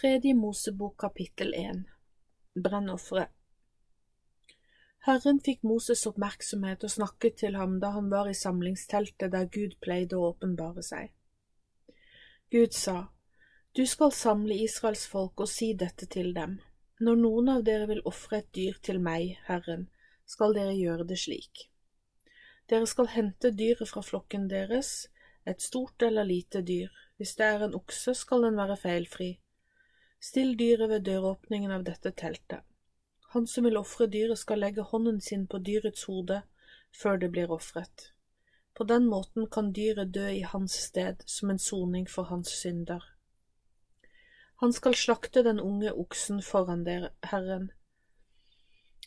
Tredje Mosebok kapittel 1 Brennofferet Herren fikk Moses oppmerksomhet og snakket til ham da han var i samlingsteltet der Gud pleide å åpenbare seg. Gud sa, Du skal samle Israels folk og si dette til dem. Når noen av dere vil ofre et dyr til meg, Herren, skal dere gjøre det slik. Dere skal hente dyret fra flokken deres, et stort eller lite dyr. Hvis det er en okse, skal den være feilfri Still dyret ved døråpningen av dette teltet. Han som vil ofre dyret, skal legge hånden sin på dyrets hode før det blir ofret. På den måten kan dyret dø i hans sted som en soning for hans synder. Han skal slakte den unge oksen foran dere, Herren.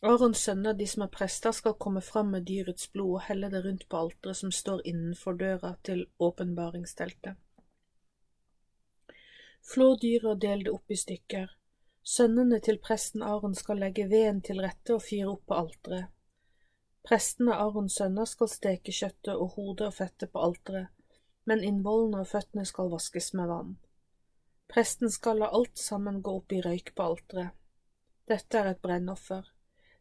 Arons sønner, de som er prester, skal komme fram med dyrets blod og helle det rundt på alteret som står innenfor døra til åpenbaringsteltet. Flå dyret og del det opp i stykker. Sønnene til presten Aron skal legge veden til rette og fyre opp på alteret. Prestene Arons sønner skal steke kjøttet og hodet og fettet på alteret, men innvollene og føttene skal vaskes med vann. Presten skal la alt sammen gå opp i røyk på alteret. Dette er et brennoffer.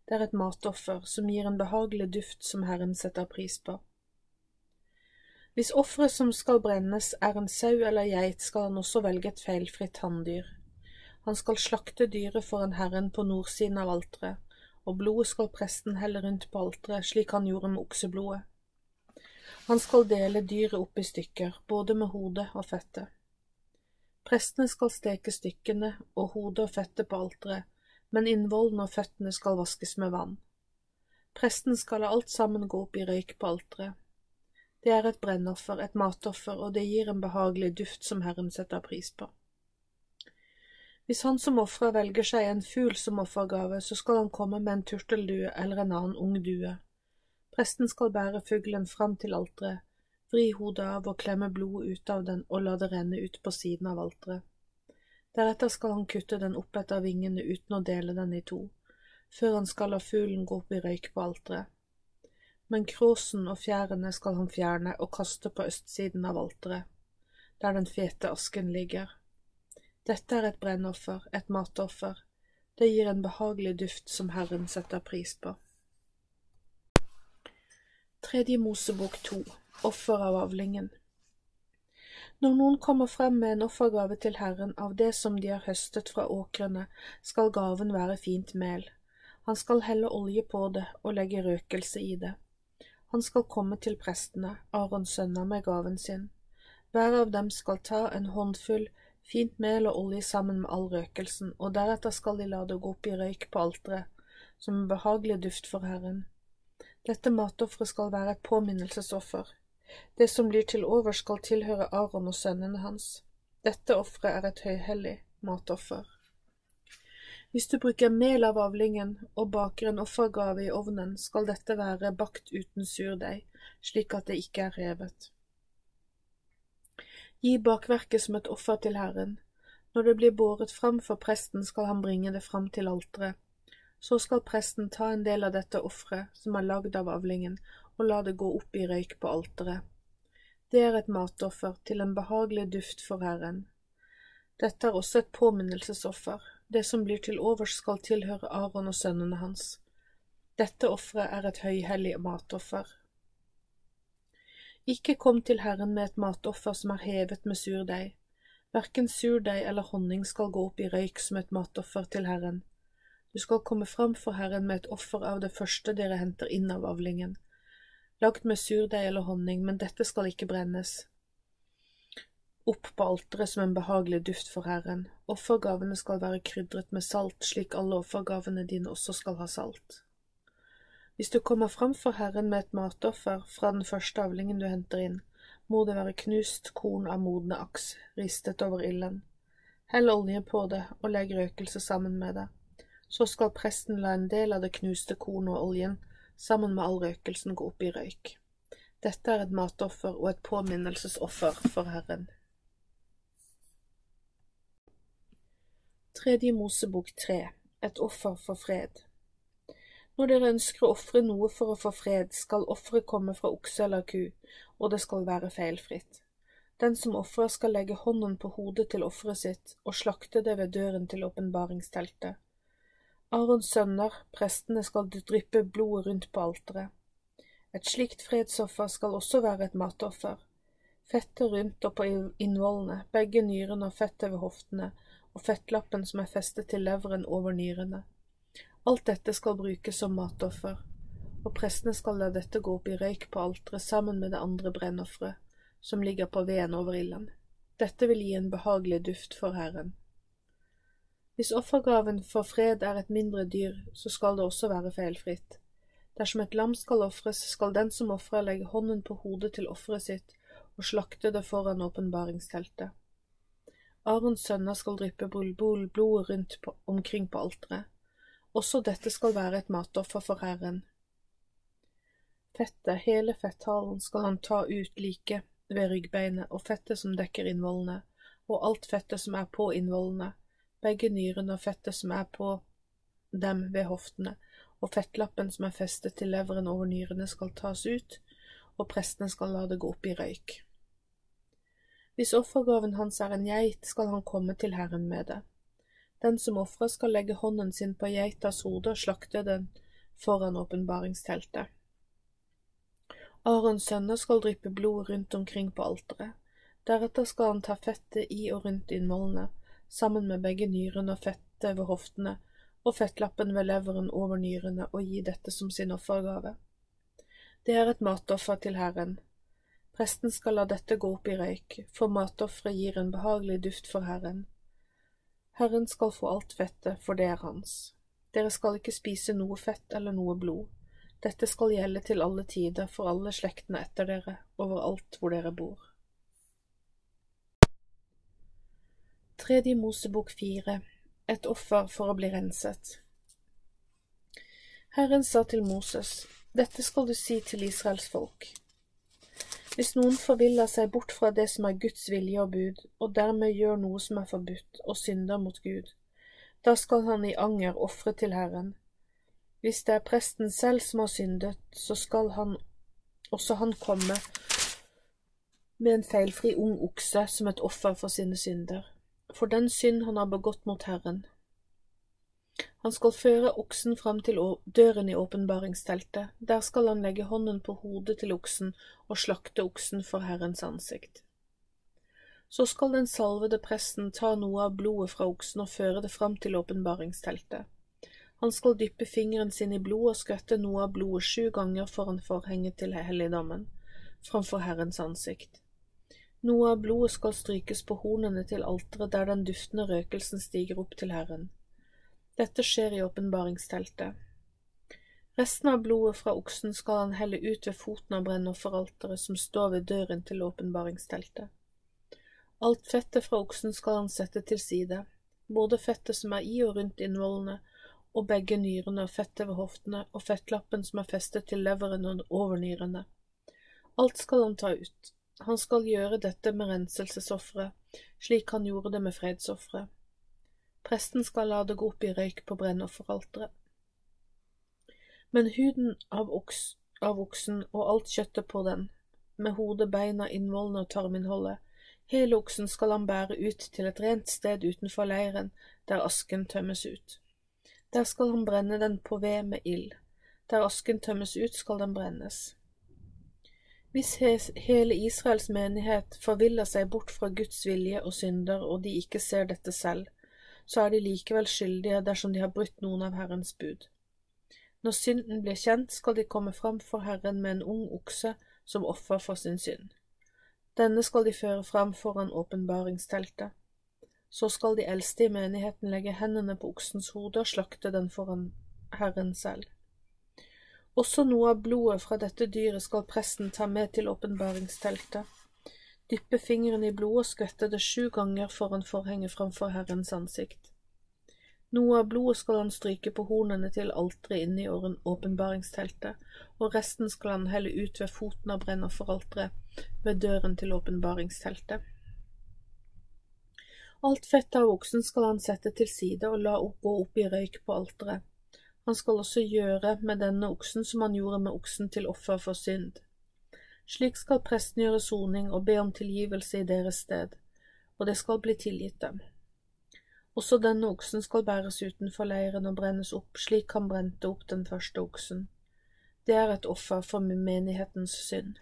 Det er et matoffer som gir en behagelig duft som Herren setter pris på. Hvis offeret som skal brennes er en sau eller geit, skal han også velge et feilfritt hanndyr. Han skal slakte dyret foran Herren på nordsiden av alteret, og blodet skal presten helle rundt på alteret, slik han gjorde med okseblodet. Han skal dele dyret opp i stykker, både med hodet og fettet. Prestene skal steke stykkene og hodet og fettet på alteret, men innvollene og føttene skal vaskes med vann. Presten skal la alt sammen gå opp i røyk på alteret. Det er et brennoffer, et matoffer, og det gir en behagelig duft som Herren setter pris på. Hvis han som ofrer velger seg en fugl som offergave, så skal han komme med en turteldue eller en annen ung due. Presten skal bære fuglen fram til alteret, vri hodet av og klemme blodet ut av den og la det renne ut på siden av alteret. Deretter skal han kutte den opp etter vingene uten å dele den i to, før han skal la fuglen gå opp i røyk på alteret men kråsen og fjærene skal han fjerne og kaste på østsiden av alteret, der den fete asken ligger. Dette er et brennoffer, et matoffer, det gir en behagelig duft som Herren setter pris på. Tredje Mosebok to Offer av avlingen Når noen kommer frem med en offergave til Herren av det som de har høstet fra åkrene, skal gaven være fint mel. Han skal helle olje på det og legge røkelse i det. Han skal komme til prestene, Arons sønner, med gaven sin. Hver av dem skal ta en håndfull fint mel og olje sammen med all røkelsen, og deretter skal de la det gå opp i røyk på alteret, som en behagelig duft for Herren. Dette matofferet skal være et påminnelsesoffer. Det som blir til over, skal tilhøre Aron og sønnene hans. Dette offeret er et høyhellig matoffer. Hvis du bruker mel av avlingen og baker en offergave i ovnen, skal dette være bakt uten surdeig, slik at det ikke er revet. Gi bakverket som et offer til Herren. Når det blir båret fram for presten, skal han bringe det fram til alteret. Så skal presten ta en del av dette offeret, som er lagd av avlingen, og la det gå opp i røyk på alteret. Det er et matoffer til en behagelig duft for Herren. Dette er også et påminnelsesoffer, det som blir til overs skal tilhøre Aron og sønnene hans. Dette offeret er et høyhellig matoffer. Ikke kom til Herren med et matoffer som er hevet med surdeig. Verken surdeig eller honning skal gå opp i røyk som et matoffer til Herren. Du skal komme fram for Herren med et offer av det første dere henter inn av avlingen, lagd med surdeig eller honning, men dette skal ikke brennes opp på alteret som en behagelig duft for Herren. Offergavene skal være krydret med salt, slik alle offergavene dine også skal ha salt. Hvis du kommer fram for Herren med et matoffer fra den første avlingen du henter inn, må det være knust korn av modne aks, ristet over ilden. Hell olje på det og legg røkelse sammen med det. Så skal presten la en del av det knuste kornet og oljen sammen med all røkelsen gå opp i røyk. Dette er et matoffer og et påminnelsesoffer for Herren. Tredje Mosebok tre Et offer for fred Når dere ønsker å ofre noe for å få fred, skal offeret komme fra okse eller ku, og det skal være feilfritt. Den som ofrer skal legge hånden på hodet til offeret sitt og slakte det ved døren til åpenbaringsteltet. Arons sønner, prestene, skal dryppe blodet rundt på alteret. Et slikt fredsoffer skal også være et matoffer. Fettet rundt og på innvollene, begge nyrene og fettet ved hoftene, og fettlappen som er festet til leveren over nyrene. Alt dette skal brukes som matoffer, og prestene skal la dette gå opp i røyk på alteret sammen med det andre brennofferet, som ligger på veden over ilden. Dette vil gi en behagelig duft for Herren. Hvis offergaven for fred er et mindre dyr, så skal det også være feilfritt. Dersom et lam skal ofres, skal den som ofrer legge hånden på hodet til offeret sitt og slakte det foran åpenbaringsteltet. Arons sønner skal dryppe blodet rundt på, omkring på alteret. Også dette skal være et matoffer for Herren. Fettet, hele fetthalen, skal han ta ut like ved ryggbeinet og fettet som dekker innvollene, og alt fettet som er på innvollene, begge nyrene og fettet som er på dem ved hoftene, og fettlappen som er festet til leveren over nyrene skal tas ut, og prestene skal la det gå opp i røyk. Hvis offergaven hans er en geit, skal han komme til Herren med det. Den som ofrer skal legge hånden sin på geitas hode og slakte den foran åpenbaringsteltet. Arons sønner skal dryppe blod rundt omkring på alteret. Deretter skal han ta fettet i og rundt innvollene, sammen med begge nyrene og fettet ved hoftene og fettlappen ved leveren over nyrene, og gi dette som sin offergave. Det er et matoffer til Herren, Presten skal la dette gå opp i røyk, for matofferet gir en behagelig duft for Herren. Herren skal få alt fettet, for det er hans. Dere skal ikke spise noe fett eller noe blod. Dette skal gjelde til alle tider for alle slektene etter dere, overalt hvor dere bor. Tredje Mosebok fire Et offer for å bli renset Herren sa til Moses, Dette skal du si til Israels folk. Hvis noen forviller seg bort fra det som er Guds vilje og bud, og dermed gjør noe som er forbudt, og synder mot Gud, da skal han i anger ofre til Herren. Hvis det er presten selv som har syndet, så skal han også han komme med en feilfri ung okse som et offer for sine synder, for den synd han har begått mot Herren. Han skal føre oksen fram til døren i åpenbaringsteltet, der skal han legge hånden på hodet til oksen og slakte oksen for Herrens ansikt. Så skal den salvede presten ta noe av blodet fra oksen og føre det fram til åpenbaringsteltet. Han skal dyppe fingeren sin i blod og skvette noe av blodet sju ganger foran forhenget til helligdommen, framfor Herrens ansikt. Noe av blodet skal strykes på hornene til alteret der den duftende røkelsen stiger opp til Herren. Dette skjer i åpenbaringsteltet. Resten av blodet fra oksen skal han helle ut ved foten av brennofferalteret som står ved døren til åpenbaringsteltet. Alt fettet fra oksen skal han sette til side, både fettet som er i og rundt innvollene, og begge nyrene og fettet ved hoftene og fettlappen som er festet til leveren og over nyrene. Alt skal han ta ut. Han skal gjøre dette med renselsesofferet, slik han gjorde det med fredsofferet. Presten skal la det gå opp i røyk på brennofferalteret. Men huden av, oks, av oksen og alt kjøttet på den, med hodet, beina, innvollene og tarminnholdet, hele oksen skal han bære ut til et rent sted utenfor leiren, der asken tømmes ut. Der skal han brenne den på ved med ild. Der asken tømmes ut, skal den brennes. Hvis hele Israels menighet forviller seg bort fra Guds vilje og synder, og de ikke ser dette selv, så er de likevel skyldige dersom de har brutt noen av Herrens bud. Når synden blir kjent, skal de komme fram for Herren med en ung okse som offer for sin synd. Denne skal de føre fram foran åpenbaringsteltet. Så skal de eldste i menigheten legge hendene på oksens hode og slakte den foran Herren selv. Også noe av blodet fra dette dyret skal presten ta med til åpenbaringsteltet dyppe fingeren i blodet og skvette det sju ganger foran forhenget framfor Herrens ansikt. Noe av blodet skal han stryke på hornene til alteret inne i åpenbaringsteltet, og resten skal han helle ut ved foten av brennofferalteret ved døren til åpenbaringsteltet. Alt fettet av oksen skal han sette til side og la gå opp i røyk på alteret. Han skal også gjøre med denne oksen som han gjorde med oksen til offer for synd. Slik skal presten gjøre soning og be om tilgivelse i deres sted, og det skal bli tilgitt dem. Også denne oksen skal bæres utenfor leiren og brennes opp slik han brente opp den første oksen. Det er et offer for menighetens synd.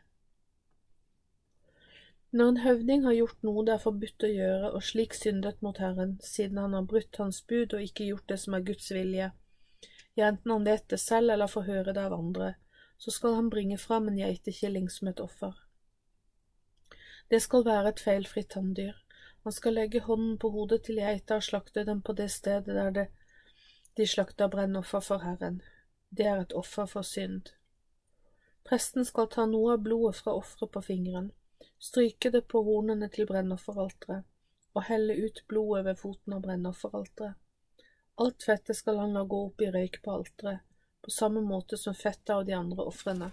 Når en høvding har gjort noe det er forbudt å gjøre og slik syndet mot Herren, siden han har brutt hans bud og ikke gjort det som er Guds vilje, ja, enten han vet det selv eller får høre det av andre, så skal han bringe fram en geitekilling som et offer. Det skal være et feilfritt tanndyr. Han skal legge hånden på hodet til geita og slakte den på det stedet der det, de slakter brennoffer for Herren. Det er et offer for synd. Presten skal ta noe av blodet fra offeret på fingeren, stryke det på hornene til brennofferalteret og helle ut blodet ved foten av brennofferalteret. Alt fettet skal han la gå opp i røyk på alteret, på samme måte som fettet og de andre ofrene.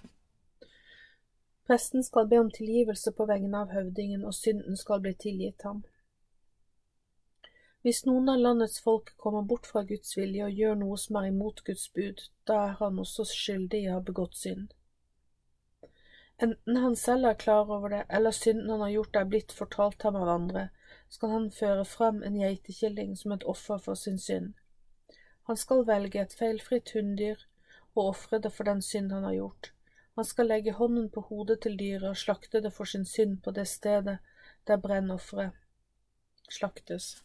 Presten skal be om tilgivelse på vegne av høvdingen, og synden skal bli tilgitt ham. Hvis noen av landets folk kommer bort fra Guds vilje og gjør noe som er imot Guds bud, da er han også skyldig i å ha begått synd. Enten han selv er klar over det, eller synden han har gjort er blitt fortalt ham av andre, skal han føre fram en geitekilling som et offer for sin synd. Han skal velge et feilfritt hunndyr og ofre det for den synd han har gjort. Han skal legge hånden på hodet til dyret og slakte det for sin synd på det stedet der brennofferet slaktes.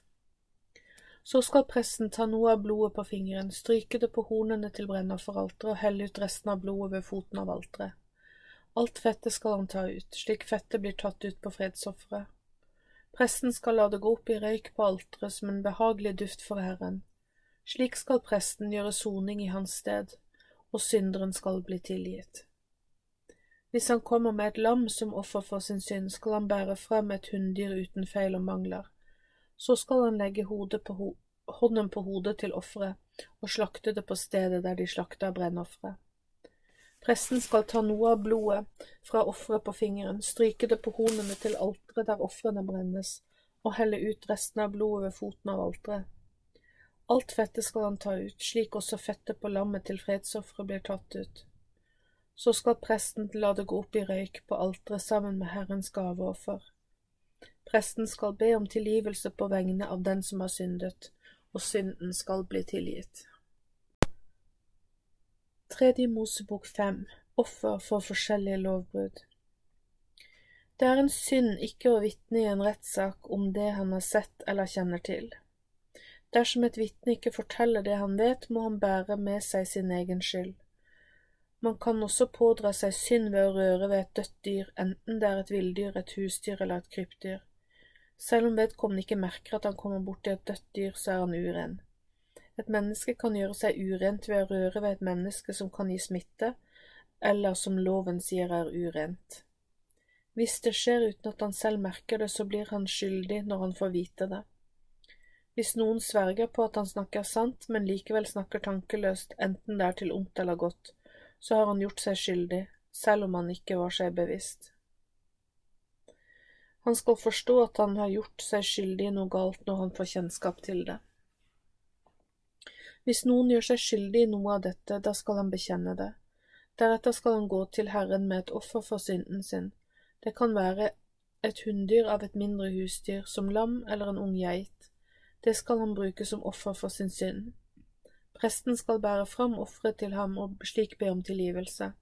Så skal presten ta noe av blodet på fingeren, stryke det på hornene til brennofferalteret og helle ut resten av blodet ved foten av alteret. Alt fettet skal han ta ut, slik fettet blir tatt ut på fredsofferet. Presten skal la det gå opp i røyk på alteret som en behagelig duft for Herren. Slik skal presten gjøre soning i hans sted, og synderen skal bli tilgitt. Hvis han kommer med et lam som offer for sin synd, skal han bære frem et hunndyr uten feil og mangler. Så skal han legge på ho hånden på hodet til offeret og slakte det på stedet der de slakter brennofferet. Presten skal ta noe av blodet fra offeret på fingeren, stryke det på hornene til alteret der ofrene brennes, og helle ut resten av blodet ved foten av alteret. Alt fettet skal han ta ut, slik også fettet på lammet til fredsofferet blir tatt ut. Så skal presten la det gå opp i røyk på alteret sammen med Herrens gaveoffer. Presten skal be om tilgivelse på vegne av den som har syndet, og synden skal bli tilgitt. Tredje Mosebok fem Offer for forskjellige lovbrudd Det er en synd ikke å vitne i en rettssak om det han har sett eller kjenner til. Dersom et vitne ikke forteller det han vet, må han bære med seg sin egen skyld. Man kan også pådra seg synd ved å røre ved et dødt dyr, enten det er et villdyr, et husdyr eller et krypdyr. Selv om vedkommende ikke merker at han kommer borti et dødt dyr, så er han uren. Et menneske kan gjøre seg urent ved å røre ved et menneske som kan gi smitte, eller som loven sier er urent. Hvis det skjer uten at han selv merker det, så blir han skyldig når han får vite det. Hvis noen sverger på at han snakker sant, men likevel snakker tankeløst, enten det er til ondt eller godt, så har han gjort seg skyldig, selv om han ikke var seg bevisst. Han skal forstå at han har gjort seg skyldig i noe galt når han får kjennskap til det. Hvis noen gjør seg skyldig i noe av dette, da skal han bekjenne det. Deretter skal han gå til Herren med et offer for synden sin. Det kan være et hunndyr av et mindre husdyr, som lam eller en ung geit. Det skal han bruke som offer for sin synd. Presten skal bære fram offeret til ham og slik be om tilgivelse.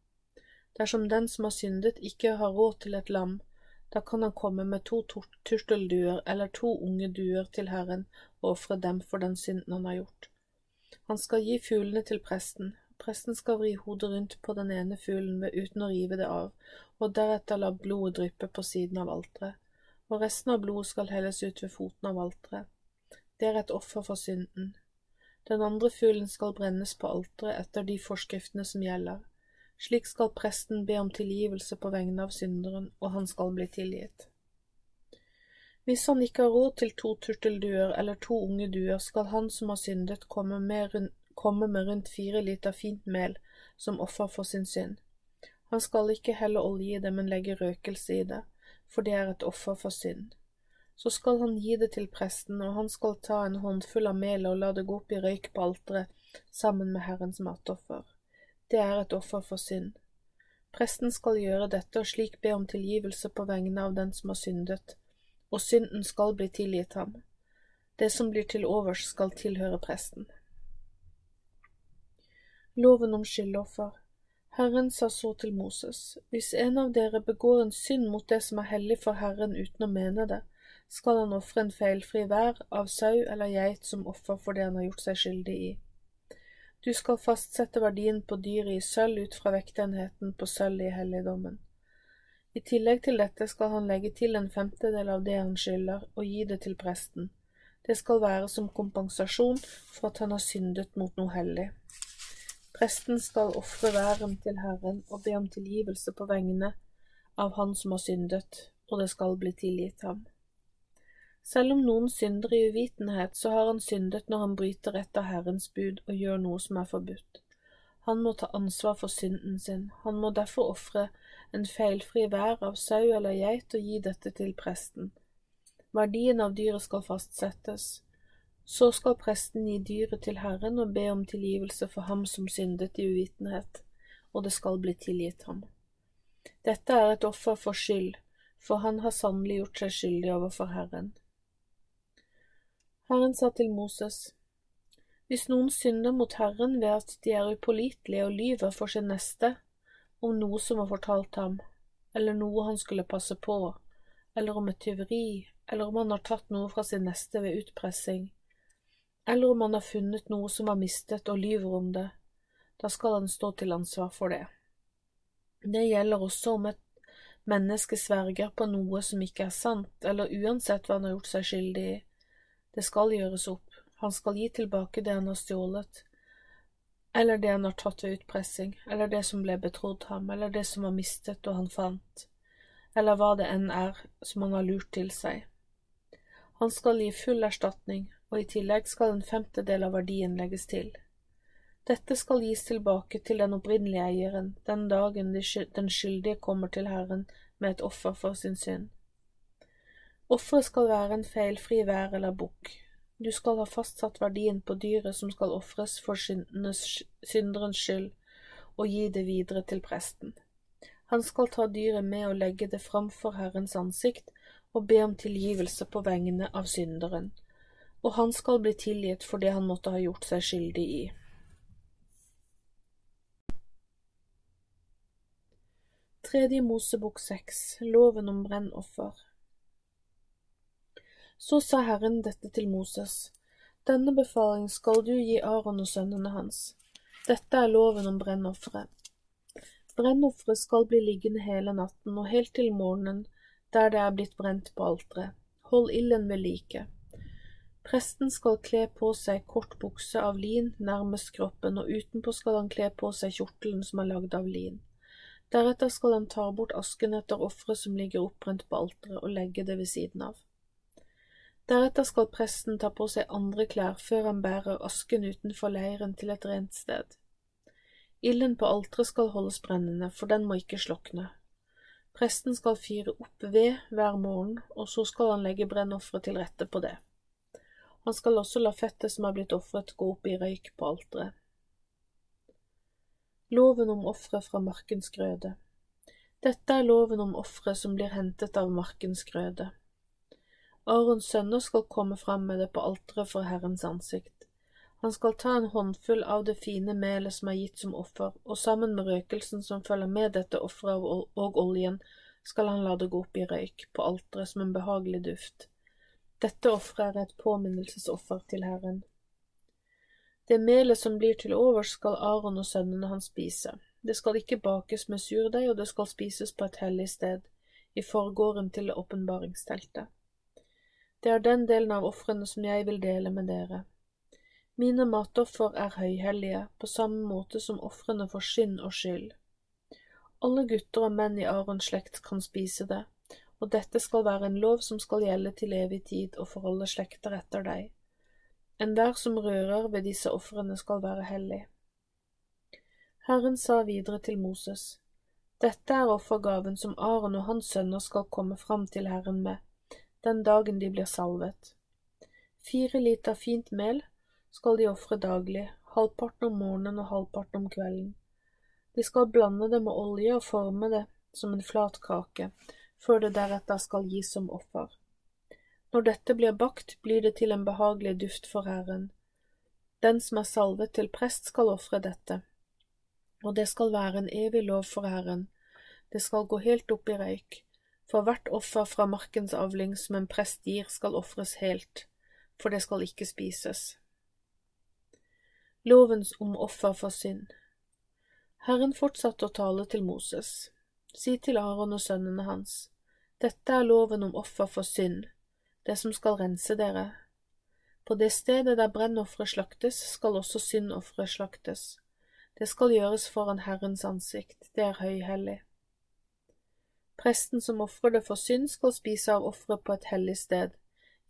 Dersom den som har syndet, ikke har råd til et lam, da kan han komme med to turtelduer eller to unge duer til Herren og ofre dem for den synden han har gjort. Han skal gi fuglene til presten. Presten skal vri hodet rundt på den ene fuglen uten å rive det av, og deretter la blodet dryppe på siden av alteret, og resten av blodet skal helles ut ved foten av alteret. Det er et offer for synden. Den andre fuglen skal brennes på alteret etter de forskriftene som gjelder. Slik skal presten be om tilgivelse på vegne av synderen, og han skal bli tilgitt. Hvis han ikke har råd til to turtelduer eller to unge duer, skal han som har syndet, komme med, rundt, komme med rundt fire liter fint mel som offer for sin synd. Han skal ikke helle olje i det, men legge røkelse i det, for det er et offer for synd. Så skal han gi det til presten, og han skal ta en håndfull av melet og la det gå opp i røyk på alteret sammen med Herrens matoffer. Det er et offer for synd. Presten skal gjøre dette og slik be om tilgivelse på vegne av den som har syndet, og synden skal bli tilgitt ham. Det som blir til overs, skal tilhøre presten. Loven om skyldoffer Herren sa så til Moses, hvis en av dere begår en synd mot det som er hellig for Herren uten å mene det, skal han ofre en feilfri vær av sau eller geit som offer for det han har gjort seg skyldig i. Du skal fastsette verdien på dyret i sølv ut fra vektenheten på sølv i helligdommen. I tillegg til dette skal han legge til en femtedel av det han skylder, og gi det til presten. Det skal være som kompensasjon for at han har syndet mot noe hellig. Presten skal ofre væren til Herren og be om tilgivelse på vegne av han som har syndet, og det skal bli tilgitt ham. Selv om noen synder i uvitenhet, så har han syndet når han bryter et av Herrens bud og gjør noe som er forbudt. Han må ta ansvar for synden sin, han må derfor ofre en feilfri vær av sau eller geit og gi dette til presten. Verdien av dyret skal fastsettes. Så skal presten gi dyret til Herren og be om tilgivelse for ham som syndet i uvitenhet, og det skal bli tilgitt ham. Dette er et offer for skyld, for han har sannelig gjort seg skyldig overfor Herren. Herren sa til Moses, Hvis noen synder mot Herren ved at de er upålitelige og lyver for sin neste om noe som var fortalt ham, eller noe han skulle passe på, eller om et tyveri, eller om han har tatt noe fra sin neste ved utpressing, eller om han har funnet noe som var mistet og lyver om det, da skal han stå til ansvar for det. Det gjelder også om et menneske sverger på noe som ikke er sant, eller uansett hva han har gjort seg skyldig i, det skal gjøres opp, han skal gi tilbake det han har stjålet, eller det han har tatt ved utpressing, eller det som ble betrodd ham, eller det som var mistet og han fant, eller hva det enn er som han har lurt til seg. Han skal gi full erstatning, og i tillegg skal en femtedel av verdien legges til. Dette skal gis tilbake til den opprinnelige eieren den dagen den skyldige kommer til Herren med et offer for sin synd. Offeret skal være en feilfri vær eller bukk. Du skal ha fastsatt verdien på dyret som skal ofres for synderens skyld, og gi det videre til presten. Han skal ta dyret med og legge det framfor Herrens ansikt og be om tilgivelse på vegne av synderen, og han skal bli tilgitt for det han måtte ha gjort seg skyldig i. Tredje Mosebok seks Loven om brennoffer så sa Herren dette til Moses, Denne befaling skal du gi Aron og sønnene hans. Dette er loven om brennofferet. Brennofferet skal bli liggende hele natten og helt til morgenen der det er blitt brent på alteret. Hold ilden ved like. Presten skal kle på seg kort bukse av lin nærmest kroppen, og utenpå skal han kle på seg kjortelen som er lagd av lin. Deretter skal han ta bort asken etter offeret som ligger oppbrent på alteret, og legge det ved siden av. Deretter skal presten ta på seg andre klær før han bærer asken utenfor leiren til et rent sted. Ilden på alteret skal holdes brennende, for den må ikke slokne. Presten skal fyre opp ved hver morgen, og så skal han legge brennofferet til rette på det. Han skal også la fettet som er blitt ofret, gå opp i røyk på alteret. Loven om ofre fra markens grøde Dette er loven om ofre som blir hentet av markens grøde. Arons sønner skal komme fram med det på alteret for Herrens ansikt. Han skal ta en håndfull av det fine melet som er gitt som offer, og sammen med røkelsen som følger med dette offeret og oljen, skal han la det gå opp i røyk på alteret som en behagelig duft. Dette offeret er et påminnelsesoffer til Herren. Det melet som blir til overs, skal Aron og sønnene hans spise. Det skal ikke bakes med surdeig, og det skal spises på et hellig sted, i forgården til åpenbaringsteltet. Det er den delen av ofrene som jeg vil dele med dere. Mine matoffer er høyhellige, på samme måte som ofrene for synd og skyld. Alle gutter og menn i Arons slekt kan spise det, og dette skal være en lov som skal gjelde til evig tid og for alle slekter etter deg. Enhver som rører ved disse ofrene skal være hellig. Herren sa videre til Moses, Dette er offergaven som Aron og hans sønner skal komme fram til Herren med den dagen de blir salvet. Fire liter fint mel skal de ofre daglig, halvparten om morgenen og halvparten om kvelden. De skal blande det med olje og forme det som en flat kake, før det deretter skal gis som offer. Når dette blir bakt, blir det til en behagelig duft for Herren. Den som er salvet til prest, skal ofre dette, og det skal være en evig lov for Herren. Det skal gå helt opp i røyk. For hvert offer fra markens avling som en prest gir, skal ofres helt, for det skal ikke spises. Lovens om offer for synd Herren fortsatte å tale til Moses. Si til Aron og sønnene hans, dette er loven om offer for synd, det som skal rense dere. På det stedet der brennofferet slaktes, skal også syndofferet slaktes. Det skal gjøres foran Herrens ansikt, det er høyhellig. Presten som ofrer det for synd, skal spise av offeret på et hellig sted,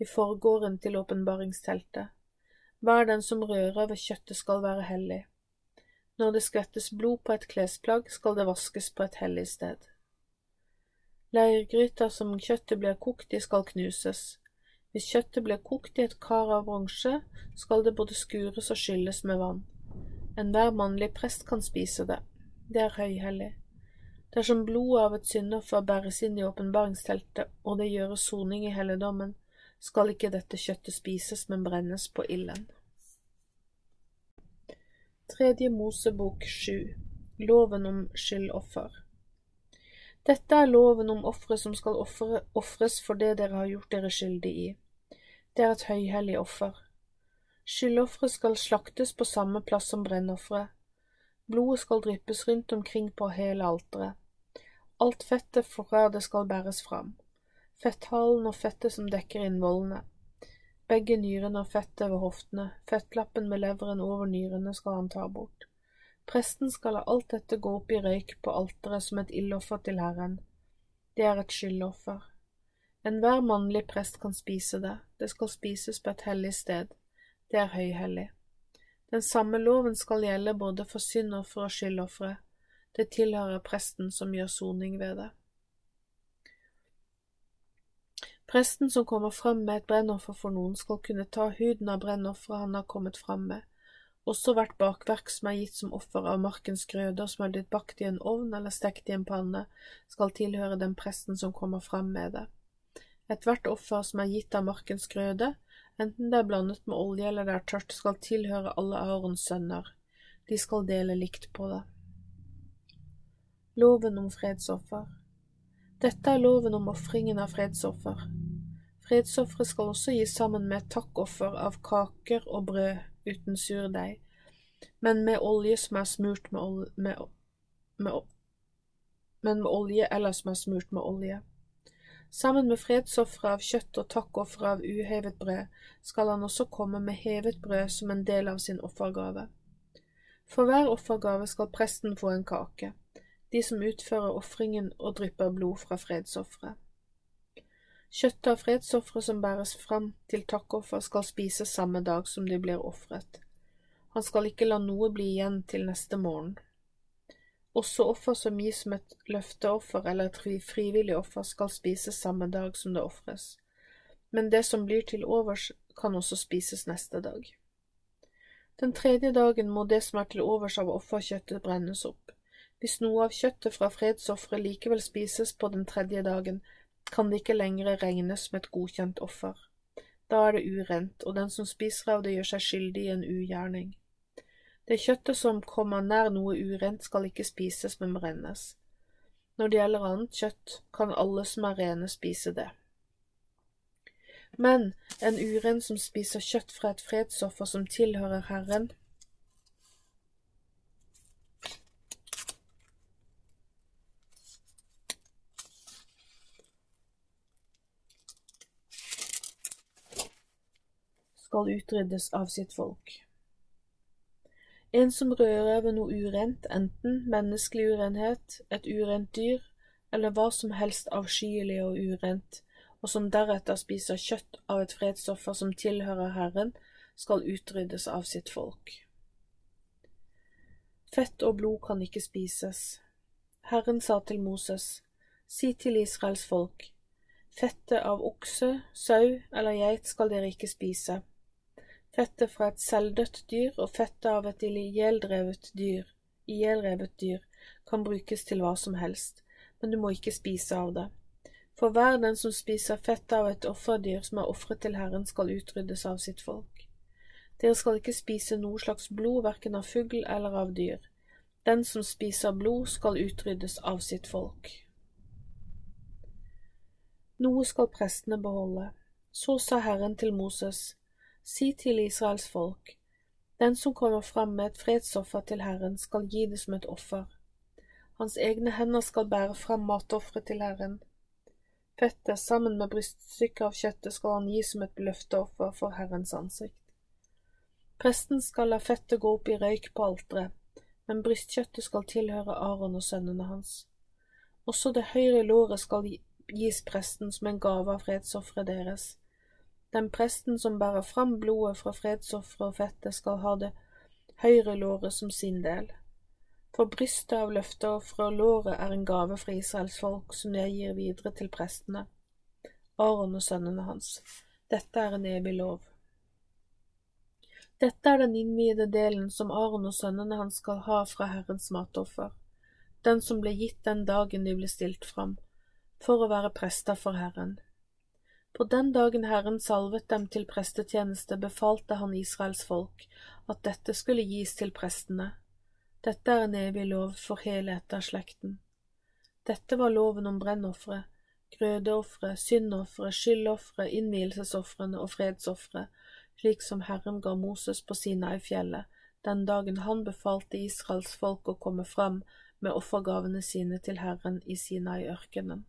i forgården til åpenbaringsteltet. Hver den som rører ved kjøttet skal være hellig. Når det skvettes blod på et klesplagg, skal det vaskes på et hellig sted. Leirgryta som kjøttet blir kokt i, skal knuses. Hvis kjøttet blir kokt i et kar av bronse, skal det både skures og skylles med vann. Enhver mannlig prest kan spise det. Det er høyhellig. Dersom blodet av et syndoffer bæres inn i åpenbaringsteltet, og det gjøres soning i helligdommen, skal ikke dette kjøttet spises, men brennes på ilden. Tredje Mosebok sju Loven om skyldoffer Dette er loven om ofre som skal ofres for det dere har gjort dere skyldig i. Det er et høyhellig offer. Skyldofferet skal slaktes på samme plass som brennofferet. Blodet skal dryppes rundt omkring på hele alteret. Alt fettet fra det skal bæres fram fetthalen og fettet som dekker innvollene. Begge nyrene og fettet ved hoftene, fettlappen med leveren over nyrene skal han ta bort. Presten skal la alt dette gå opp i røyk på alteret som et ildoffer til Herren. Det er et skyldoffer. Enhver mannlig prest kan spise det, det skal spises på et hellig sted, det er høyhellig. Den samme loven skal gjelde både for syndoffer og skyldofre, det tilhører presten som gjør soning ved det. Presten som kommer fram med et brennoffer for noen, skal kunne ta huden av brennofferet han har kommet fram med, også hvert bakverk som er gitt som offer av markens grøder som er blitt bakt i en ovn eller stekt i en panne, skal tilhøre den presten som kommer fram med det. Ethvert offer som er gitt av markens grøde, enten det er blandet med olje eller det er tørt, skal tilhøre alle Arons sønner. De skal dele likt på det. Loven om fredsoffer Dette er loven om ofringen av fredsoffer. Fredsofferet skal også gis sammen med takkoffer av kaker og brød uten surdeig, men med olje som er smurt med, olje, med, med, med olje eller som er smurt med olje. Sammen med fredsofferet av kjøtt og takkofferet av uhevet brød skal han også komme med hevet brød som en del av sin offergave. For hver offergave skal presten få en kake, de som utfører ofringen og drypper blod fra fredsofferet. Kjøttet av fredsofre som bæres fram til takkoffer, skal spises samme dag som de blir ofret. Han skal ikke la noe bli igjen til neste morgen. Også offer som gis som et løfteoffer eller et frivillig offer, skal spises samme dag som det ofres, men det som blir til overs, kan også spises neste dag. Den tredje dagen må det som er til overs av offerkjøttet, brennes opp. Hvis noe av kjøttet fra fredsofferet likevel spises på den tredje dagen, kan det ikke lenger regnes som et godkjent offer. Da er det urent, og den som spiser av det gjør seg skyldig i en ugjerning. Det kjøttet som kommer nær noe urent, skal ikke spises, men brennes. Når det gjelder annet kjøtt, kan alle som er rene, spise det. Men en uren som spiser kjøtt fra et fredsoffer som tilhører Herren, skal utryddes av sitt folk. En som rører ved noe urent, enten menneskelig urenhet, et urent dyr, eller hva som helst avskyelig og urent, og som deretter spiser kjøtt av et fredsoffer som tilhører Herren, skal utryddes av sitt folk. Fett og blod kan ikke spises. Herren sa til Moses, si til Israels folk, fettet av okse, sau eller geit skal dere ikke spise fettet fra et selvdødt dyr og fettet av et ihjeldrevet dyr, ihjelrevet dyr, kan brukes til hva som helst, men du må ikke spise av det. For hver den som spiser fettet av et offerdyr som er ofret til Herren, skal utryddes av sitt folk. Dere skal ikke spise noe slags blod, verken av fugl eller av dyr. Den som spiser blod, skal utryddes av sitt folk. Noe skal prestene beholde. Så sa Herren til Moses, si til Israels folk, den som kommer fram med et fredsoffer til Herren, skal gi det som et offer. Hans egne hender skal bære fram matofferet til Herren. Fettet sammen med bryststykket av kjøttet skal han gi som et løfteoffer for Herrens ansikt. Presten skal la fettet gå opp i røyk på alteret, men brystkjøttet skal tilhøre Aron og sønnene hans. Også det høyre låret skal gis presten som en gave av fredsofferet deres. Den presten som bærer fram blodet fra fredsofferet og fettet, skal ha det høyre låret som sin del. For brystet av løfteofferet og låret er en gave fra Israels folk som jeg gir videre til prestene, Aron og sønnene hans. Dette er en evig lov. Dette er den innviede delen som Aron og sønnene hans skal ha fra Herrens matoffer, den som ble gitt den dagen de ble stilt fram, for å være prester for Herren. På den dagen Herren salvet dem til prestetjeneste, befalte han Israels folk at dette skulle gis til prestene dette er en evig lov for hele etterslekten. Dette var loven om brennofre, grødeofre, syndofre, skyldofre, innvielsesofrene og fredsofre, slik som Herren ga Moses på Sinai-fjellet, den dagen han befalte Israels folk å komme fram med offergavene sine til Herren i Sinai-ørkenen.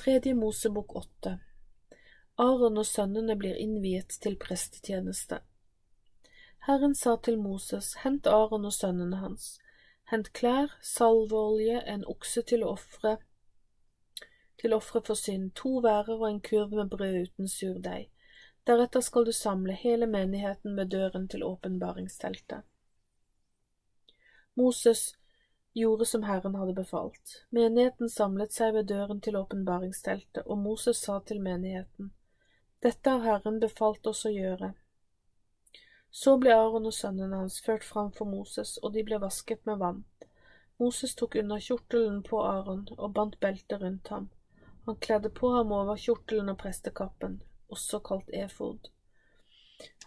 Tredje Mosebok åtte Aron og sønnene blir innviet til prestetjeneste. Herren sa til Moses, hent Aron og sønnene hans, hent klær, salveolje, en okse til å til ofre for synd, to værer og en kurv med brød uten surdeig. Deretter skal du samle hele menigheten ved døren til åpenbaringsteltet. Moses gjorde som Herren hadde befalt. Menigheten samlet seg ved døren til åpenbaringsteltet, og Moses sa til menigheten, dette har Herren befalt oss å gjøre. Så ble Aron og sønnene hans ført fram for Moses, og de ble vasket med vann. Moses tok unna kjortelen på Aron og bandt beltet rundt ham. Han kledde på ham over kjortelen og prestekappen, også kalt efod.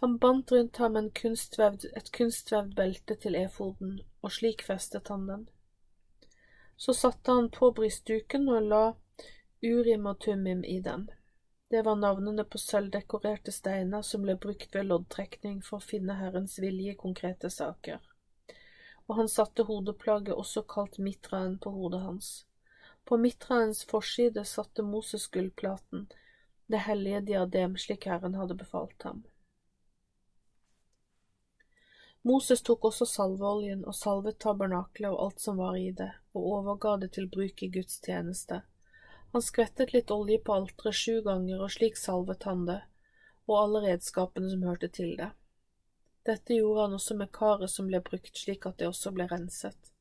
Han bandt rundt ham kunstvevd, et kunstvevd belte til efoden, og slik festet han den. Så satte han på brystduken og la Urim og Tumim i den. Det var navnene på sølvdekorerte steiner som ble brukt ved loddtrekning for å finne Herrens vilje i konkrete saker. Og han satte hodeplagget, også kalt mitraen, på hodet hans. På mitraens forside satte Moses gullplaten, det hellige diadem slik Herren hadde befalt ham. Moses tok også salveoljen og salvet tabernaklet og alt som var i det, og overga det til bruk i Guds tjeneste. Han skvettet litt olje på alteret sju ganger, og slik salvet han det, og alle redskapene som hørte til det. Dette gjorde han også med karet som ble brukt, slik at det også ble renset.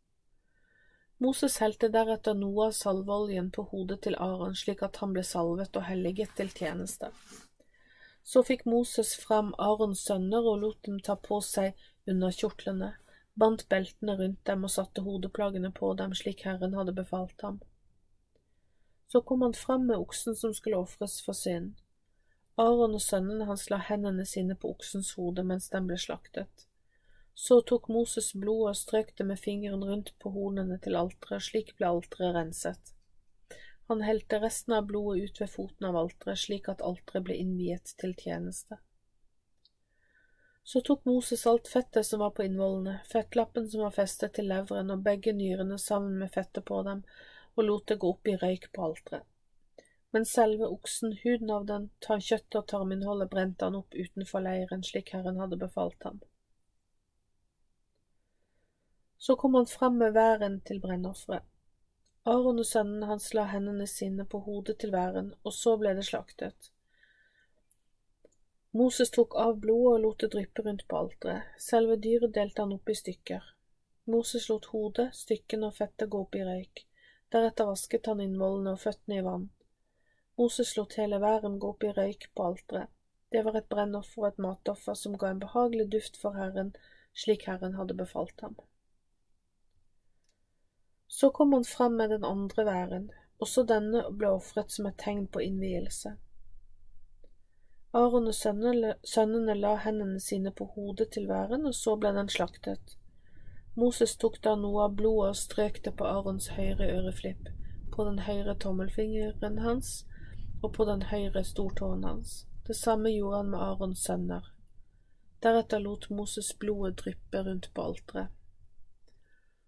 Moses helte deretter noe av salveoljen på hodet til Aron, slik at han ble salvet og helliget til tjeneste. Så fikk Moses fram Arons sønner og lot dem ta på seg underkjortlene, bandt beltene rundt dem og satte hodeplagene på dem slik Herren hadde befalt ham. Så kom han fram med oksen som skulle ofres for synd. Aron og sønnene hans la hendene sine på oksens hode mens den ble slaktet. Så tok Moses blodet og strøk det med fingeren rundt på hornene til alteret, slik ble alteret renset. Han helte resten av blodet ut ved foten av alteret, slik at alteret ble innviet til tjeneste. Så tok Moses alt fettet som var på innvollene, fettlappen som var festet til leveren og begge nyrene sammen med fettet på dem, og lot det gå opp i røyk på alteret. Men selve oksen, huden av den, kjøttet og tarminnholdet brente han opp utenfor leiren slik Herren hadde befalt ham. Så kom han fram med væren til brennofferet. Aron og sønnene hans la hendene sine på hodet til væren, og så ble det slaktet. Moses tok av blodet og lot det dryppe rundt på alteret. Selve dyret delte han opp i stykker. Moses lot hodet, stykkene og fettet gå opp i røyk. Deretter vasket han innvollene og føttene i vann. Moses lot hele væren gå opp i røyk på alteret. Det var et brennoffer og et matoffer som ga en behagelig duft for Herren, slik Herren hadde befalt ham. Så kom han fram med den andre væren, også denne ble ofret som et tegn på innvielse. Aron og sønnene, la hendene sine på hodet til væren, og så ble den slaktet. Moses tok da noe av blodet og strøk det på Arons høyre øreflipp, på den høyre tommelfingeren hans og på den høyre stortåen hans. Det samme gjorde han med Arons sønner. Deretter lot Moses blodet dryppe rundt på alteret.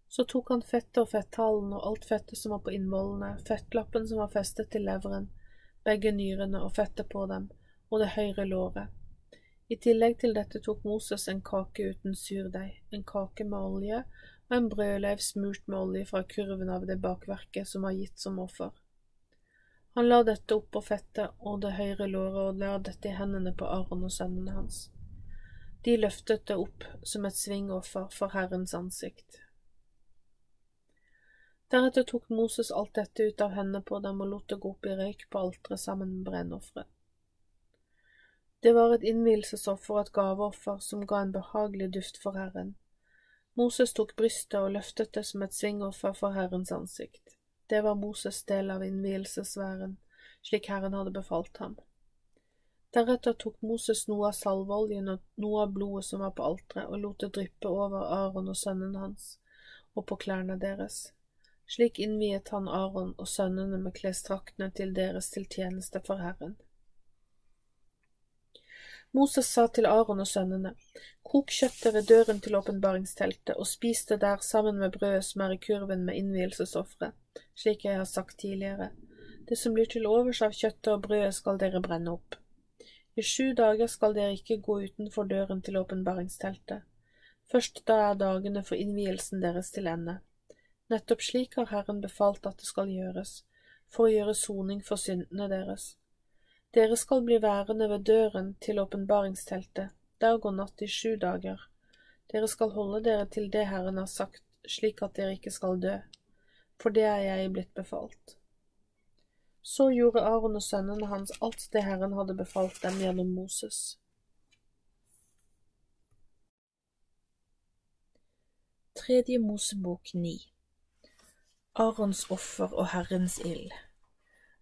Så tok han fettet og fetthalen og alt fettet som var på innvollene, fettlappen som var festet til leveren, begge nyrene og fettet på dem, og det høyre låret. I tillegg til dette tok Moses en kake uten surdeig, en kake med olje og en brødleiv smurt med olje fra kurven av det bakverket som var gitt som offer. Han la dette oppå fettet og det høyre låret og la dette i hendene på Aron og sønnene hans. De løftet det opp som et svingoffer for Herrens ansikt. Deretter tok Moses alt dette ut av hendene på dem og lot det gå opp i røyk på alteret sammen med brennofferet. Det var et innvielsesoffer og et gaveoffer som ga en behagelig duft for Herren. Moses tok brystet og løftet det som et svingoffer for Herrens ansikt. Det var Moses del av innvielsesværen, slik Herren hadde befalt ham. Deretter tok Moses noe av salveoljen og noe av blodet som var på alteret, og lot det dryppe over Aron og sønnen hans og på klærne deres. Slik innviet han Aron og sønnene med klesdraktene til deres til tjeneste for Herren. Moses sa til Aron og sønnene, Kok kjøttet ved døren til åpenbaringsteltet og spis det der sammen med brødet som er i kurven med innvielsesofferet, slik jeg har sagt tidligere. Det som blir til overs av kjøttet og brødet skal dere brenne opp. I sju dager skal dere ikke gå utenfor døren til åpenbaringsteltet. Først da er dagene for innvielsen deres til ende. Nettopp slik har Herren befalt at det skal gjøres, for å gjøre soning for syndene deres. Dere skal bli værende ved døren til åpenbaringsteltet, dag og natt i sju dager. Dere skal holde dere til det Herren har sagt, slik at dere ikke skal dø, for det er jeg blitt befalt. Så gjorde Aron og sønnene hans alt det Herren hadde befalt dem gjennom Moses. Tredje Mosebok ni Arons offer og Herrens ild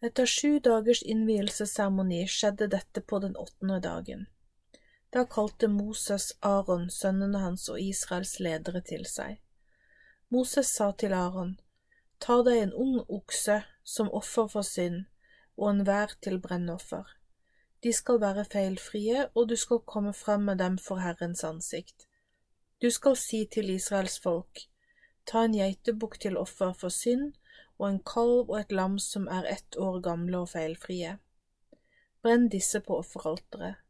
etter sju dagers innvielsesseremoni skjedde dette på den åttende dagen. Da kalte Moses Aron, sønnene hans og Israels ledere til seg. Moses sa til Aron, Ta deg en ung okse som offer for synd, og en vær til brennoffer. De skal være feilfrie, og du skal komme frem med dem for Herrens ansikt. Du skal si til Israels folk, Ta en geitebukk til offer for synd, og en kalv og et lam som er ett år gamle og feilfrie. Brenn disse på offeralteret.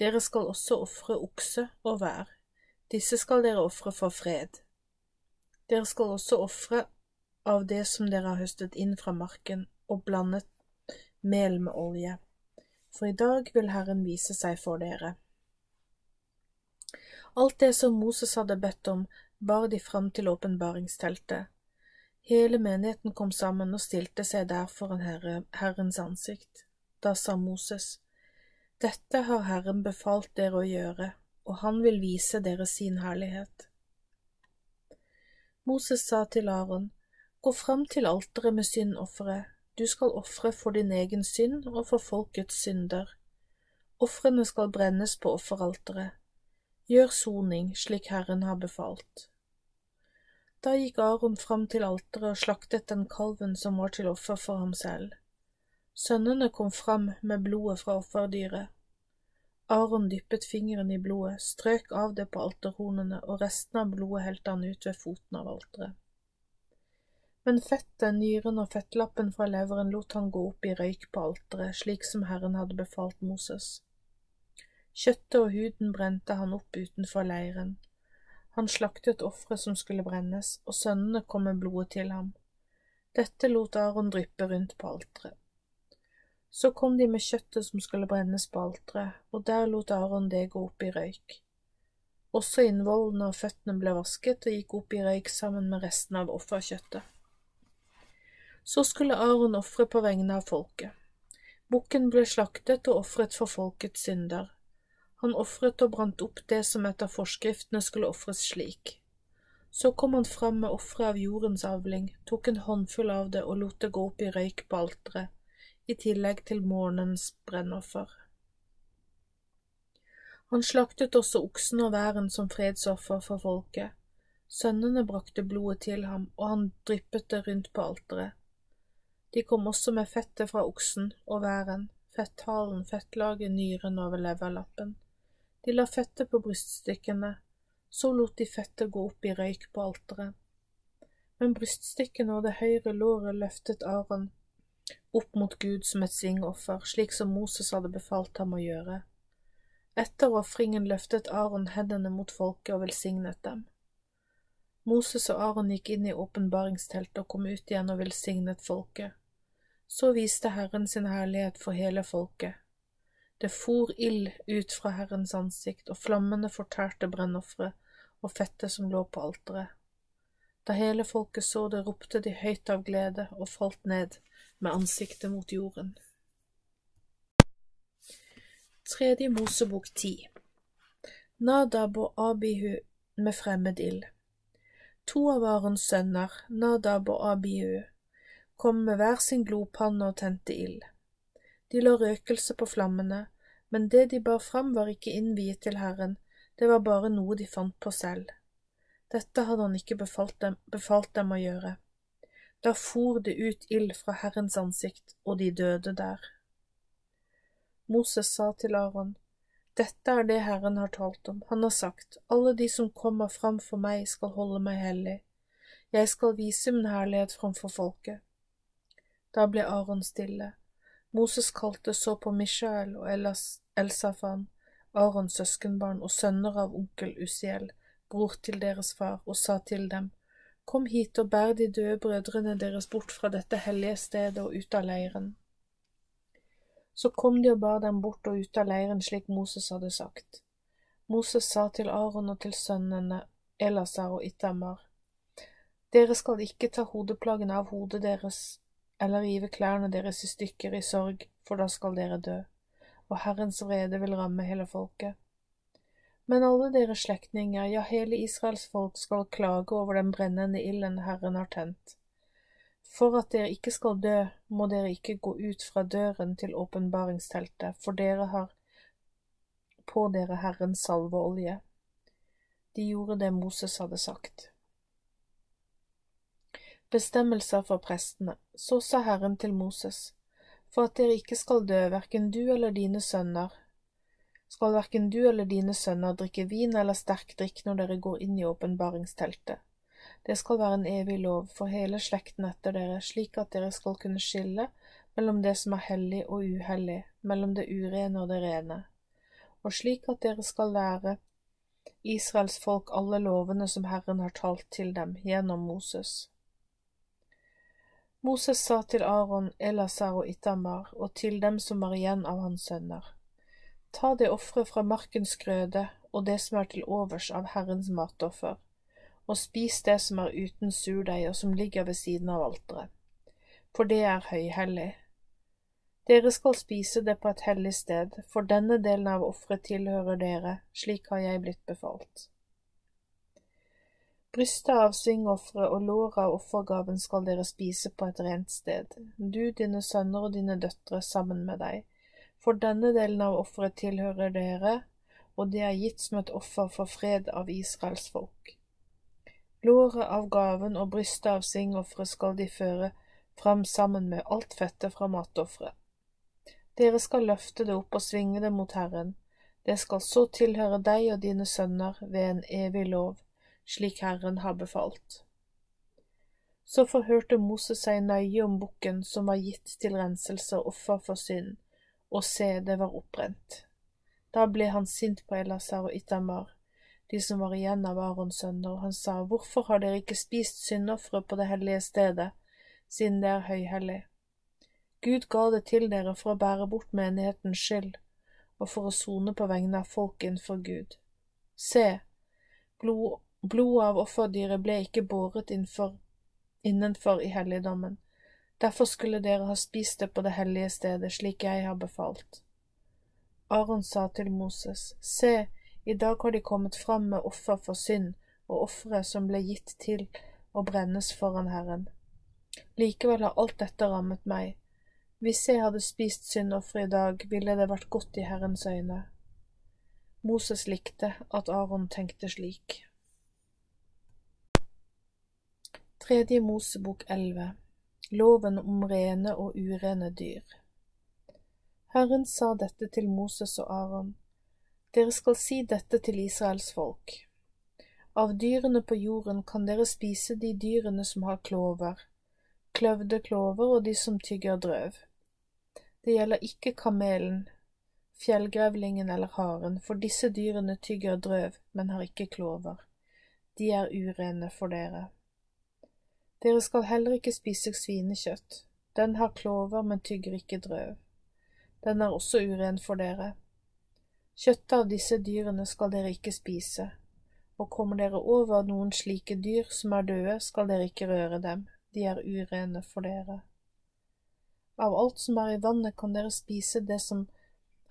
Dere skal også ofre okse og vær. Disse skal dere ofre for fred. Dere skal også ofre av det som dere har høstet inn fra marken, og blandet mel med olje. For i dag vil Herren vise seg for dere. Alt det som Moses hadde bedt om, bar de fram til åpenbaringsteltet. Hele menigheten kom sammen og stilte seg der foran herre, Herrens ansikt. Da sa Moses, Dette har Herren befalt dere å gjøre, og han vil vise dere sin herlighet. Moses sa til Aron, Gå fram til alteret med syndofferet, du skal ofre for din egen synd og for folkets synder. Ofrene skal brennes på offeralteret. Gjør soning slik Herren har befalt. Da gikk Aron fram til alteret og slaktet den kalven som var til offer for ham selv. Sønnene kom fram med blodet fra offerdyret. Aron dyppet fingeren i blodet, strøk av det på alterhornene, og resten av blodet helte han ut ved foten av alteret. Men fettet, nyren og fettlappen fra leveren lot han gå opp i røyk på alteret, slik som Herren hadde befalt Moses. Kjøttet og huden brente han opp utenfor leiren. Han slaktet offeret som skulle brennes, og sønnene kom med blodet til ham. Dette lot Aron dryppe rundt på alteret. Så kom de med kjøttet som skulle brennes på alteret, og der lot Aron det gå opp i røyk. Også innvollene og føttene ble vasket og gikk opp i røyk sammen med resten av offerkjøttet. Så skulle Aron ofre på vegne av folket. Bukken ble slaktet og ofret for folkets synder. Han ofret og brant opp det som etter forskriftene skulle ofres slik. Så kom han fram med offeret av jordens avling, tok en håndfull av det og lot det gå opp i røyk på alteret, i tillegg til morgenens brennoffer. Han slaktet også oksen og væren som fredsoffer for folket. Sønnene brakte blodet til ham, og han dryppet det rundt på alteret. De kom også med fettet fra oksen og væren, fetthalen, fettlaget, nyren over leverlappen. De la fettet på bryststykkene, så lot de fettet gå opp i røyk på alteret. Men bryststykkene og det høyre låret løftet Aron opp mot Gud som et svingoffer, slik som Moses hadde befalt ham å gjøre. Etter ofringen løftet Aron hendene mot folket og velsignet dem. Moses og Aron gikk inn i åpenbaringsteltet og kom ut igjen og velsignet folket. Så viste Herren sin herlighet for hele folket. Det for ild ut fra Herrens ansikt, og flammene fortærte brennofferet og fettet som lå på alteret. Da hele folket så det, ropte de høyt av glede og falt ned med ansiktet mot jorden. Tredje Mosebok ti Nadab og Abihu med fremmed ild To av Arons sønner, Nadab og Abihu, kom med hver sin glopanne og tente ild. De la røkelse på flammene, men det de bar fram var ikke innviet til Herren, det var bare noe de fant på selv. Dette hadde han ikke befalt dem, befalt dem å gjøre. Da for det ut ild fra Herrens ansikt, og de døde der. Moses sa til Aron, Dette er det Herren har talt om, han har sagt, alle de som kommer fram for meg skal holde meg hellig, jeg skal vise min herlighet framfor folket. Da ble Aron stille. Moses kalte så på Mishael og Elsafan, Arons søskenbarn og sønner av onkel Usiel, bror til deres far, og sa til dem, Kom hit og bær de døde brødrene deres bort fra dette hellige stedet og ut av leiren. Så kom de og bar dem bort og ut av leiren slik Moses hadde sagt. Moses sa til Aron og til sønnene Elasar og Itamar, Dere skal ikke ta hodeplagene av hodet deres eller rive klærne deres i stykker i sorg, for da skal dere dø og Herrens vrede vil ramme hele folket. Men alle deres slektninger, ja, hele Israels folk, skal klage over den brennende ilden Herren har tent. For at dere ikke skal dø, må dere ikke gå ut fra døren til åpenbaringsteltet, for dere har på dere Herrens salveolje. De gjorde det Moses hadde sagt. Bestemmelser for prestene. Så sa Herren til Moses for at dere ikke skal dø, hverken du eller dine sønner. Skal hverken du eller dine sønner drikke vin eller sterk drikk når dere går inn i åpenbaringsteltet. Det skal være en evig lov for hele slekten etter dere, slik at dere skal kunne skille mellom det som er hellig og uhellig, mellom det urene og det rene, og slik at dere skal lære Israels folk alle lovene som Herren har talt til dem gjennom Moses. Moses sa til Aron, Elasar og Itamar, og til dem som var igjen av hans sønner, Ta det offeret fra markens grøde og det som er til overs av Herrens matoffer, og spis det som er uten surdeig og som ligger ved siden av alteret, for det er høyhellig. Dere skal spise det på et hellig sted, for denne delen av offeret tilhører dere, slik har jeg blitt befalt. Brystet av svingofferet og låret av offergaven skal dere spise på et rent sted, du, dine sønner og dine døtre sammen med deg, for denne delen av offeret tilhører dere, og det er gitt som et offer for fred av Israels folk. Låret av gaven og brystet av svingofferet skal de føre fram sammen med alt fettet fra matofferet. Dere skal løfte det opp og svinge det mot Herren, det skal så tilhøre deg og dine sønner ved en evig lov slik Herren har befalt. Så forhørte Moses seg nøye om bukken som var gitt til renselse og offer for synd, og se, det var opprent. Da ble han sint på Elasar og Itamar, de som var igjen av Arons sønner, og han sa, Hvorfor har dere ikke spist syndofre på det hellige stedet, siden det er høyhellig? Gud ga det til dere for å bære bort menighetens skyld, og for å sone på vegne av folk innenfor Gud. Se, blod Blodet av offerdyret ble ikke båret innenfor, innenfor i helligdommen. Derfor skulle dere ha spist det på det hellige stedet, slik jeg har befalt. Aron sa til Moses, Se, i dag har de kommet fram med offer for synd og ofre som ble gitt til å brennes foran Herren. Likevel har alt dette rammet meg. Hvis jeg hadde spist syndoffer i dag, ville det vært godt i Herrens øyne. Moses likte at Aron tenkte slik. Tredje Mosebok elleve Loven om rene og urene dyr Herren sa dette til Moses og Aron. Dere skal si dette til Israels folk. Av dyrene på jorden kan dere spise de dyrene som har klover, kløvde klover og de som tygger drøv. Det gjelder ikke kamelen, fjellgrevlingen eller haren, for disse dyrene tygger drøv, men har ikke klover. De er urene for dere. Dere skal heller ikke spise svinekjøtt. Den har klover, men tygger ikke drøv. Den er også uren for dere. Kjøttet av disse dyrene skal dere ikke spise, og kommer dere over noen slike dyr som er døde, skal dere ikke røre dem, de er urene for dere. Av alt som er i vannet kan dere spise det som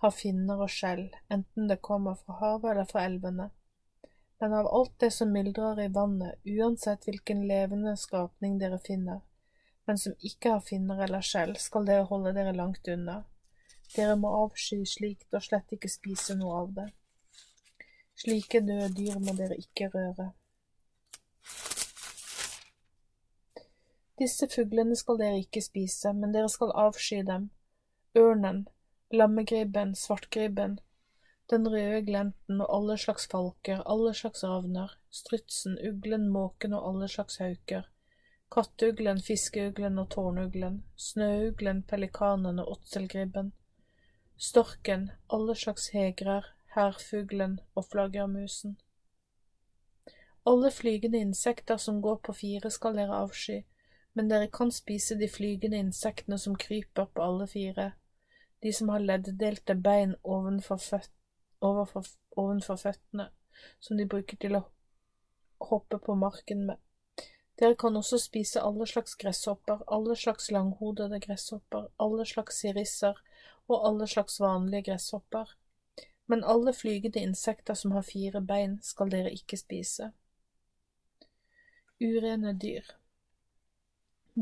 har finner og skjell, enten det kommer fra havet eller fra elvene. Men av alt det som myldrer i vannet, uansett hvilken levende skapning dere finner, men som ikke har finner eller skjell, skal dere holde dere langt unna. Dere må avsky slikt og slett ikke spise noe av det. Slike døde dyr må dere ikke røre. Disse fuglene skal dere ikke spise, men dere skal avsky dem. Ørnen, lammegribben, svartgribben, den røde glenten og alle slags falker, alle slags ravner, strutsen, uglen, måken og alle slags hauker, kattuglen, fiskeuglen og tårnuglen, snøuglen, pelikanen og åtselgribben, storken, alle slags hegrer, hærfuglen og flaggermusen. Alle flygende insekter som går på fire skal dere avsky, men dere kan spise de flygende insektene som kryper på alle fire de som har ledddelte bein ovenfor, føt overfor, ovenfor føttene, som de bruker til å hoppe på marken med. Dere kan også spise alle slags gresshopper, alle slags langhodede gresshopper, alle slags sirisser og alle slags vanlige gresshopper. Men alle flygende insekter som har fire bein, skal dere ikke spise. Urene dyr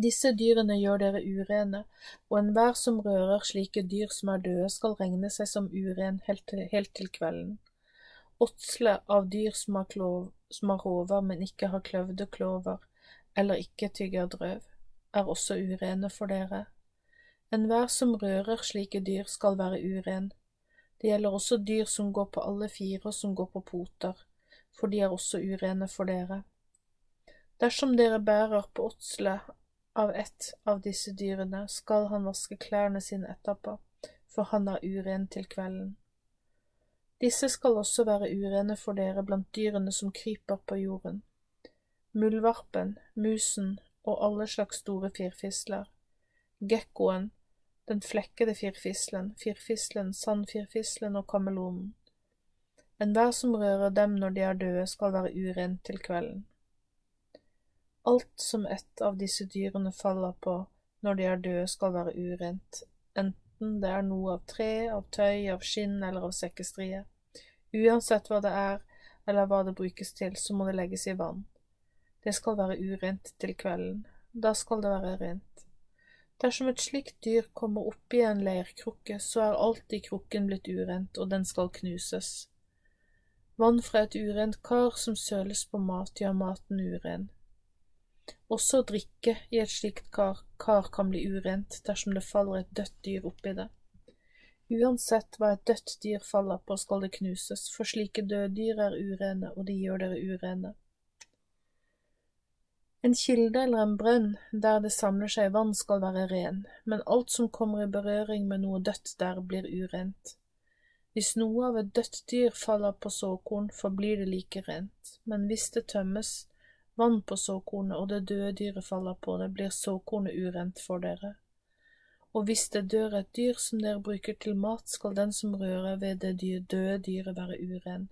disse dyrene gjør dere urene, og enhver som rører slike dyr som er døde, skal regne seg som uren helt til, helt til kvelden. Åtsle av dyr som har, klov, som har hover, men ikke har kløvde klover, eller ikke tygger drøv, er også urene for dere. Enhver som rører slike dyr, skal være uren. Det gjelder også dyr som går på alle fire og som går på poter, for de er også urene for dere. Dersom dere bærer på åtsle av ett av disse dyrene skal han vaske klærne sine etterpå, for han er uren til kvelden. Disse skal også være urene for dere blant dyrene som kryper på jorden. Muldvarpen, musen og alle slags store firfisler. Gekkoen, den flekkede firfislen, firfislen, sandfirfislen og kamelonen. Enhver som rører dem når de er døde, skal være uren til kvelden. Alt som ett av disse dyrene faller på når de er døde, skal være urent, enten det er noe av tre, av tøy, av skinn eller av sekkestrie. Uansett hva det er eller hva det brukes til, så må det legges i vann. Det skal være urent til kvelden. Da skal det være rent. Dersom et slikt dyr kommer oppi en leirkrukke, så er alt i krukken blitt urent, og den skal knuses. Vann fra et urent kar som søles på mat, gjør maten uren. Også drikke i et slikt kar, kar kan bli urent dersom det faller et dødt dyr oppi det. Uansett hva et dødt dyr faller på, skal det knuses, for slike døde dyr er urene, og de gjør dere urene. En kilde eller en brønn der det samler seg vann skal være ren, men alt som kommer i berøring med noe dødt der, blir urent. Hvis noe av et dødt dyr faller på såkorn, forblir det like rent, men hvis det tømmes, vann på såkornet, og det døde dyret faller på det, blir såkornet urent for dere. Og hvis det dør et dyr som dere bruker til mat, skal den som rører ved det døde dyret være uren.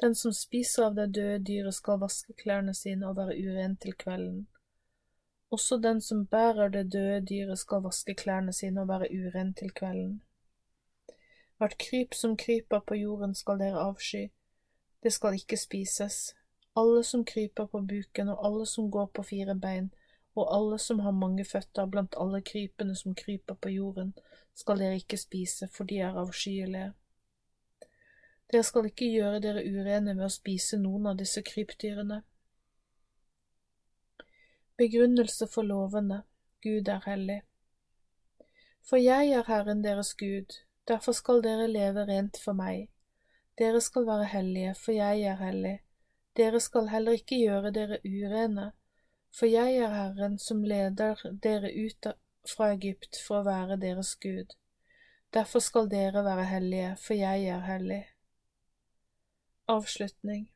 Den som spiser av det døde dyret, skal vaske klærne sine og være uren til kvelden. Også den som bærer det døde dyret skal vaske klærne sine og være uren til kvelden. Hvert kryp som kryper på jorden skal dere avsky, det skal ikke spises. Alle som kryper på buken og alle som går på fire bein, og alle som har mange føtter blant alle krypene som kryper på jorden, skal dere ikke spise, for de er avskyelige. Dere skal ikke gjøre dere urene ved å spise noen av disse krypdyrene. Begrunnelse for lovene Gud er hellig. For jeg er Herren deres Gud, derfor skal dere leve rent for meg. Dere skal være hellige, for jeg er hellig. Dere skal heller ikke gjøre dere urene, for jeg er Herren som leder dere ut fra Egypt for å være deres Gud. Derfor skal dere være hellige, for jeg er hellig. Avslutning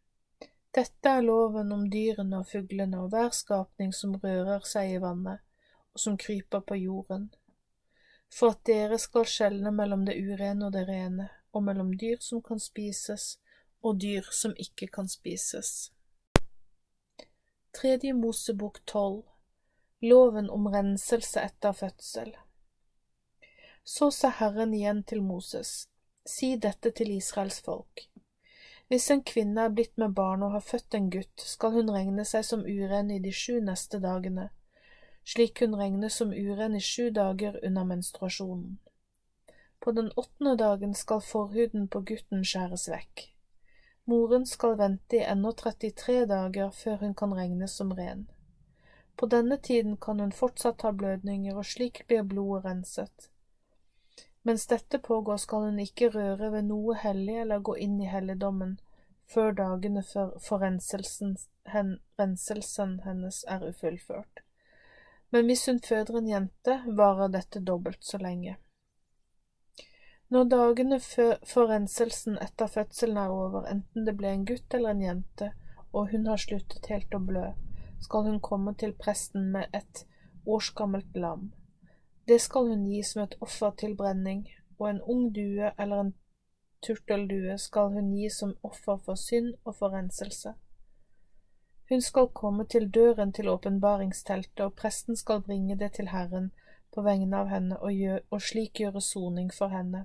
dette er loven om dyrene og fuglene og hver skapning som rører seg i vannet, og som kryper på jorden, for at dere skal skjelne mellom det urene og det rene, og mellom dyr som kan spises og dyr som ikke kan spises. Tredje Mosebok tolv Loven om renselse etter fødsel Så sa Herren igjen til Moses, si dette til Israels folk. Hvis en kvinne er blitt med barn og har født en gutt, skal hun regne seg som uren i de sju neste dagene, slik hun regnes som uren i sju dager under menstruasjonen. På den åttende dagen skal forhuden på gutten skjæres vekk. Moren skal vente i ennå 33 dager før hun kan regnes som ren. På denne tiden kan hun fortsatt ha blødninger, og slik blir blodet renset. Mens dette pågår, skal hun ikke røre ved noe hellig eller gå inn i helligdommen før dagene for renselsen, hen, renselsen hennes er ufullført. Men hvis hun føder en jente, varer dette dobbelt så lenge. Når dagene før renselsen etter fødselen er over, enten det ble en gutt eller en jente, og hun har sluttet helt å blø, skal hun komme til presten med et årsgammelt lam. Det skal hun gi som et offer til brenning, og en ung due eller en turteldue skal hun gi som offer for synd og for renselse. Hun skal komme til døren til åpenbaringsteltet, og presten skal bringe det til Herren på vegne av henne og, gjør, og slik gjøre soning for henne.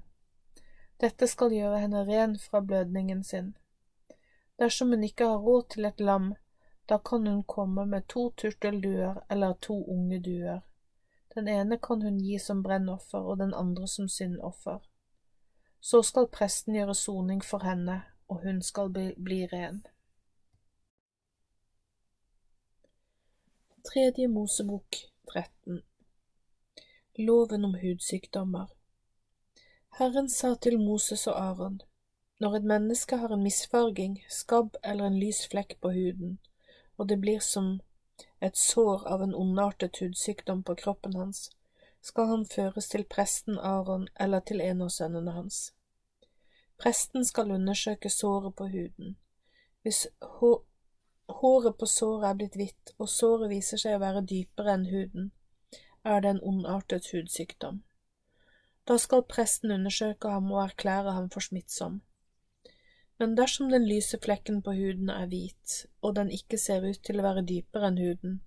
Dette skal gjøre henne ren fra blødningen sin. Dersom hun ikke har råd til et lam, da kan hun komme med to turtelduer eller to unge duer. Den ene kan hun gi som brennoffer og den andre som syndoffer. Så skal presten gjøre soning for henne, og hun skal bli, bli ren. Tredje Mosebok 13 Loven om hudsykdommer Herren sa til Moses og Aron, når et menneske har en misfarging, skabb eller en lys flekk på huden, og det blir som et sår av en ondartet hudsykdom på kroppen hans, skal han føres til presten Aron eller til en av sønnene hans. Presten skal undersøke såret på huden. Hvis håret på såret er blitt hvitt, og såret viser seg å være dypere enn huden, er det en ondartet hudsykdom. Da skal presten undersøke ham og erklære ham for smittsom. Men dersom den lyse flekken på huden er hvit, og den ikke ser ut til å være dypere enn huden,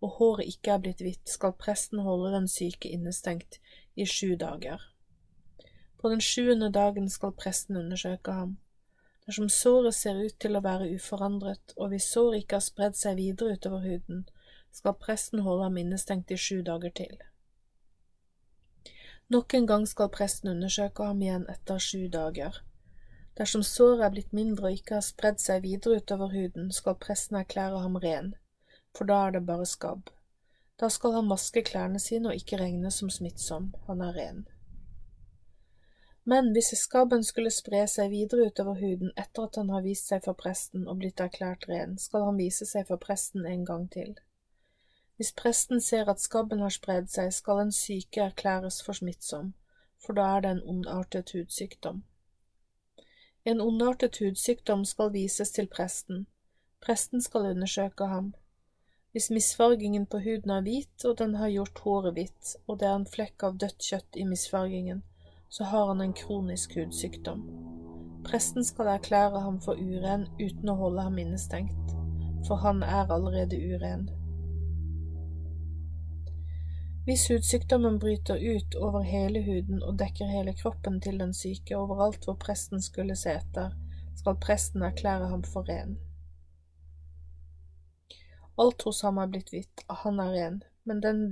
og håret ikke er blitt hvitt, skal presten holde den syke innestengt i sju dager. På den sjuende dagen skal presten undersøke ham. Dersom såret ser ut til å være uforandret, og hvis såret ikke har spredd seg videre utover huden, skal presten holde ham innestengt i sju dager til. Nok en gang skal presten undersøke ham igjen etter sju dager. Dersom såret er blitt mindre og ikke har spredd seg videre utover huden, skal presten erklære ham ren, for da er det bare skabb. Da skal han maske klærne sine og ikke regnes som smittsom, han er ren. Men hvis skabben skulle spre seg videre utover huden etter at han har vist seg for presten og blitt erklært ren, skal han vise seg for presten en gang til. Hvis presten ser at skabben har spredd seg, skal en syke erklæres for smittsom, for da er det en ondartet hudsykdom. En ondartet hudsykdom skal vises til presten. Presten skal undersøke ham. Hvis misfargingen på huden er hvit og den har gjort håret hvitt, og det er en flekk av dødt kjøtt i misfargingen, så har han en kronisk hudsykdom. Presten skal erklære ham for uren uten å holde ham innestengt, for han er allerede uren. Hvis hudsykdommen bryter ut over hele huden og dekker hele kroppen til den syke overalt hvor presten skulle se etter, skal presten erklære ham for ren. Alt hos ham er blitt hvitt, han er ren, men den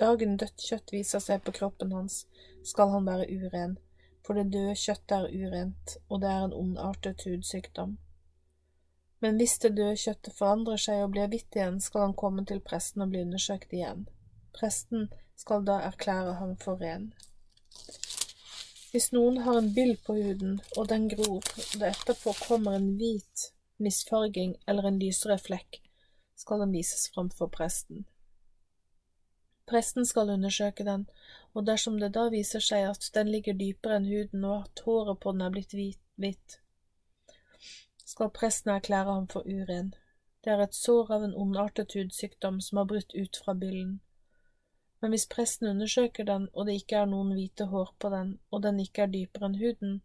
dagen dødt kjøtt viser seg på kroppen hans, skal han være uren, for det døde kjøttet er urent, og det er en ondartet hudsykdom. Men hvis det døde kjøttet forandrer seg og blir hvitt igjen, skal han komme til presten og bli undersøkt igjen. Presten skal da erklære ham for ren. Hvis noen har en byll på huden, og den gror, og det etterpå kommer en hvit misfarging eller en lysere flekk, skal den vises fram for presten. Presten skal undersøke den, og dersom det da viser seg at den ligger dypere enn huden og at håret på den er blitt hvitt, skal presten erklære ham for uren. Det er et sår av en ondartet hudsykdom som har brutt ut fra byllen men hvis presten undersøker den og det ikke er noen hvite hår på den, og den ikke er dypere enn huden,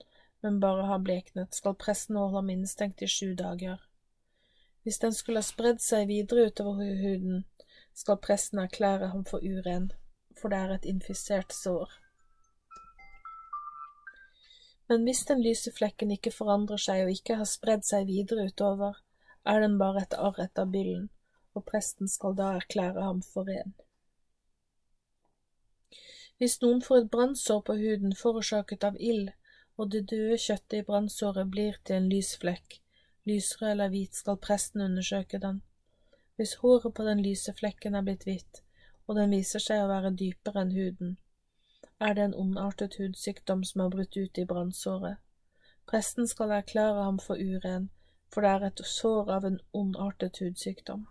men bare har bleknet, skal presten holde ham innestengt i sju dager. Hvis den skulle ha spredd seg videre utover huden, skal presten erklære ham for uren, for det er et infisert sår. Men hvis den lyse flekken ikke forandrer seg og ikke har spredd seg videre utover, er den bare et arr etter byllen, og presten skal da erklære ham for ren. Hvis noen får et brannsår på huden forårsaket av ild, og det døde kjøttet i brannsåret blir til en lys flekk, lysrød eller hvit, skal presten undersøke den. Hvis håret på den lyse flekken er blitt hvitt, og den viser seg å være dypere enn huden, er det en ondartet hudsykdom som har brutt ut i brannsåret. Presten skal erklære ham for uren, for det er et sår av en ondartet hudsykdom.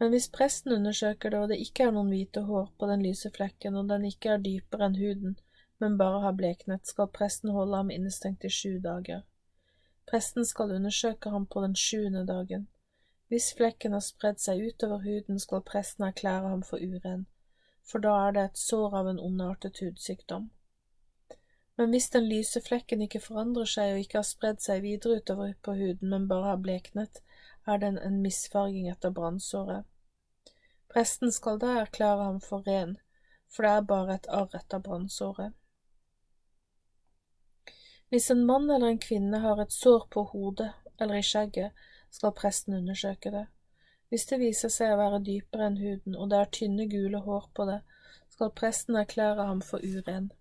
Men hvis presten undersøker det, og det ikke er noen hvite hår på den lyse flekken, og den ikke er dypere enn huden, men bare har bleknet, skal presten holde ham innestengt i sju dager. Presten skal undersøke ham på den sjuende dagen. Hvis flekken har spredd seg utover huden, skal presten erklære ham for uren, for da er det et sår av en ondartet hudsykdom. Men hvis den lyse flekken ikke forandrer seg og ikke har spredd seg videre utover på huden, men bare har bleknet, er den en misfarging etter brannsåret. Presten skal da erklære ham for ren, for det er bare et arr etter brannsåret. Hvis en mann eller en kvinne har et sår på hodet eller i skjegget, skal presten undersøke det. Hvis det viser seg å være dypere enn huden og det er tynne, gule hår på det, skal presten erklære ham for uren.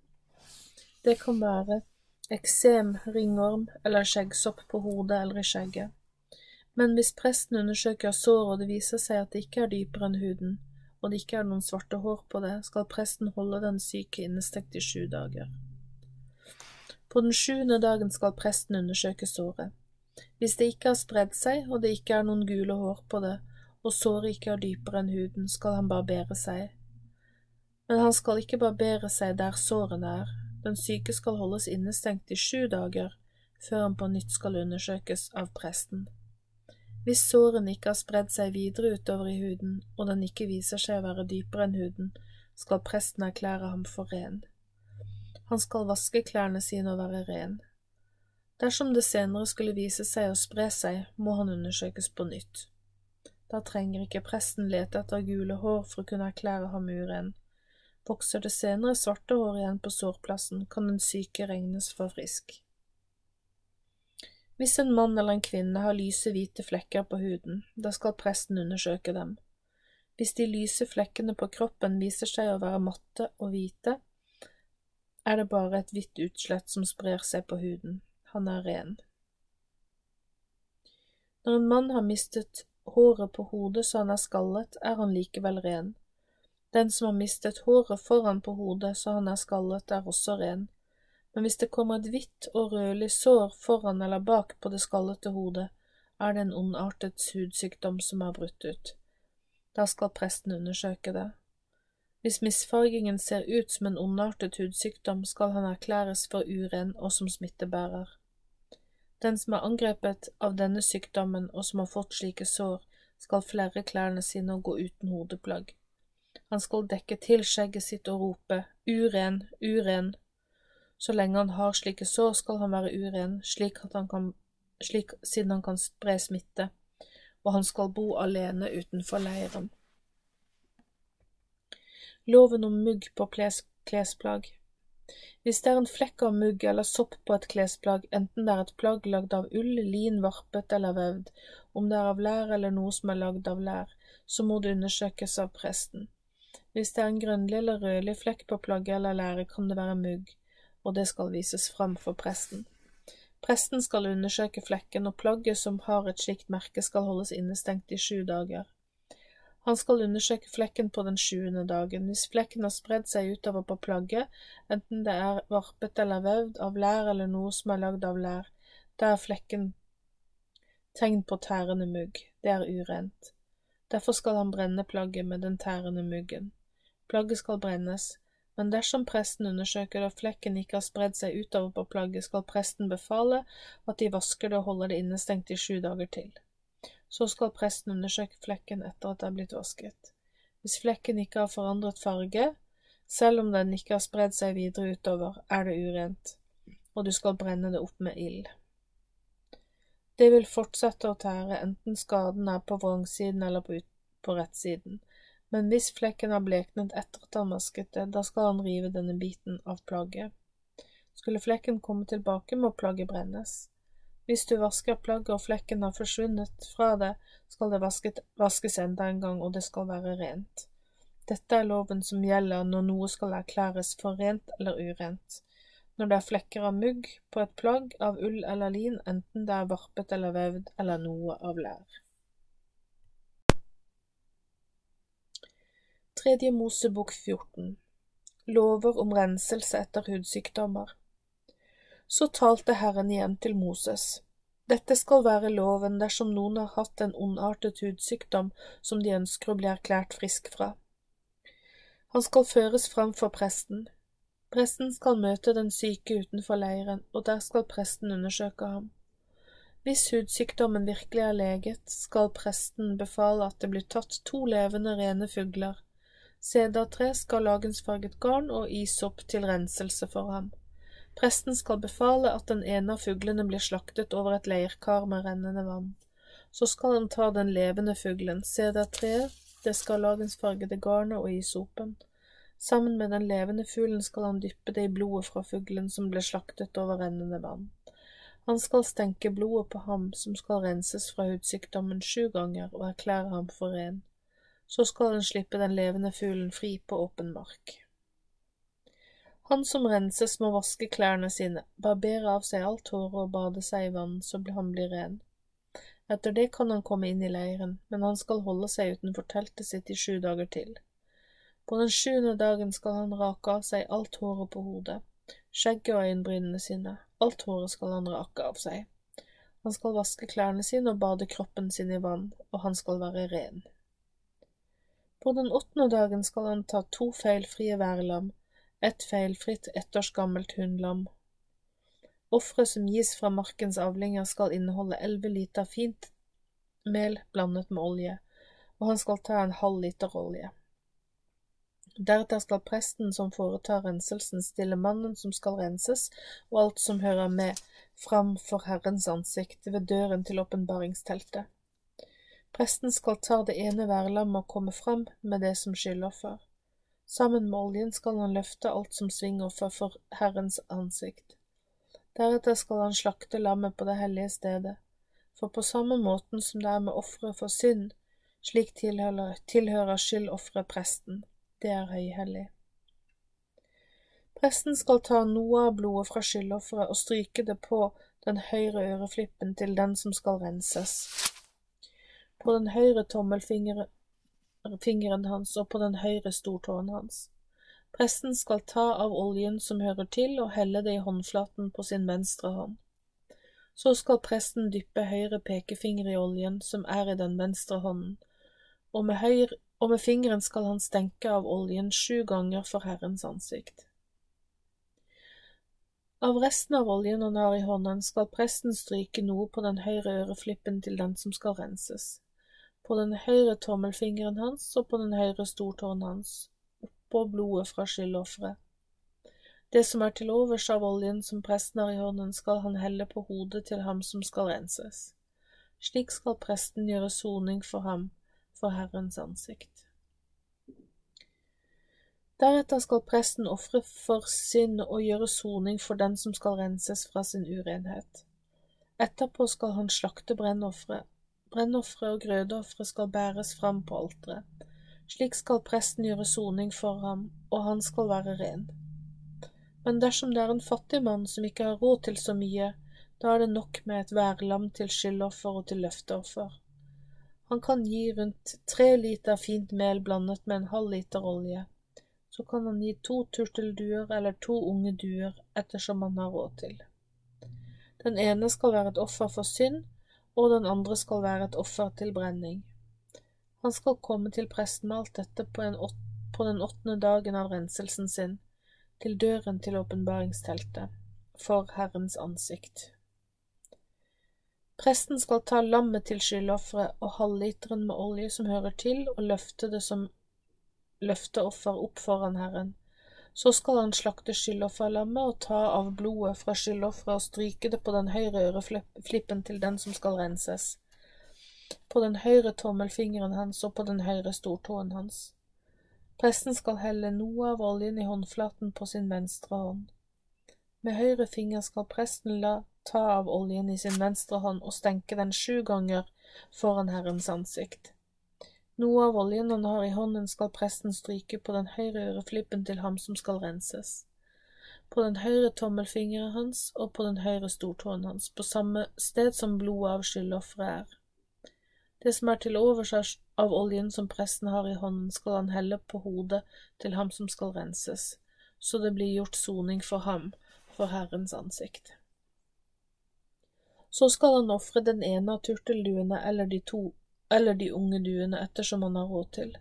Det kan være eksem, ringorm eller skjeggsopp på hodet eller i skjegget. Men hvis presten undersøker såret og det viser seg at det ikke er dypere enn huden, og det ikke er noen svarte hår på det, skal presten holde den syke innestekt i sju dager. På den sjuende dagen skal presten undersøke såret. Hvis det ikke har spredd seg og det ikke er noen gule hår på det, og såret ikke er dypere enn huden, skal han barbere seg. Men han skal ikke barbere seg der sårene er, den syke skal holdes innestengt i sju dager før han på nytt skal undersøkes av presten. Hvis sårene ikke har spredd seg videre utover i huden, og den ikke viser seg å være dypere enn huden, skal presten erklære ham for ren. Han skal vaske klærne sine og være ren. Dersom det senere skulle vise seg å spre seg, må han undersøkes på nytt. Da trenger ikke presten lete etter gule hår for å kunne erklære ham uren. Vokser det senere svarte hår igjen på sårplassen, kan den syke regnes for frisk. Hvis en mann eller en kvinne har lyse, hvite flekker på huden, da skal presten undersøke dem. Hvis de lyse flekkene på kroppen viser seg å være matte og hvite, er det bare et hvitt utslett som sprer seg på huden. Han er ren. Når en mann har mistet håret på hodet så han er skallet, er han likevel ren. Den som har mistet håret foran på hodet så han er skallet, er også ren men hvis det kommer et hvitt og rødlig sår foran eller bak på det skallete hodet, er det en ondartet hudsykdom som er brutt ut. Da skal presten undersøke det. Hvis misfargingen ser ut som en ondartet hudsykdom, skal han erklæres for uren og som smittebærer. Den som er angrepet av denne sykdommen og som har fått slike sår, skal flerre klærne sine og gå uten hodeplagg. Han skal dekke til skjegget sitt og rope uren, uren, så lenge han har slike sår, skal han være uren, slik, kan, slik siden han kan spre smitte, og han skal bo alene utenfor leiren. Loven om mugg på klesplagg. Hvis det er en flekk av mugg eller sopp på et klesplagg, enten det er et plagg lagd av ull, lin, varpet eller vevd, om det er av lær eller noe som er lagd av lær, så må det undersøkes av presten. Hvis det er en grønnlig eller rødlig flekk på plagget eller læret, kan det være mugg, og det skal vises fram for presten. Presten skal undersøke flekken, og plagget som har et slikt merke skal holdes innestengt i sju dager. Han skal undersøke flekken på den sjuende dagen. Hvis flekken har spredd seg utover på plagget, enten det er varpet eller vevd, av lær eller noe som er lagd av lær, da er flekken tegn på tærende mugg. Det er urent. Derfor skal han brenne plagget med den tærende muggen. Plagget skal brennes, men dersom presten undersøker at flekken ikke har spredd seg utover på plagget, skal presten befale at de vasker det og holder det innestengt i sju dager til. Så skal presten undersøke flekken etter at det er blitt vasket. Hvis flekken ikke har forandret farge, selv om den ikke har spredd seg videre utover, er det urent, og du skal brenne det opp med ild. Det vil fortsette å tære enten skaden er på vrangsiden eller på, på rettsiden, men hvis flekken har bleknet etter at han vasket det, da skal han rive denne biten av plagget. Skulle flekken komme tilbake, må plagget brennes. Hvis du vasker plagget og flekken har forsvunnet fra det, skal det vasket, vaskes enda en gang, og det skal være rent. Dette er loven som gjelder når noe skal erklæres for rent eller urent. Når det er flekker av mugg på et plagg av ull eller lin, enten det er varpet eller vevd eller noe av lær. Tredje Mosebok 14 Lover om renselse etter hudsykdommer så talte Herren igjen til Moses. Dette skal være loven dersom noen har hatt en ondartet hudsykdom som de ønsker å bli erklært frisk fra. Han skal føres fram for presten. Presten skal møte den syke utenfor leiren, og der skal presten undersøke ham. Hvis hudsykdommen virkelig er leget, skal presten befale at det blir tatt to levende rene fugler. Sedartre skal lagensfarget garn og isopp til renselse for ham. Presten skal befale at den ene av fuglene blir slaktet over et leirkar med rennende vann. Så skal han ta den levende fuglen, sedertreet, der det skal lagensfargede garnet og isopen. Sammen med den levende fuglen skal han dyppe det i blodet fra fuglen som ble slaktet over rennende vann. Han skal stenke blodet på ham som skal renses fra hudsykdommen sju ganger og erklære ham for ren. Så skal han slippe den levende fuglen fri på åpen mark. Han som renses må vaske klærne sine, barbere av seg alt håret og bade seg i vann så han blir ren. Etter det kan han komme inn i leiren, men han skal holde seg utenfor teltet sitt i sju dager til. På den sjuende dagen skal han rake av seg alt håret på hodet, skjegget og øyenbrynene sine, alt håret skal han rake av seg. Han skal vaske klærne sine og bade kroppen sin i vann, og han skal være ren. På den åttende dagen skal han ta to feilfrie værlam, et feilfritt ettårsgammelt hundlam. Offeret som gis fra markens avlinger skal inneholde elleve liter fint mel blandet med olje, og han skal ta en halv liter olje. Deretter skal presten som foretar renselsen, stille mannen som skal renses, og alt som hører med, fram for Herrens ansikt ved døren til åpenbaringsteltet. Presten skal ta det ene værlammet og komme frem med det som skyldoffer. Sammen med oljen skal han løfte alt som svinger for Herrens ansikt. Deretter skal han slakte lammet på det hellige stedet, for på samme måten som det er med offeret for synd, slik tilhører, tilhører skyldofferet presten, det er høyhellig. Presten skal ta noe av blodet fra skyldofferet og stryke det på den høyre øreflippen til den som skal renses. På den høyre tommelfingeren hans og på den høyre stortåen hans. Presten skal ta av oljen som hører til, og helle det i håndflaten på sin venstre hånd. Så skal presten dyppe høyre pekefinger i oljen som er i den venstre hånden, og med, høyre, og med fingeren skal han stenke av oljen sju ganger for Herrens ansikt. Av resten av oljen han har i hånden, skal presten stryke noe på den høyre øreflippen til den som skal renses på den høyre tommelfingeren hans og på den høyre stortåen hans, oppå blodet fra skyldofferet. Det som er til overs av oljen som presten har i hånden, skal han helle på hodet til ham som skal renses. Slik skal presten gjøre soning for ham for Herrens ansikt. Deretter skal presten ofre for synd og gjøre soning for den som skal renses fra sin urenhet. Etterpå skal han slakte brennofre. Brennofre og grødofre skal bæres fram på alteret. Slik skal presten gjøre soning for ham, og han skal være ren. Men dersom det er en fattig mann som ikke har råd til så mye, da er det nok med et værlam til skyldoffer og til løfteoffer. Han kan gi rundt tre liter fint mel blandet med en halv liter olje så kan han gi to turtelduer eller to unge duer ettersom han har råd til. Den ene skal være et offer for synd, og den andre skal være et offer til brenning. Han skal komme til presten med alt dette på, på den åttende dagen av renselsen sin, til døren til åpenbaringsteltet, for Herrens ansikt. Presten skal ta lammet til skyldofferet og halvliteren med olje som hører til, og løfte det som løfteoffer opp foran Herren. Så skal han slakte skyldofferlammet og ta av blodet fra skyldofferet og stryke det på den høyre øreflippen til den som skal renses, på den høyre tommelfingeren hans og på den høyre stortåen hans. Presten skal helle noe av oljen i håndflaten på sin venstre hånd. Med høyre finger skal presten la ta av oljen i sin venstre hånd og stenke den sju ganger foran Herrens ansikt. Noe av oljen han har i hånden skal presten stryke på den høyre øreflippen til ham som skal renses, på den høyre tommelfingeren hans og på den høyre stortåen hans, på samme sted som blodet av skyldofferet er. Det som er til overs av oljen som presten har i hånden, skal han helle på hodet til ham som skal renses, så det blir gjort soning for ham for Herrens ansikt. Så skal han ofre den ene av turtelduene eller de to eller de unge duene ettersom han har råd til.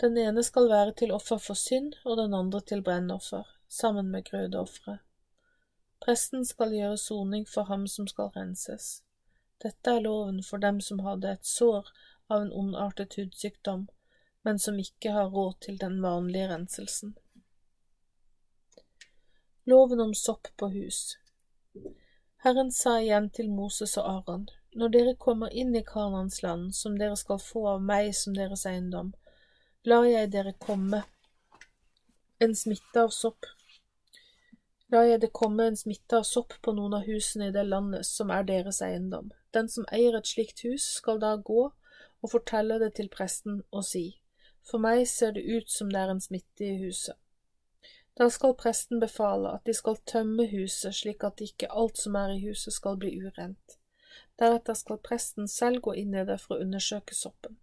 Den ene skal være til offer for synd og den andre til brennoffer, sammen med grødeofre. Presten skal gjøre soning for ham som skal renses. Dette er loven for dem som hadde et sår av en ondartet hudsykdom, men som ikke har råd til den vanlige renselsen. Loven om sopp på hus Herren sa igjen til Moses og Aron, når dere kommer inn i Kanans land, som dere skal få av meg som deres eiendom, lar jeg dere komme en smitte av sopp. Lar jeg det komme en smitte av sopp på noen av husene i det landet som er deres eiendom. Den som eier et slikt hus, skal da gå og fortelle det til presten og si, For meg ser det ut som det er en smitte i huset. Da skal presten befale at de skal tømme huset slik at ikke alt som er i huset skal bli urent. Deretter skal presten selv gå inn i det for å undersøke soppen.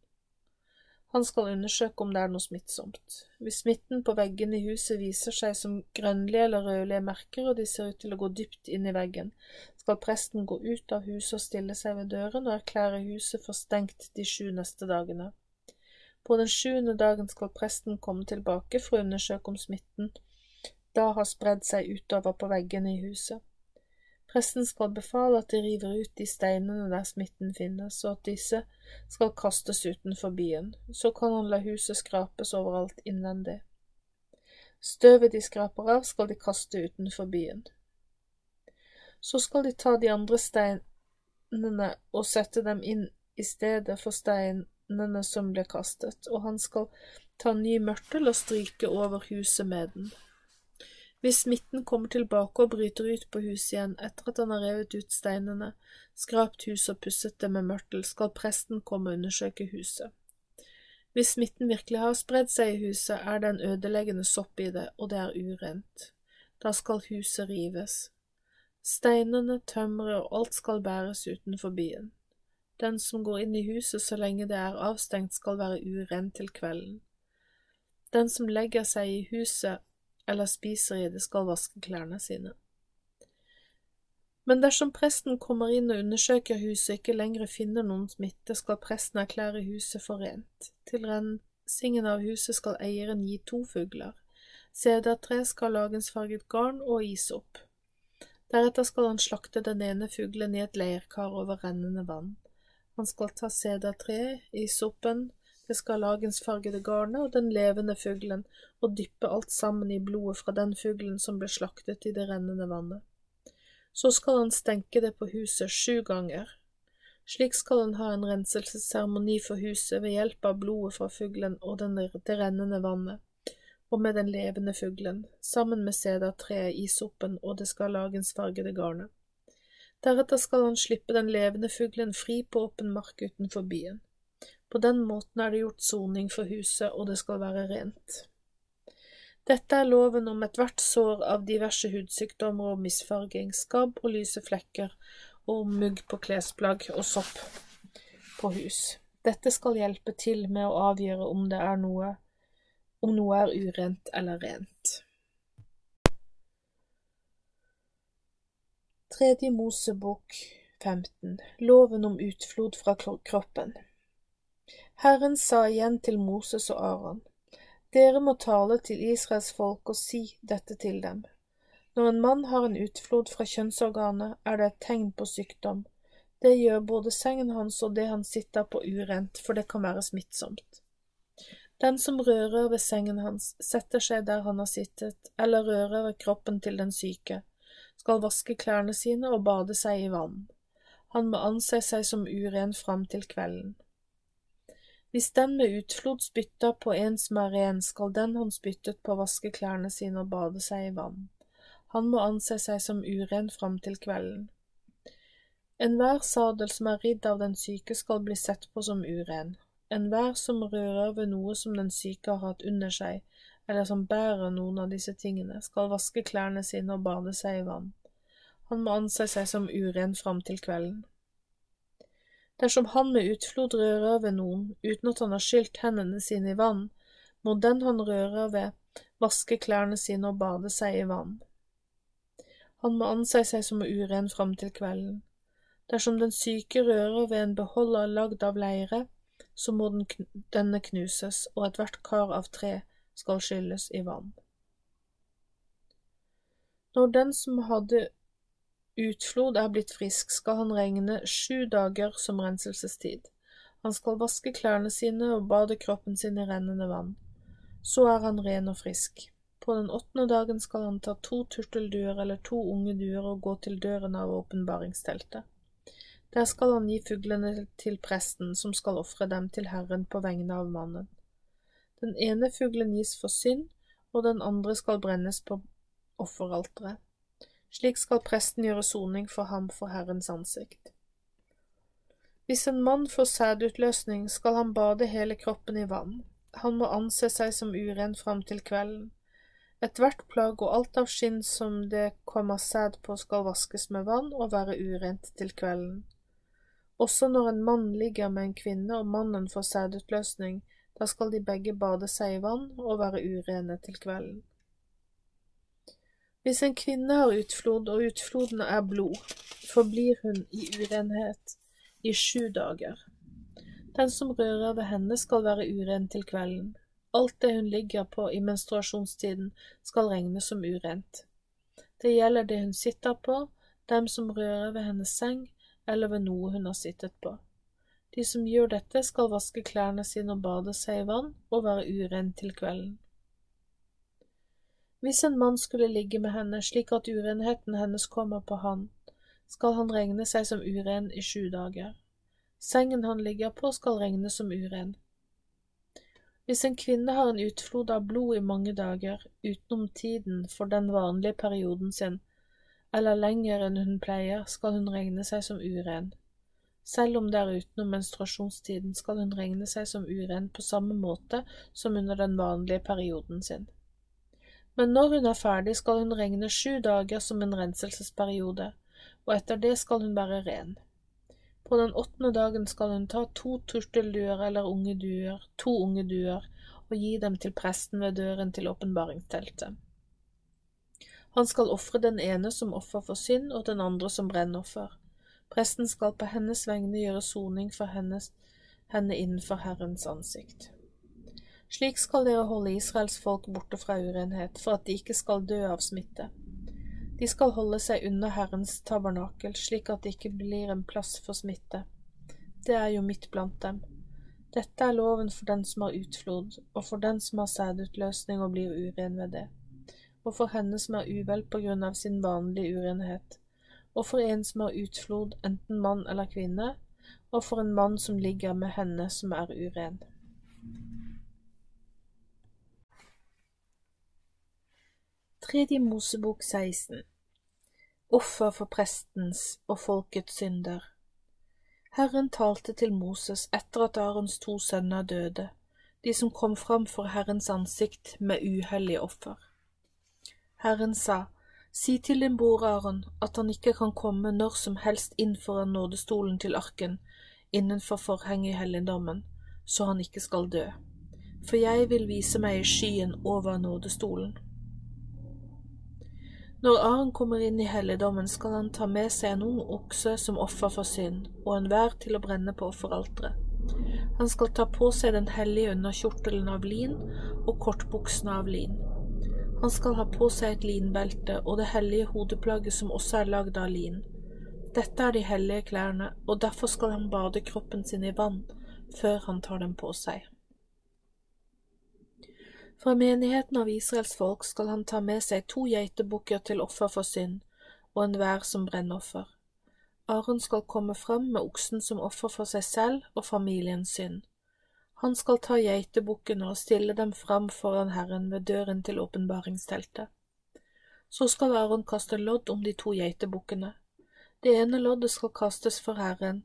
Han skal undersøke om det er noe smittsomt. Hvis smitten på veggene i huset viser seg som grønnlige eller rødlige merker, og de ser ut til å gå dypt inn i veggen, skal presten gå ut av huset og stille seg ved døren og erklære huset for stengt de sju neste dagene. På den sjuende dagen skal presten komme tilbake for å undersøke om smitten da har spredd seg utover på veggene i huset. Presten skal befale at de river ut de steinene der smitten finnes, og at disse skal kastes utenfor byen. Så kan han la huset skrapes overalt innvendig. Støvet de skraper av, skal de kaste utenfor byen. Så skal de ta de andre steinene og sette dem inn i stedet for steinene som ble kastet, og han skal ta ny mørtel og stryke over huset med den. Hvis smitten kommer tilbake og bryter ut på huset igjen etter at han har revet ut steinene, skrapt huset og pusset det med mørtel, skal presten komme og undersøke huset. Hvis smitten virkelig har spredd seg i huset, er det en ødeleggende sopp i det, og det er urent. Da skal huset rives. Steinene, tømmeret og alt skal bæres utenfor byen. Den som går inn i huset så lenge det er avstengt, skal være urent til kvelden. Den som legger seg i huset eller spiser i det, skal vaske klærne sine. Men dersom presten kommer inn og undersøker huset og ikke lenger finner noen smitte, skal presten erklære huset for rent. Til rensingen av huset skal eieren gi to fugler. Sedertre skal lagensfarget garn og isopp. Deretter skal han slakte den ene fuglen i et leirkar over rennende vann. Han skal ta sedertre, isoppen, det skal lagensfargede garnet og den levende fuglen, og dyppe alt sammen i blodet fra den fuglen som ble slaktet i det rennende vannet. Så skal han stenke det på huset sju ganger. Slik skal han ha en renselsesseremoni for huset ved hjelp av blodet fra fuglen og det rennende vannet, og med den levende fuglen, sammen med sedertreet, isoppen og det skal lagensfargede garnet. Deretter skal han slippe den levende fuglen fri på åpen mark utenfor byen. På den måten er det gjort soning for huset, og det skal være rent. Dette er loven om ethvert sår av diverse hudsykdommer og misfarging, skabb og lyse flekker, og mugg på klesplagg og sopp på hus. Dette skal hjelpe til med å avgjøre om det er noe om noe er urent eller rent. Tredje Mosebok 15 Loven om utflod fra kroppen Herren sa igjen til Moses og Aron, Dere må tale til Israels folk og si dette til dem. Når en mann har en utflod fra kjønnsorganet, er det et tegn på sykdom. Det gjør både sengen hans og det han sitter på urent, for det kan være smittsomt. Den som rører ved sengen hans, setter seg der han har sittet, eller rører ved kroppen til den syke, skal vaske klærne sine og bade seg i vann. Han må anse seg som uren fram til kvelden. Hvis den med utflod spytter på en som er ren, skal den han spyttet på vaske klærne sine og bade seg i vann. Han må anse seg som uren fram til kvelden. Enhver sadel som er ridd av den syke skal bli sett på som uren. Enhver som rører ved noe som den syke har hatt under seg, eller som bærer noen av disse tingene, skal vaske klærne sine og bade seg i vann. Han må anse seg som uren fram til kvelden. Dersom han med utflod rører ved noen uten at han har skylt hendene sine i vann, må den han rører ved, vaske klærne sine og bade seg i vann. Han må anse seg som uren fram til kvelden. Dersom den syke rører ved en beholder lagd av leire, så må den, denne knuses, og ethvert kar av tre skal skylles i vann. Når den som hadde utflod er blitt frisk, skal han regne sju dager som renselsestid. Han skal vaske klærne sine og bade kroppen sin i rennende vann. Så er han ren og frisk. På den åttende dagen skal han ta to turtelduer eller to unge duer og gå til døren av åpenbaringsteltet. Der skal han gi fuglene til presten, som skal ofre dem til Herren på vegne av mannen. Den ene fuglen gis for synd, og den andre skal brennes på offeralteret. Slik skal presten gjøre soning for ham for Herrens ansikt. Hvis en mann får sædutløsning, skal han bade hele kroppen i vann. Han må anse seg som uren fram til kvelden. Ethvert plagg og alt av skinn som det kommer sæd på, skal vaskes med vann og være urent til kvelden. Også når en mann ligger med en kvinne og mannen får sædutløsning, da skal de begge bade seg i vann og være urene til kvelden. Hvis en kvinne har utflod, og utfloden er blod, forblir hun i urenhet i sju dager. Den som rører ved henne, skal være uren til kvelden. Alt det hun ligger på i menstruasjonstiden, skal regnes som urent. Det gjelder det hun sitter på, dem som rører ved hennes seng, eller ved noe hun har sittet på. De som gjør dette, skal vaske klærne sine og bade seg i vann og være uren til kvelden. Hvis en mann skulle ligge med henne slik at urenheten hennes kommer på han, skal han regne seg som uren i sju dager. Sengen han ligger på, skal regnes som uren. Hvis en kvinne har en utflod av blod i mange dager, utenom tiden for den vanlige perioden sin, eller lenger enn hun pleier, skal hun regne seg som uren. Selv om det er utenom menstruasjonstiden, skal hun regne seg som uren på samme måte som under den vanlige perioden sin. Men når hun er ferdig, skal hun regne sju dager som en renselsesperiode, og etter det skal hun være ren. På den åttende dagen skal hun ta to turtelduer eller unge duer, to unge duer, og gi dem til presten ved døren til åpenbaringsteltet. Han skal ofre den ene som offer for synd, og den andre som brennoffer. Presten skal på hennes vegne gjøre soning for hennes, henne innenfor Herrens ansikt. Slik skal dere holde Israels folk borte fra urenhet, for at de ikke skal dø av smitte. De skal holde seg unna Herrens tabernakel, slik at det ikke blir en plass for smitte. Det er jo midt blant dem. Dette er loven for den som har utflod, og for den som har sædutløsning og blir uren ved det, og for henne som er uvel på grunn av sin vanlige urenhet og for en som har utflod, enten mann eller kvinne, og for en mann som ligger med henne som er uren. Tredje Mosebok 16 Offer for prestens og folkets synder Herren talte til Moses etter at Arons to sønner døde, de som kom fram for Herrens ansikt med uhellige offer. Herren sa, Si til din bror Aron at han ikke kan komme når som helst inn foran nådestolen til arken innenfor forhenget i helligdommen, så han ikke skal dø, for jeg vil vise meg i skyen over nådestolen. Når Aron kommer inn i helligdommen, skal han ta med seg en ung okse som offer for synd, og enhver til å brenne på offeralteret. Han skal ta på seg den hellige underkjortelen av lin og kortbuksene av lin. Han skal ha på seg et linbelte og det hellige hodeplagget som også er lagd av lin. Dette er de hellige klærne, og derfor skal han bade kroppen sin i vann før han tar dem på seg. Fra menigheten av Israels folk skal han ta med seg to geitebukker til offer for synd, og enhver som brennoffer. Aron skal komme fram med oksen som offer for seg selv og familiens synd. Han skal ta geitebukkene og stille dem fram foran Herren ved døren til åpenbaringsteltet. Så skal Aron kaste lodd om de to geitebukkene. Det ene loddet skal kastes for Herren,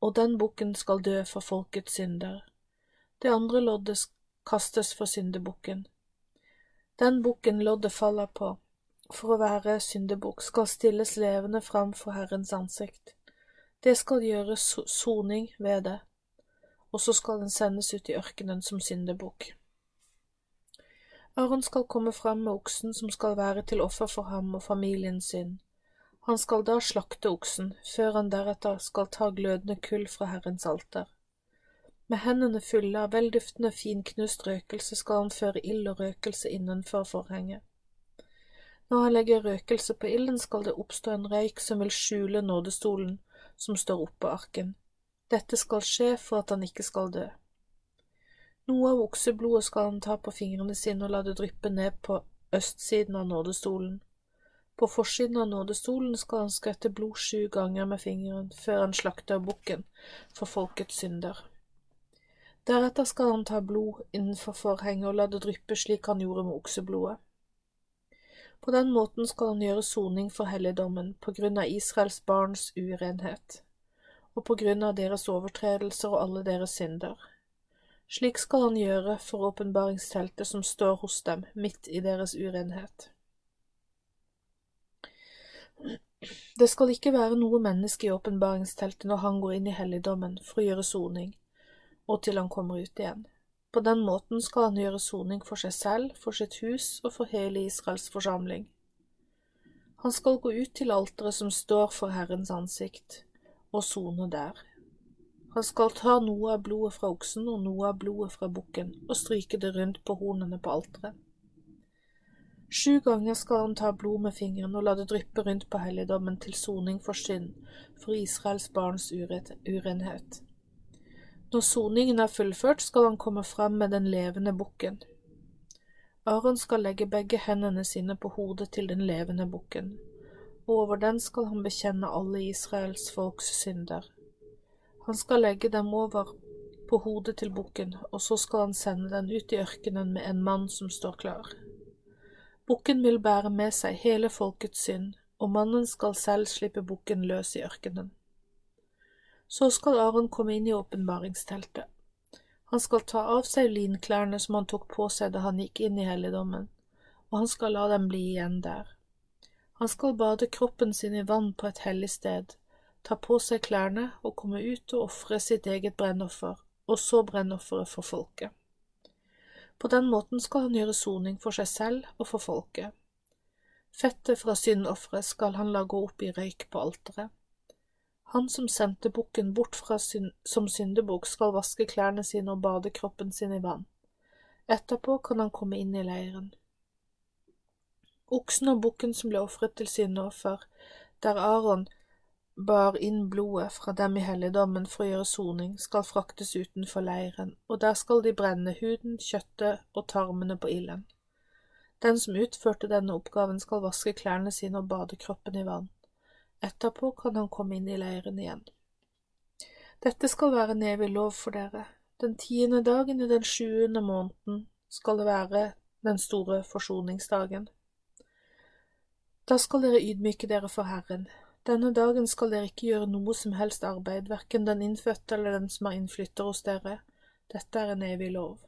og den bukken skal dø for folkets synder. Det andre loddet kastes for syndebukken. Den bukken loddet faller på, for å være syndebukk, skal stilles levende fram for Herrens ansikt. Det skal gjøres soning ved det, og så skal den sendes ut i ørkenen som syndebukk. Aron skal komme fram med oksen som skal være til offer for ham og familien sin. Han skal da slakte oksen, før han deretter skal ta glødende kull fra Herrens alter. Med hendene fulle av velduftende finknust røkelse skal han føre ild og røkelse innenfor forhenget. Når han legger røkelse på ilden, skal det oppstå en røyk som vil skjule nådestolen som står oppå arken. Dette skal skje for at han ikke skal dø. Noe av okseblodet skal han ta på fingrene sine og la det dryppe ned på østsiden av nådestolen. På forsiden av nådestolen skal han skvette blod sju ganger med fingeren før han slakter bukken for folkets synder. Deretter skal han ta blod innenfor forhenget og la det dryppe slik han gjorde med okseblodet. På den måten skal han gjøre soning for helligdommen på grunn av Israels barns urenhet, og på grunn av deres overtredelser og alle deres synder. Slik skal han gjøre for åpenbaringsteltet som står hos dem midt i deres urenhet. Det skal ikke være noe menneske i åpenbaringsteltet når han går inn i helligdommen for å gjøre soning, og til han kommer ut igjen. På den måten skal han gjøre soning for seg selv, for sitt hus og for hele Israels forsamling. Han skal gå ut til alteret som står for Herrens ansikt, og sone der. Han skal ta noe av blodet fra oksen og noe av blodet fra bukken og stryke det rundt på hornene på alteret. Sju ganger skal han ta blod med fingeren og la det dryppe rundt på helligdommen til soning for synd, for Israels barns urenhet. Når soningen er fullført, skal han komme fram med den levende bukken. Aron skal legge begge hendene sine på hodet til den levende bukken, og over den skal han bekjenne alle Israels folks synder. Han skal legge dem over på hodet til bukken, og så skal han sende den ut i ørkenen med en mann som står klar. Bukken vil bære med seg hele folkets synd, og mannen skal selv slippe bukken løs i ørkenen. Så skal Aron komme inn i åpenbaringsteltet. Han skal ta av seg linklærne som han tok på seg da han gikk inn i helligdommen, og han skal la dem bli igjen der. Han skal bade kroppen sin i vann på et hellig sted, ta på seg klærne og komme ut og ofre sitt eget brennoffer, og så brennofferet for folket. På den måten skal han gjøre soning for seg selv og for folket. Fettet fra syndofferet skal han la gå opp i røyk på alteret. Han som sendte bukken bort fra sin, som syndebukk, skal vaske klærne sine og bade kroppen sin i vann. Etterpå kan han komme inn i leiren. Oksen og bukken som ble ofret til syndeoffer, der Aron bar inn blodet fra dem i helligdommen for å gjøre soning, skal fraktes utenfor leiren, og der skal de brenne huden, kjøttet og tarmene på ilden. Den som utførte denne oppgaven, skal vaske klærne sine og bade kroppen i vann. Etterpå kan han komme inn i leiren igjen. Dette skal være en evig lov for dere. Den tiende dagen i den sjuende måneden skal det være den store forsoningsdagen. Da skal dere ydmyke dere for Herren. Denne dagen skal dere ikke gjøre noe som helst arbeid, hverken den innfødte eller den som er innflytter hos dere. Dette er en evig lov.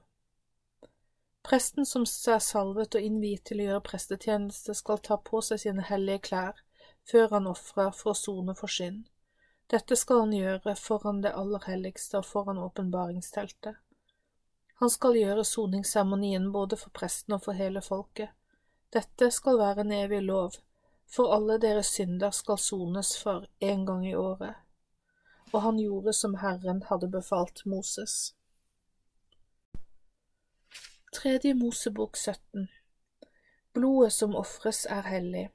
Presten som er salvet og innviet til å gjøre prestetjeneste, skal ta på seg sine hellige klær før han ofrer for å sone for synd. Dette skal han gjøre foran det aller helligste og foran åpenbaringsteltet. Han skal gjøre soningsseremonien både for presten og for hele folket. Dette skal være en evig lov, for alle deres synder skal sones for en gang i året. Og han gjorde som Herren hadde befalt Moses. Tredje Mosebok 17 Blodet som ofres er hellig.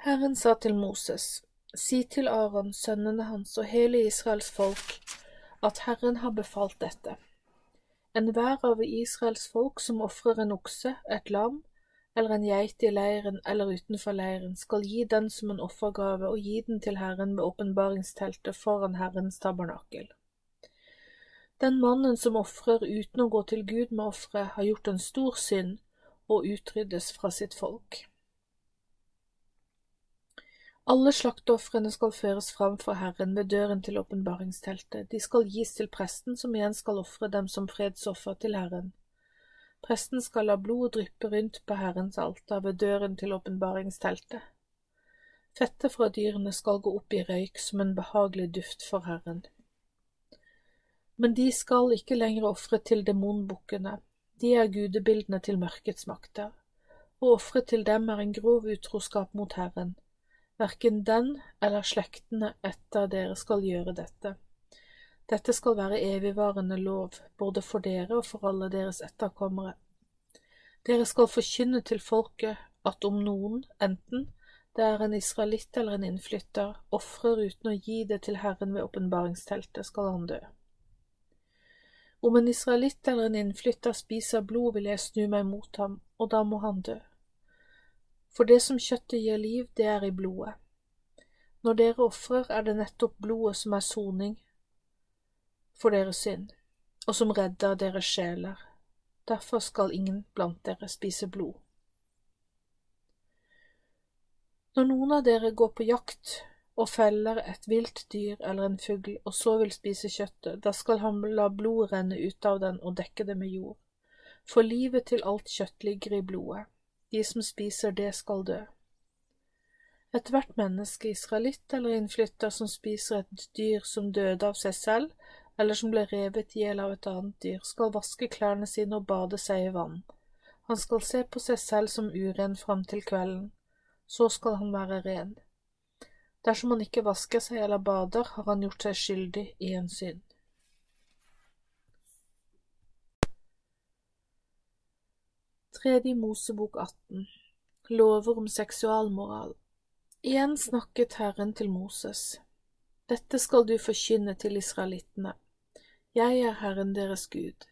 Herren sa til Moses, Si til Aron, sønnene hans og hele Israels folk at Herren har befalt dette. Enhver av Israels folk som ofrer en okse, et lam eller en geit i leiren eller utenfor leiren, skal gi den som en offergave og gi den til Herren ved åpenbaringsteltet foran Herrens tabernakel. Den mannen som ofrer uten å gå til Gud med offeret, har gjort en stor synd og utryddes fra sitt folk. Alle slakteofrene skal føres fram for Herren ved døren til åpenbaringsteltet, de skal gis til presten som igjen skal ofre dem som fredsoffer til Herren. Presten skal la blodet dryppe rundt på Herrens alter ved døren til åpenbaringsteltet. Fettet fra dyrene skal gå opp i røyk som en behagelig duft for Herren. Men de skal ikke lenger ofre til demonbukkene, de er gudebildene til mørkets makter. Å ofre til dem er en grov utroskap mot Herren. Hverken den eller slektene etter dere skal gjøre dette. Dette skal være evigvarende lov, både for dere og for alle deres etterkommere. Dere skal forkynne til folket at om noen, enten det er en israelitt eller en innflytter, ofrer uten å gi det til Herren ved åpenbaringsteltet, skal han dø. Om en israelitt eller en innflytter spiser blod, vil jeg snu meg mot ham, og da må han dø. For det som kjøttet gir liv, det er i blodet. Når dere ofrer, er det nettopp blodet som er soning for deres synd, og som redder deres sjeler. Derfor skal ingen blant dere spise blod. Når noen av dere går på jakt og feller et vilt dyr eller en fugl og så vil spise kjøttet, da skal han la blodet renne ut av den og dekke det med jord. For livet til alt kjøtt ligger i blodet. De som spiser det, skal dø. Ethvert menneske, israelitt eller innflytter, som spiser et dyr som døde av seg selv, eller som ble revet i hjel av et annet dyr, skal vaske klærne sine og bade seg i vann. Han skal se på seg selv som uren fram til kvelden. Så skal han være ren. Dersom han ikke vasker seg eller bader, har han gjort seg skyldig i en synd. Tredje Mosebok 18 Lover om seksualmoral Igjen snakket Herren til Moses. Dette skal du forkynne til israelittene. Jeg er Herren deres Gud.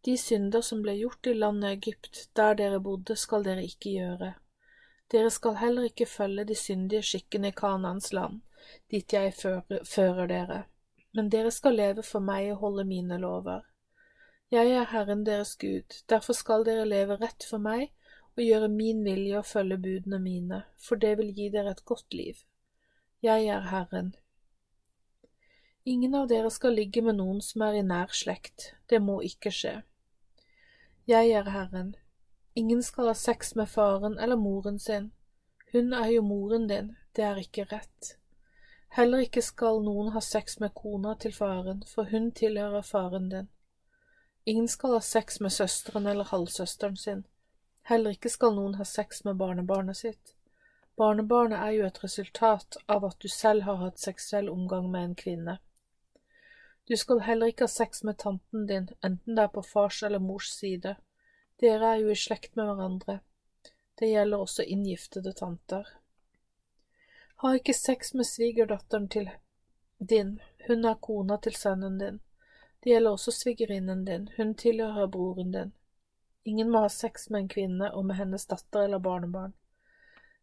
De synder som ble gjort i landet Egypt, der dere bodde, skal dere ikke gjøre. Dere skal heller ikke følge de syndige skikkene i Kanans land, dit jeg fører, fører dere, men dere skal leve for meg og holde mine lover. Jeg er Herren deres Gud, derfor skal dere leve rett for meg og gjøre min vilje og følge budene mine, for det vil gi dere et godt liv. Jeg er Herren. Ingen av dere skal ligge med noen som er i nær slekt, det må ikke skje. Jeg er Herren. Ingen skal ha sex med faren eller moren sin. Hun er jo moren din, det er ikke rett. Heller ikke skal noen ha sex med kona til faren, for hun tilhører faren din. Ingen skal ha sex med søsteren eller halvsøsteren sin. Heller ikke skal noen ha sex med barnebarnet sitt. Barnebarnet er jo et resultat av at du selv har hatt seksuell omgang med en kvinne. Du skal heller ikke ha sex med tanten din, enten det er på fars eller mors side. Dere er jo i slekt med hverandre. Det gjelder også inngiftede tanter. Ha ikke sex med svigerdatteren til din, hun er kona til sønnen din. Det gjelder også svigerinnen din, hun tilhører broren din. Ingen må ha sex med en kvinne og med hennes datter eller barnebarn.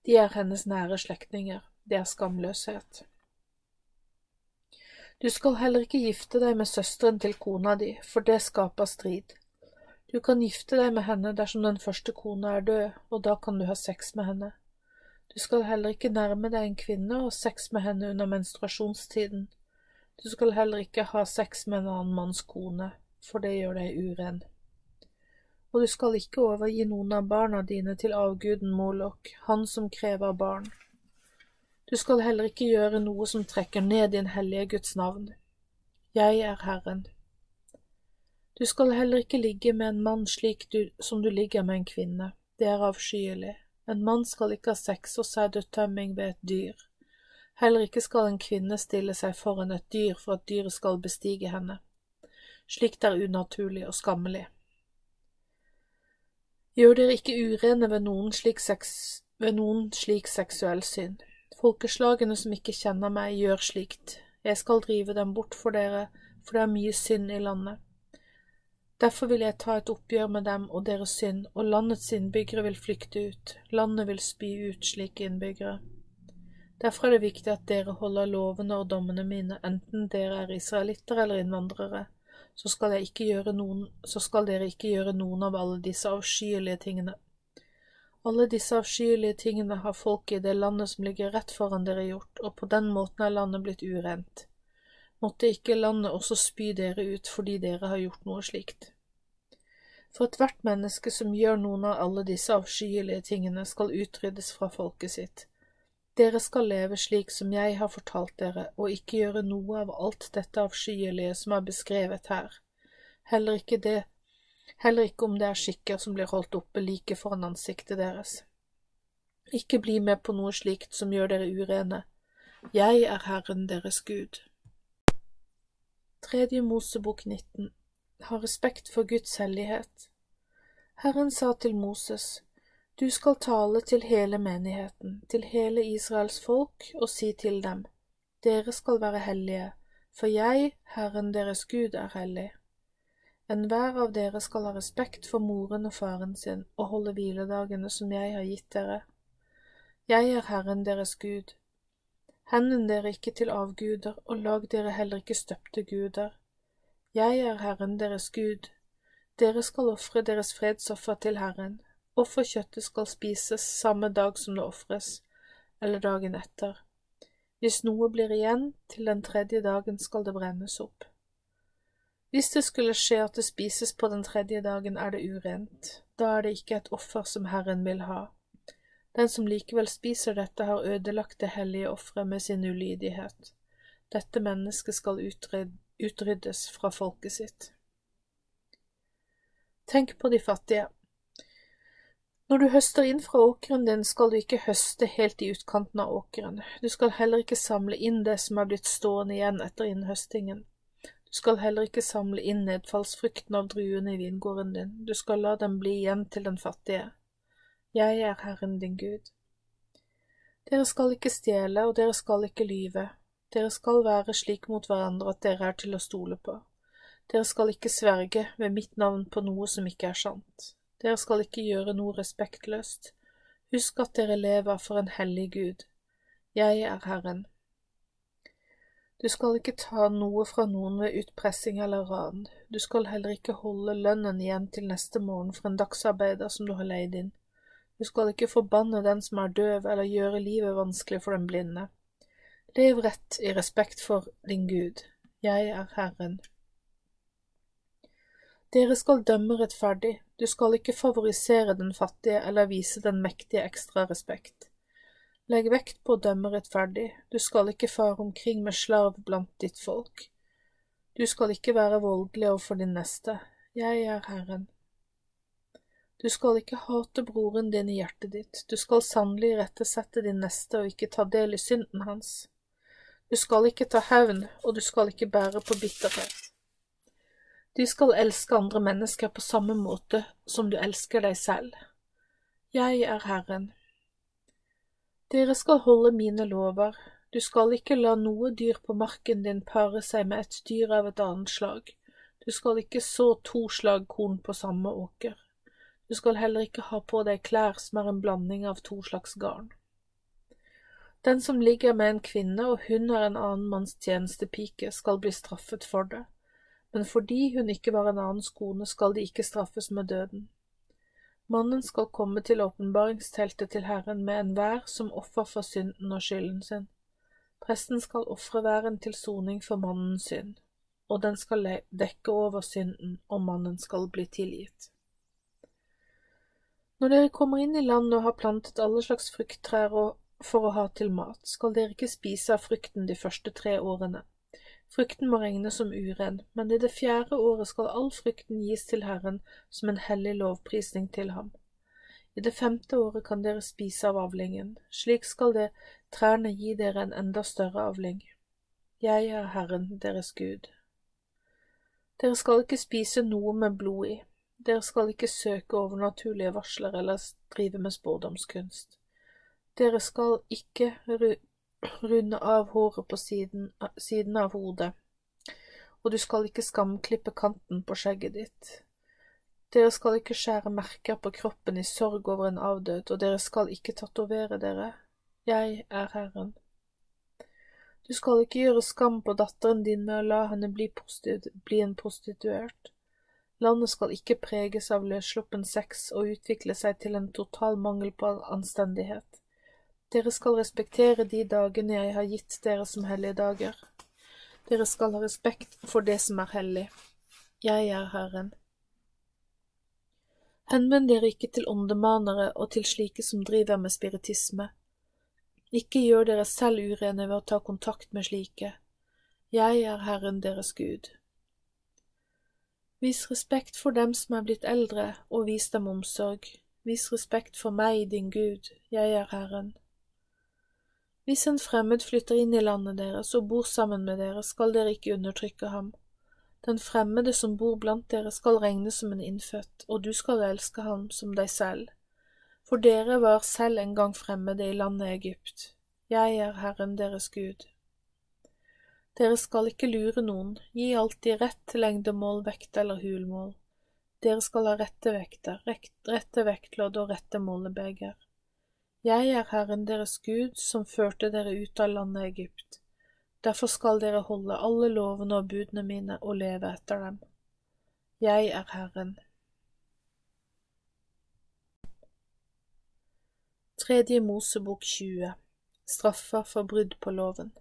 De er hennes nære slektninger, det er skamløshet. Du skal heller ikke gifte deg med søsteren til kona di, for det skaper strid. Du kan gifte deg med henne dersom den første kona er død, og da kan du ha sex med henne. Du skal heller ikke nærme deg en kvinne og sex med henne under menstruasjonstiden. Du skal heller ikke ha sex med en annen manns kone, for det gjør deg uren. Og du skal ikke overgi noen av barna dine til avguden Molok, han som krever barn. Du skal heller ikke gjøre noe som trekker ned din hellige Guds navn. Jeg er Herren. Du skal heller ikke ligge med en mann slik du, som du ligger med en kvinne, det er avskyelig. En mann skal ikke ha sex og sædutømming ved et dyr. Heller ikke skal en kvinne stille seg foran et dyr for at dyret skal bestige henne. Slikt er unaturlig og skammelig. Gjør dere ikke urene ved noen slik, seks, ved noen slik seksuell synd. Folkeslagene som ikke kjenner meg, gjør slikt. Jeg skal drive dem bort for dere, for det er mye synd i landet. Derfor vil jeg ta et oppgjør med dem og deres synd, og landets innbyggere vil flykte ut, landet vil spy ut slike innbyggere. Derfor er det viktig at dere holder lovene og dommene mine, enten dere er israelitter eller innvandrere. Så skal, noen, så skal dere ikke gjøre noen av alle disse avskyelige tingene. Alle disse avskyelige tingene har folk i det landet som ligger rett foran dere gjort, og på den måten er landet blitt urent. Måtte ikke landet også spy dere ut fordi dere har gjort noe slikt. For ethvert menneske som gjør noen av alle disse avskyelige tingene, skal utryddes fra folket sitt dere skal leve slik som jeg har fortalt dere, og ikke gjøre noe av alt dette avskyelige som er beskrevet her, heller ikke det, heller ikke om det er skikker som blir holdt oppe like foran ansiktet deres. Ikke bli med på noe slikt som gjør dere urene. Jeg er Herren deres Gud. Tredje Mosebok 19 Ha respekt for Guds hellighet. Herren sa til Moses, du skal tale til hele menigheten, til hele Israels folk, og si til dem, Dere skal være hellige, for jeg, Herren deres Gud, er hellig. Enhver av dere skal ha respekt for moren og faren sin og holde hviledagene som jeg har gitt dere. Jeg er Herren deres Gud. Henden dere ikke til avguder, og lag dere heller ikke støpte guder. Jeg er Herren deres Gud. Dere skal ofre deres fredsoffer til Herren, Offerkjøttet skal spises samme dag som det ofres, eller dagen etter. Hvis noe blir igjen, til den tredje dagen skal det brennes opp. Hvis det skulle skje at det spises på den tredje dagen, er det urent. Da er det ikke et offer som Herren vil ha. Den som likevel spiser dette, har ødelagt det hellige offeret med sin ulydighet. Dette mennesket skal utryddes fra folket sitt. Tenk på de fattige. Når du høster inn fra åkeren din, skal du ikke høste helt i utkanten av åkeren. Du skal heller ikke samle inn det som er blitt stående igjen etter innhøstingen. Du skal heller ikke samle inn nedfallsfrukten av druene i vingården din, du skal la dem bli igjen til den fattige. Jeg er Herren din Gud. Dere skal ikke stjele, og dere skal ikke lyve. Dere skal være slik mot hverandre at dere er til å stole på. Dere skal ikke sverge ved mitt navn på noe som ikke er sant. Dere skal ikke gjøre noe respektløst. Husk at dere lever for en hellig Gud. Jeg er Herren. Du skal ikke ta noe fra noen ved utpressing eller ran. Du skal heller ikke holde lønnen igjen til neste morgen for en dagsarbeider som du har leid inn. Du skal ikke forbanne den som er døv, eller gjøre livet vanskelig for den blinde. Lev rett i respekt for din Gud. Jeg er Herren. Dere skal dømme rettferdig, du skal ikke favorisere den fattige eller vise den mektige ekstra respekt. Legg vekt på å dømme rettferdig, du skal ikke fare omkring med slarv blant ditt folk. Du skal ikke være voldelig overfor din neste, jeg er Herren. Du skal ikke hate broren din i hjertet ditt, du skal sannelig rettesette din neste og ikke ta del i synden hans. Du skal ikke ta hevn, og du skal ikke bære på bitterhet. Du skal elske andre mennesker på samme måte som du elsker deg selv. Jeg er Herren. Dere skal holde mine lover, du skal ikke la noe dyr på marken din pare seg med et dyr av et annet slag, du skal ikke så to slag korn på samme åker, du skal heller ikke ha på deg klær som er en blanding av to slags garn. Den som ligger med en kvinne og hun er en annen manns tjenestepike, skal bli straffet for det men fordi hun ikke var en annens kone, skal de ikke straffes med døden. Mannen skal komme til åpenbaringsteltet til Herren med enhver som offer for synden og skylden sin. Presten skal ofre væren til soning for mannens synd, og den skal dekke over synden, og mannen skal bli tilgitt. Når dere kommer inn i landet og har plantet alle slags frukttrær for å ha til mat, skal dere ikke spise av frukten de første tre årene. Frukten må regnes som uren, men i det fjerde året skal all frukten gis til Herren som en hellig lovprisning til ham. I det femte året kan dere spise av avlingen, slik skal det trærne gi dere en enda større avling. Jeg er Herren deres Gud. Dere skal ikke spise noe med blod i, dere skal ikke søke overnaturlige varsler eller drive med spådomskunst. Dere skal ikke runde av håret på siden, siden av hodet, og du skal ikke skamklippe kanten på skjegget ditt. Dere skal ikke skjære merker på kroppen i sorg over en avdød, og dere skal ikke tatovere dere. Jeg er Herren. Du skal ikke gjøre skam på datteren din med å la henne bli, bli en prostituert. Landet skal ikke preges av løssluppen sex og utvikle seg til en total mangel på anstendighet. Dere skal respektere de dagene jeg har gitt dere som hellige dager. Dere skal ha respekt for det som er hellig. Jeg er Herren. Henvend dere ikke til åndemanere og til slike som driver med spiritisme. Ikke gjør dere selv urene ved å ta kontakt med slike. Jeg er Herren deres Gud. Vis respekt for dem som er blitt eldre, og vis dem omsorg. Vis respekt for meg, din Gud, jeg er Herren. Hvis en fremmed flytter inn i landet deres og bor sammen med dere, skal dere ikke undertrykke ham. Den fremmede som bor blant dere skal regnes som en innfødt, og du skal elske ham som deg selv. For dere var selv en gang fremmede i landet Egypt. Jeg er Herren deres Gud. Dere skal ikke lure noen, gi alltid rett lengdemål, vekt eller hulmål. Dere skal ha rette vekter, rette vektlodd og rette målebeger. Jeg er Herren deres Gud, som førte dere ut av landet Egypt. Derfor skal dere holde alle lovene og budene mine og leve etter dem. Jeg er Herren. Tredje Mosebok 20 Straffer for brudd på loven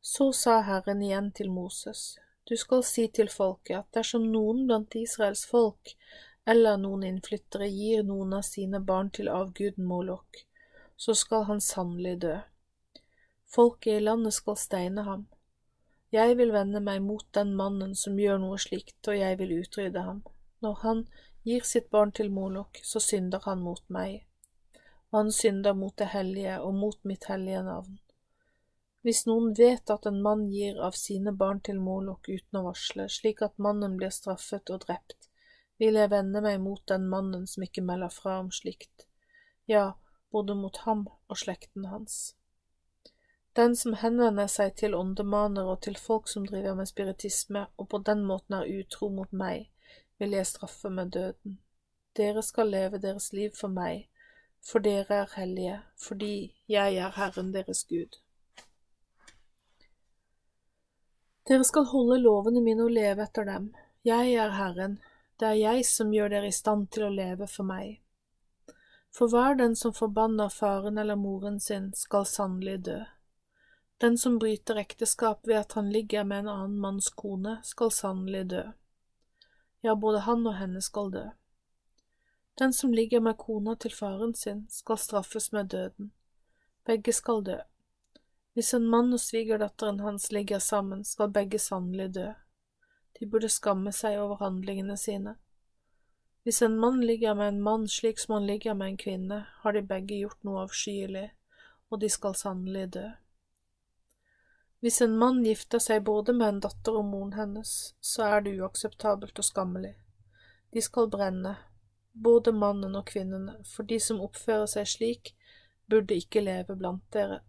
Så sa Herren igjen til Moses, du skal si til folket at dersom noen blant Israels folk eller noen innflyttere gir noen av sine barn til avguden Molok, så skal han sannelig dø. Folket i landet skal steine ham. Jeg vil vende meg mot den mannen som gjør noe slikt, og jeg vil utrydde ham. Når han gir sitt barn til Molok, så synder han mot meg, og han synder mot det hellige og mot mitt hellige navn. Hvis noen vet at en mann gir av sine barn til Molok uten å varsle, slik at mannen blir straffet og drept, vil jeg vende meg mot den mannen som ikke melder fra om slikt, ja, både mot ham og slekten hans. Den som henvender seg til åndemanere og til folk som driver med spiritisme og på den måten er utro mot meg, vil jeg straffe med døden. Dere skal leve deres liv for meg, for dere er hellige, fordi jeg er Herren deres Gud. Dere skal holde lovene mine og leve etter dem. Jeg er Herren, det er jeg som gjør dere i stand til å leve for meg. For hver den som forbanner faren eller moren sin, skal sannelig dø. Den som bryter ekteskap ved at han ligger med en annen manns kone, skal sannelig dø. Ja, både han og henne skal dø. Den som ligger med kona til faren sin, skal straffes med døden. Begge skal dø. Hvis en mann og svigerdatteren hans ligger sammen, skal begge sannelig dø. De burde skamme seg over handlingene sine. Hvis en mann ligger med en mann slik som han ligger med en kvinne, har de begge gjort noe avskyelig, og de skal sannelig dø. Hvis en mann gifter seg både med en datter og moren hennes, så er det uakseptabelt og skammelig. De skal brenne, både mannen og kvinnene, for de som oppfører seg slik, burde ikke leve blant dere.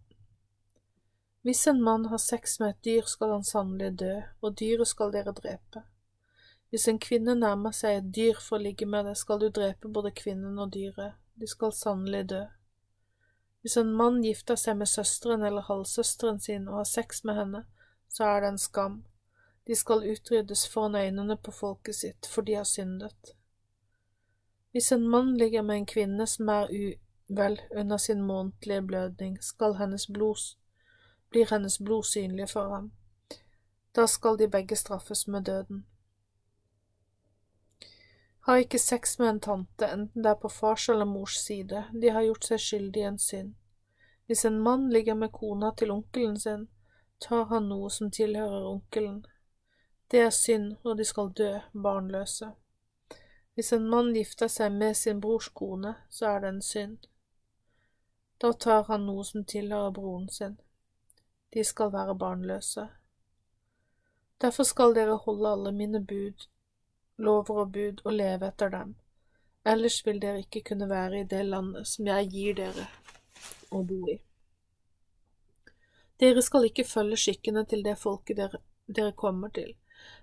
Hvis en mann har sex med et dyr, skal han sannelig dø, og dyret skal dere drepe. Hvis en kvinne nærmer seg et dyr for å ligge med det, skal du drepe både kvinnen og dyret, de skal sannelig dø. Hvis en mann gifter seg med søsteren eller halvsøsteren sin og har sex med henne, så er det en skam. De skal utryddes foran øynene på folket sitt, for de har syndet. Hvis en mann ligger med en kvinne som er uvel under sin månedlige blødning, skal hennes blod, blir hennes blod synlig for ham. Da skal de begge straffes med døden. Har ikke sex med en tante, enten det er på fars eller mors side, de har gjort seg skyldig i en synd. Hvis en mann ligger med kona til onkelen sin, tar han noe som tilhører onkelen. Det er synd, og de skal dø barnløse. Hvis en mann gifter seg med sin brors kone, så er det en synd. Da tar han noe som tilhører broren sin. De skal være barnløse. Derfor skal dere holde alle mine bud, lover og bud og leve etter dem, ellers vil dere ikke kunne være i det landet som jeg gir dere å bo i. Dere skal ikke følge skikkene til det folket dere, dere kommer til,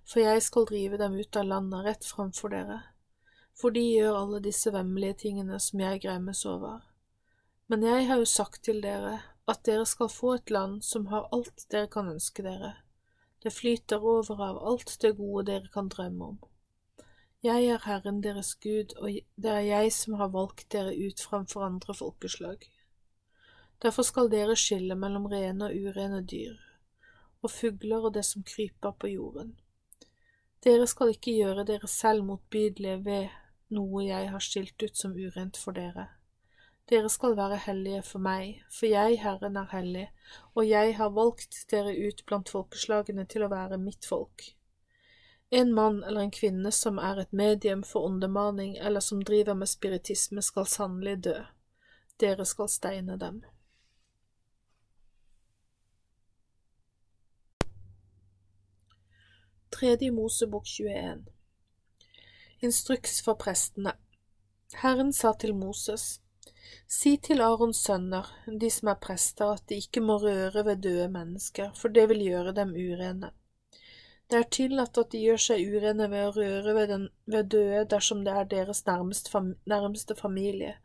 for jeg skal drive dem ut av landet rett framfor dere, for de gjør alle disse vemmelige tingene som jeg gremmes over. Men jeg har jo sagt til dere at dere skal få et land som har alt dere kan ønske dere. Det flyter over av alt det gode dere kan drømme om. Jeg er Herren deres Gud, og det er jeg som har valgt dere ut framfor andre folkeslag. Derfor skal dere skille mellom rene og urene dyr, og fugler og det som kryper på jorden. Dere skal ikke gjøre dere selv motbydelige ved noe jeg har skilt ut som urent for dere. Dere skal være hellige for meg, for jeg, Herren, er hellig, og jeg har valgt dere ut blant folkeslagene til å være mitt folk. En mann eller en kvinne som er et medium for åndemaning eller som driver med spiritisme, skal sannelig dø. Dere skal steine dem. Tredje Mosebok 21 Instruks for prestene Herren sa til Moses, Si til Arons sønner, de som er prester, at de ikke må røre ved døde mennesker, for det vil gjøre dem urene. Det er tillatt at de gjør seg urene ved å røre ved, den, ved døde dersom det er deres nærmeste, fam, nærmeste familie,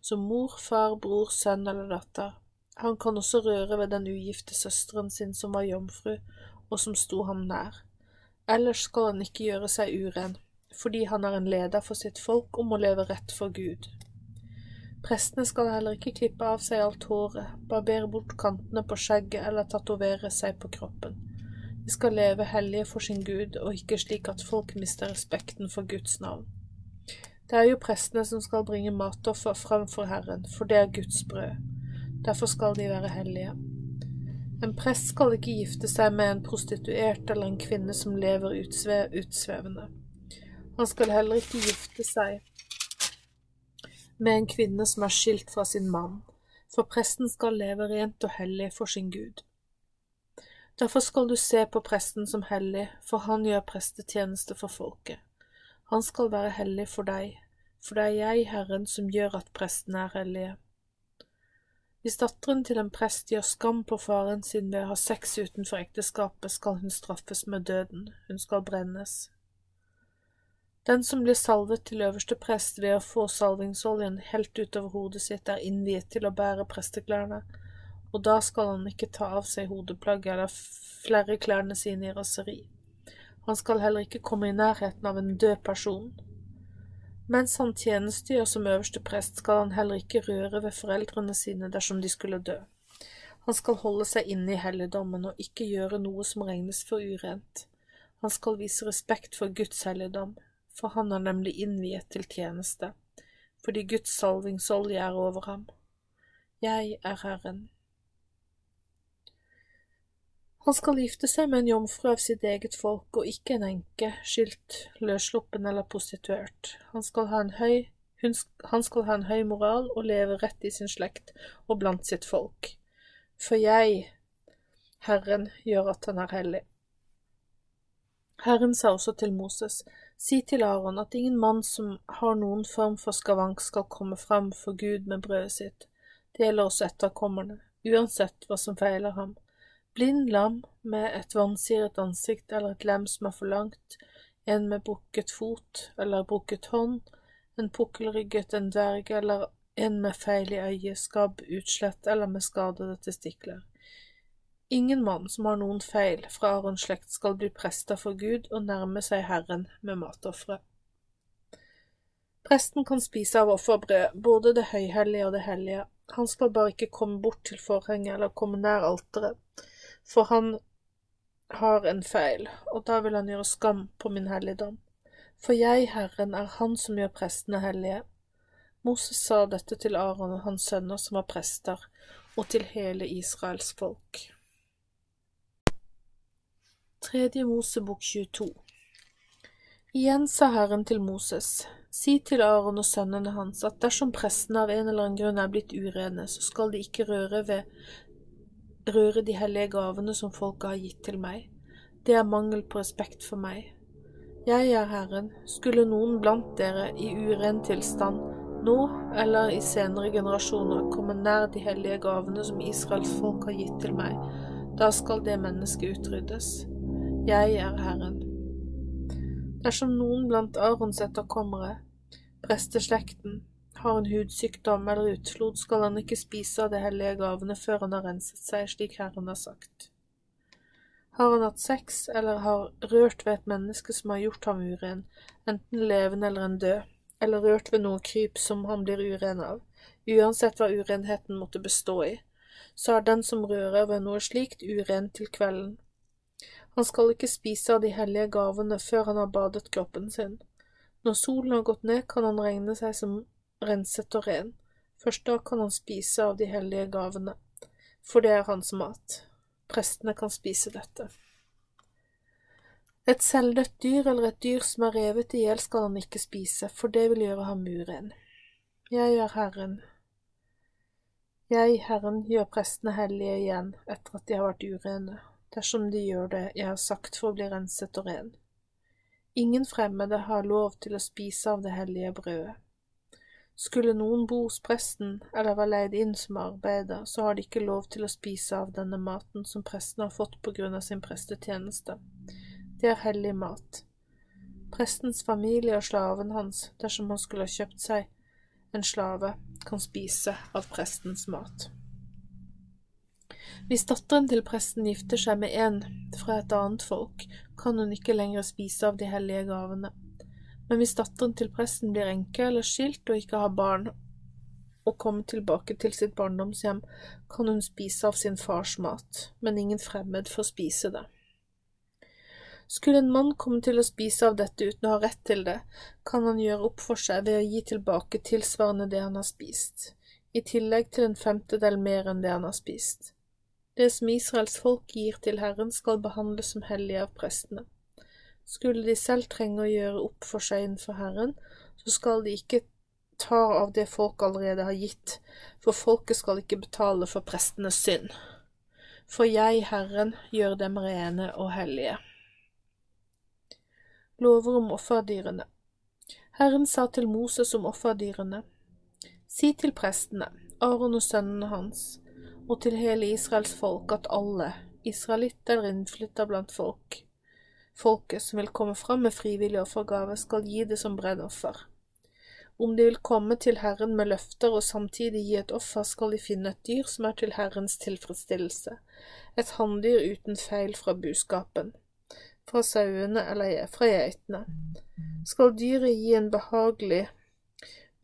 som mor, far, bror, sønn eller datter. Han kan også røre ved den ugifte søsteren sin som var jomfru, og som sto ham nær ellers skal han ikke gjøre seg uren, fordi han er en leder for sitt folk og må leve rett for Gud. Prestene skal heller ikke klippe av seg alt håret, barbere bort kantene på skjegget eller tatovere seg på kroppen. De skal leve hellige for sin Gud, og ikke slik at folk mister respekten for Guds navn. Det er jo prestene som skal bringe matoffer fram for Herren, for det er Guds brød. Derfor skal de være hellige. En prest skal ikke gifte seg med en prostituert eller en kvinne som lever utsve utsvevende. Han skal heller ikke gifte seg med en kvinne som er skilt fra sin mann, for presten skal leve rent og hellig for sin Gud. Derfor skal du se på presten som hellig, for han gjør prestetjeneste for folket. Han skal være hellig for deg, for det er jeg, Herren, som gjør at prestene er hellige. Hvis datteren til en prest gjør skam på faren sin ved å ha sex utenfor ekteskapet, skal hun straffes med døden, hun skal brennes. Den som blir salvet til øverste prest ved å få salvingsoljen helt utover hodet sitt, er innviet til å bære presteklærne, og da skal han ikke ta av seg hodeplagget eller flere klærne sine i raseri. Han skal heller ikke komme i nærheten av en død person. Mens han tjenestegjør som øverste prest, skal han heller ikke røre ved foreldrene sine dersom de skulle dø. Han skal holde seg inne i helligdommen og ikke gjøre noe som regnes for urent. Han skal vise respekt for Guds helligdom, for han er nemlig innviet til tjeneste, fordi Guds salvingsolje er over ham. Jeg er Herren. Han skal gifte seg med en jomfru av sitt eget folk og ikke en enke, skilt, løssluppen eller prostituert. Han skal, ha en høy, hun, han skal ha en høy moral og leve rett i sin slekt og blant sitt folk. For jeg, Herren, gjør at han er hellig. Herren sa også til Moses, si til Aron at ingen mann som har noen form for skavank skal komme fram for Gud med brødet sitt. Det gjelder også etterkommerne, uansett hva som feiler ham blind lam med et vansiret ansikt eller et lem som er for langt, en med brukket fot eller brukket hånd, en pukkelrygget, en dverg eller en med feil i øyet, skabb, utslett eller med skadede testikler. Ingen mann som har noen feil fra Arons slekt skal bli prester for Gud og nærme seg Herren med matofre. Presten kan spise av offerbrød, både det høyhellige og det hellige. Han skal bare ikke komme bort til forhenget eller komme nær alteret, for han har en feil, og da vil han gjøre skam på min helligdom. For jeg, Herren, er Han som gjør prestene hellige. Moses sa dette til Aron og hans sønner som var prester, og til hele Israels folk. Tredje Mosebok 22 Igjen sa Herren til Moses, si til Aron og sønnene hans at dersom prestene av en eller annen grunn er blitt urene, så skal de ikke røre ved røre de hellige gavene som folket har gitt til meg. Det er mangel på respekt for meg. Jeg er Herren. Skulle noen blant dere i uren tilstand, nå eller i senere generasjoner, komme nær de hellige gavene som Israels folk har gitt til meg, da skal det mennesket utryddes. Jeg er Herren. Dersom noen blant Arons etterkommere, presteslekten, har en hudsykdom eller utflod, skal han ikke spise av de hellige gavene før han har renset seg, slik Herren har sagt. Har han hatt sex eller har rørt ved et menneske som har gjort ham uren, enten levende eller en død, eller rørt ved noe kryp som han blir uren av, uansett hva urenheten måtte bestå i, så er den som rører ved noe slikt uren til kvelden. Han skal ikke spise av de hellige gavene før han har badet kroppen sin. Når solen har gått ned, kan han regne seg som renset og ren. Først da kan han spise av de hellige gavene, for det er hans mat. Prestene kan spise dette. Et selvdødt dyr eller et dyr som er revet i hjel skal han ikke spise, for det vil gjøre ham uren. Jeg er Herren. Jeg, Herren, gjør prestene hellige igjen etter at de har vært urene dersom de gjør det jeg har sagt for å bli renset og ren. Ingen fremmede har lov til å spise av det hellige brødet. Skulle noen bo hos presten eller være leid inn som arbeider, så har de ikke lov til å spise av denne maten som presten har fått på grunn av sin prestetjeneste. Det er hellig mat. Prestens familie og slaven hans, dersom han skulle ha kjøpt seg en slave, kan spise av prestens mat. Hvis datteren til presten gifter seg med en fra et annet folk, kan hun ikke lenger spise av de hellige gavene. Men hvis datteren til presten blir enke eller skilt og ikke har barn, og kommer tilbake til sitt barndomshjem, kan hun spise av sin fars mat, men ingen fremmed får spise det. Skulle en mann komme til å spise av dette uten å ha rett til det, kan han gjøre opp for seg ved å gi tilbake tilsvarende det han har spist, i tillegg til en femtedel mer enn det han har spist. Det som Israels folk gir til Herren, skal behandles som hellig av prestene. Skulle de selv trenge å gjøre opp for seg innenfor Herren, så skal de ikke ta av det folk allerede har gitt, for folket skal ikke betale for prestenes synd. For jeg, Herren, gjør dem rene og hellige. Lover om offerdyrene Herren sa til Moses om offerdyrene, Si til prestene, Aron og sønnene hans, og til hele Israels folk at alle, israelitter eller innflytta blant folk, folket som vil komme fram med frivillig offergave, skal gi det som brennoffer. Om de vil komme til Herren med løfter og samtidig gi et offer, skal de finne et dyr som er til Herrens tilfredsstillelse, et hanndyr uten feil fra buskapen, fra sauene eller fra geitene. Skal dyret gi en behagelig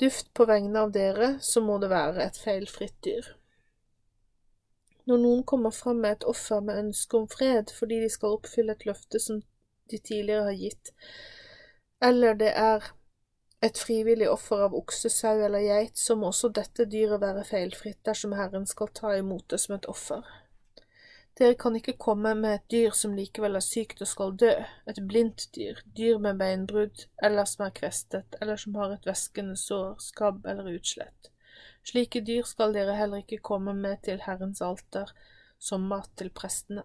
duft på vegne av dere, så må det være et feilfritt dyr. Når noen kommer fram med et offer med ønske om fred fordi de skal oppfylle et løfte som de tidligere har gitt, eller det er et frivillig offer av okse, sau eller geit, så må også dette dyret være feilfritt dersom Herren skal ta imot det som et offer. Dere kan ikke komme med et dyr som likevel er sykt og skal dø, et blindt dyr, dyr med beinbrudd eller som er kvestet, eller som har et væskende sår, skabb eller utslett. Slike dyr skal dere heller ikke komme med til Herrens alter som mat til prestene.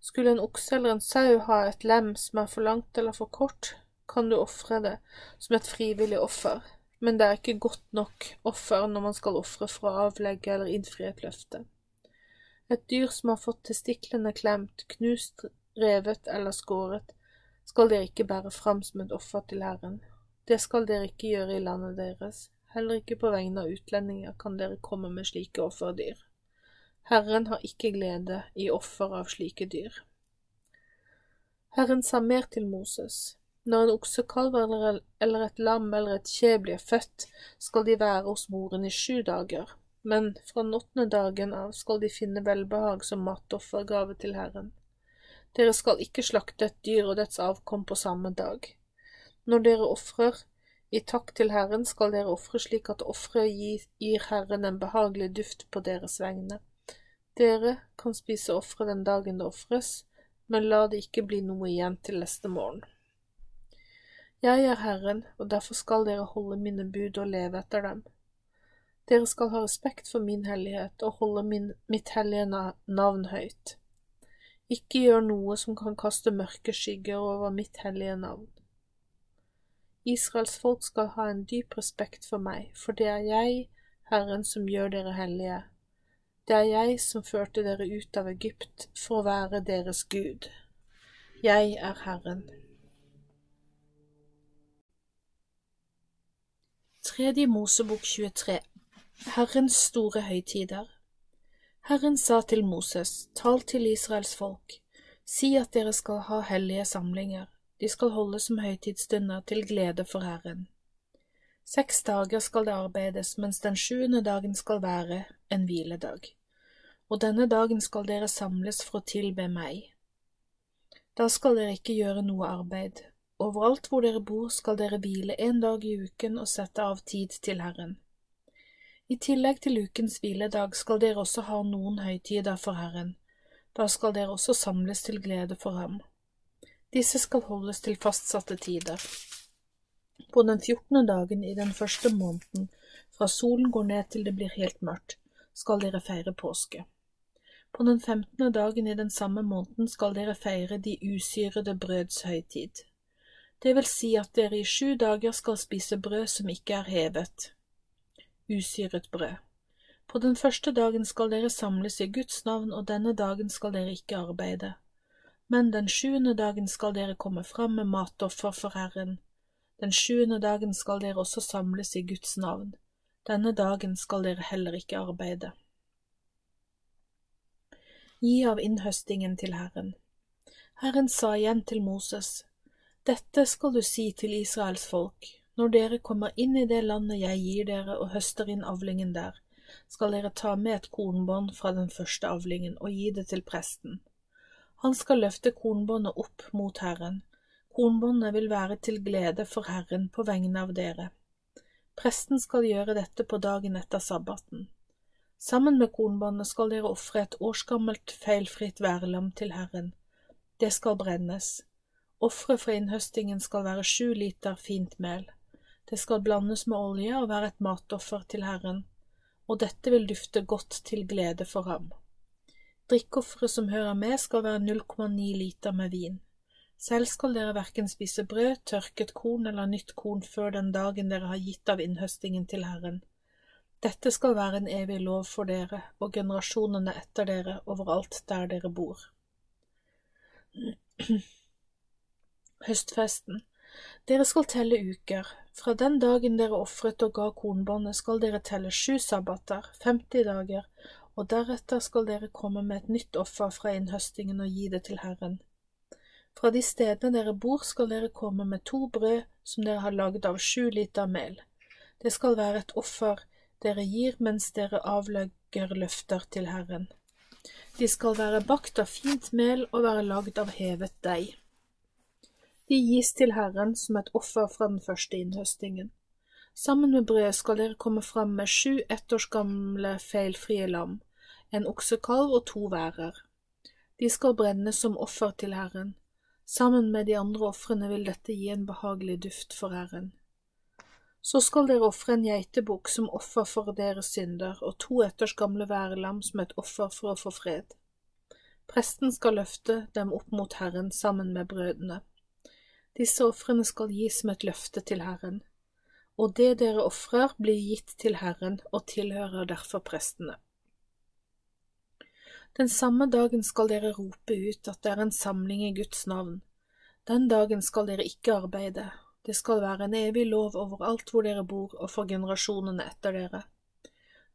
Skulle en okse eller en sau ha et lem som er for langt eller for kort, kan du ofre det som et frivillig offer, men det er ikke godt nok offer når man skal ofre for å avlegge eller innfri et løfte. Et dyr som har fått testiklene klemt, knust, revet eller skåret, skal dere ikke bære fram som et offer til Herren. Det skal dere ikke gjøre i landet deres, Heller ikke på vegne av utlendinger kan dere komme med slike offerdyr. Herren har ikke glede i offer av slike dyr. Herren sa mer til Moses. Når en oksekalv eller et lam eller et kje blir født, skal de være hos moren i sju dager, men fra den åttende dagen av skal de finne velbehag som matoffergave til Herren. Dere skal ikke slakte et dyr og dets avkom på samme dag. Når dere ofrer i takk til Herren, skal dere ofre slik at offeret gir Herren en behagelig duft på deres vegne. Dere kan spise offeret den dagen det ofres, men la det ikke bli noe igjen til neste morgen. Jeg er Herren, og derfor skal dere holde mine bud og leve etter dem. Dere skal ha respekt for min hellighet og holde min, mitt hellige navn høyt. Ikke gjør noe som kan kaste mørke skygger over mitt hellige navn. Israels folk skal ha en dyp respekt for meg, for det er jeg, Herren, som gjør dere hellige, det er jeg som førte dere ut av Egypt for å være deres Gud. Jeg er Herren. Tredje Mosebok 23 Herrens store høytider Herren sa til Moses, tal til Israels folk, si at dere skal ha hellige samlinger, de skal holde som høytidsstunder til glede for Herren. Seks dager skal det arbeides, mens den sjuende dagen skal være en hviledag og denne dagen skal dere samles for å tilbe meg. Da skal dere ikke gjøre noe arbeid. Overalt hvor dere bor skal dere hvile en dag i uken og sette av tid til Herren. I tillegg til ukens hviledag skal dere også ha noen høytider for Herren. Da skal dere også samles til glede for ham. Disse skal holdes til fastsatte tider. På den fjortende dagen i den første måneden, fra solen går ned til det blir helt mørkt, skal dere feire påske. På den femtende dagen i den samme måneden skal dere feire de usyrede brøds høytid. Det vil si at dere i sju dager skal spise brød som ikke er hevet. Usyret brød. På den første dagen skal dere samles i Guds navn, og denne dagen skal dere ikke arbeide. Men den sjuende dagen skal dere komme fram med matoffer for Herren. Den sjuende dagen skal dere også samles i Guds navn. Denne dagen skal dere heller ikke arbeide. Gi av innhøstingen til Herren. Herren sa igjen til Moses, Dette skal du si til Israels folk, når dere kommer inn i det landet jeg gir dere og høster inn avlingen der, skal dere ta med et kornbånd fra den første avlingen og gi det til presten. Han skal løfte kornbåndet opp mot Herren. Kornbåndet vil være til glede for Herren på vegne av dere. Presten skal gjøre dette på dagen etter sabbaten. Sammen med kornbåndet skal dere ofre et årsgammelt, feilfritt værlam til Herren. Det skal brennes. Offeret for innhøstingen skal være sju liter fint mel. Det skal blandes med olje og være et matoffer til Herren, og dette vil dufte godt til glede for ham. Drikkeofferet som hører med, skal være 0,9 liter med vin. Selv skal dere verken spise brød, tørket korn eller nytt korn før den dagen dere har gitt av innhøstingen til Herren. Dette skal være en evig lov for dere og generasjonene etter dere overalt der dere bor. Høstfesten Dere skal telle uker. Fra den dagen dere ofret og ga kornbåndet, skal dere telle sju sabbater, 50 dager, og deretter skal dere komme med et nytt offer fra innhøstingen og gi det til Herren. Fra de stedene dere bor, skal dere komme med to brød som dere har lagd av sju liter mel. Det skal være et offer dere gir mens dere avlegger løfter til Herren. De skal være bakt av fint mel og være lagd av hevet deig. De gis til Herren som et offer fra den første innhøstingen. Sammen med brød skal dere komme fram med sju ettårsgamle gamle feilfrie lam, en oksekalv og to værer. De skal brennes som offer til Herren. Sammen med de andre ofrene vil dette gi en behagelig duft for Herren. Så skal dere ofre en geitebukk som offer for deres synder, og to etters gamle værelam som et offer for å få fred. Presten skal løfte dem opp mot Herren sammen med brødene. Disse ofrene skal gis som et løfte til Herren, og det dere ofrer, blir gitt til Herren og tilhører derfor prestene. Den samme dagen skal dere rope ut at det er en samling i Guds navn. Den dagen skal dere ikke arbeide, det skal være en evig lov overalt hvor dere bor og for generasjonene etter dere.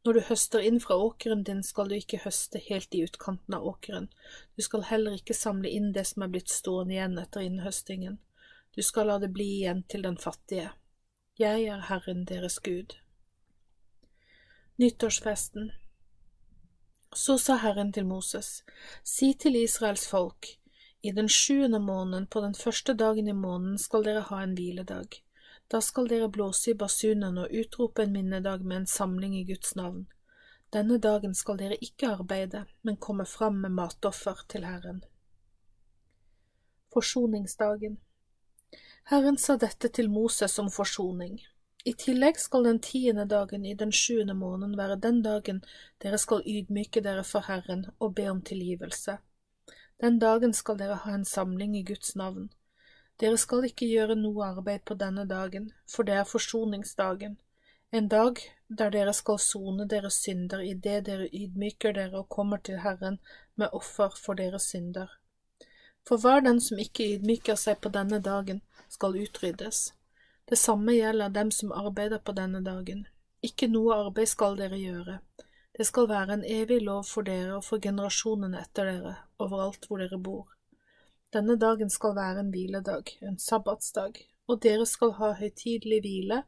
Når du høster inn fra åkeren din, skal du ikke høste helt i utkanten av åkeren, du skal heller ikke samle inn det som er blitt stående igjen etter innhøstingen. Du skal la det bli igjen til den fattige. Jeg er Herren deres Gud. Nyttårsfesten Så sa Herren til Moses, si til Israels folk, i den sjuende måneden, på den første dagen i måneden, skal dere ha en hviledag. Da skal dere blåse i basunen og utrope en minnedag med en samling i Guds navn. Denne dagen skal dere ikke arbeide, men komme fram med matoffer til Herren. Forsoningsdagen Herren sa dette til Moses som forsoning. I tillegg skal den tiende dagen i den sjuende måneden være den dagen dere skal ydmyke dere for Herren og be om tilgivelse. Den dagen skal dere ha en samling i Guds navn. Dere skal ikke gjøre noe arbeid på denne dagen, for det er forsoningsdagen, en dag der dere skal sone deres synder idet dere ydmyker dere og kommer til Herren med offer for deres synder. For hver den som ikke ydmyker seg på denne dagen, skal utryddes. Det samme gjelder dem som arbeider på denne dagen. Ikke noe arbeid skal dere gjøre. Det skal være en evig lov for dere og for generasjonene etter dere, overalt hvor dere bor. Denne dagen skal være en hviledag, en sabbatsdag, og dere skal ha høytidelig hvile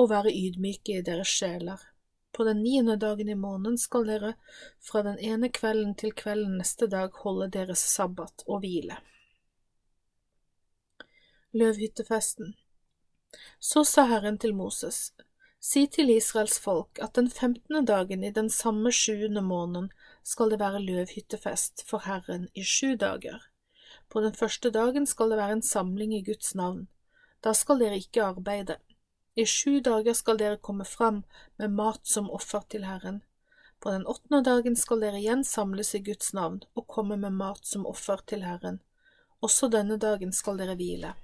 og være ydmyke i deres sjeler. På den niende dagen i måneden skal dere fra den ene kvelden til kvelden neste dag holde deres sabbat og hvile. Løvhyttefesten Så sa Herren til Moses, Si til Israels folk at den femtende dagen i den samme sjuende måneden skal det være løvhyttefest for Herren i sju dager. På den første dagen skal det være en samling i Guds navn. Da skal dere ikke arbeide. I sju dager skal dere komme fram med mat som offer til Herren. På den åttende dagen skal dere igjen samles i Guds navn og komme med mat som offer til Herren. Også denne dagen skal dere hvile.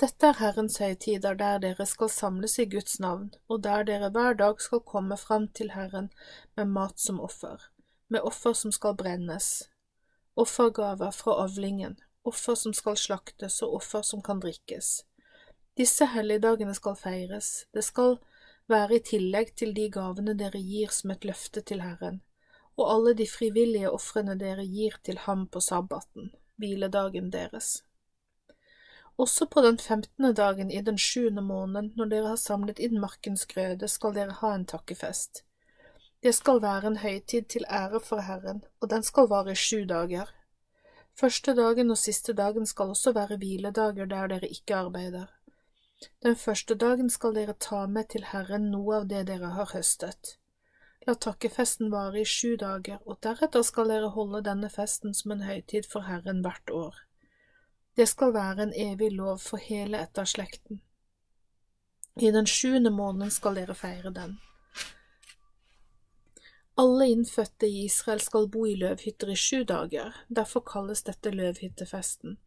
Dette er Herrens høytider der dere skal samles i Guds navn, og der dere hver dag skal komme fram til Herren med mat som offer, med offer som skal brennes, offergaver fra avlingen, offer som skal slaktes og offer som kan drikkes. Disse helligdagene skal feires, det skal være i tillegg til de gavene dere gir som et løfte til Herren, og alle de frivillige ofrene dere gir til ham på sabbaten, hviledagen deres. Også på den femtende dagen i den sjuende måneden, når dere har samlet inn markens grøde, skal dere ha en takkefest. Det skal være en høytid til ære for Herren, og den skal vare i sju dager. Første dagen og siste dagen skal også være hviledager der dere ikke arbeider. Den første dagen skal dere ta med til Herren noe av det dere har høstet. La takkefesten vare i sju dager, og deretter skal dere holde denne festen som en høytid for Herren hvert år. Det skal være en evig lov for hele etterslekten. I den sjuende måneden skal dere feire den. Alle innfødte i Israel skal bo i løvhytter i sju dager, derfor kalles dette løvhyttefesten.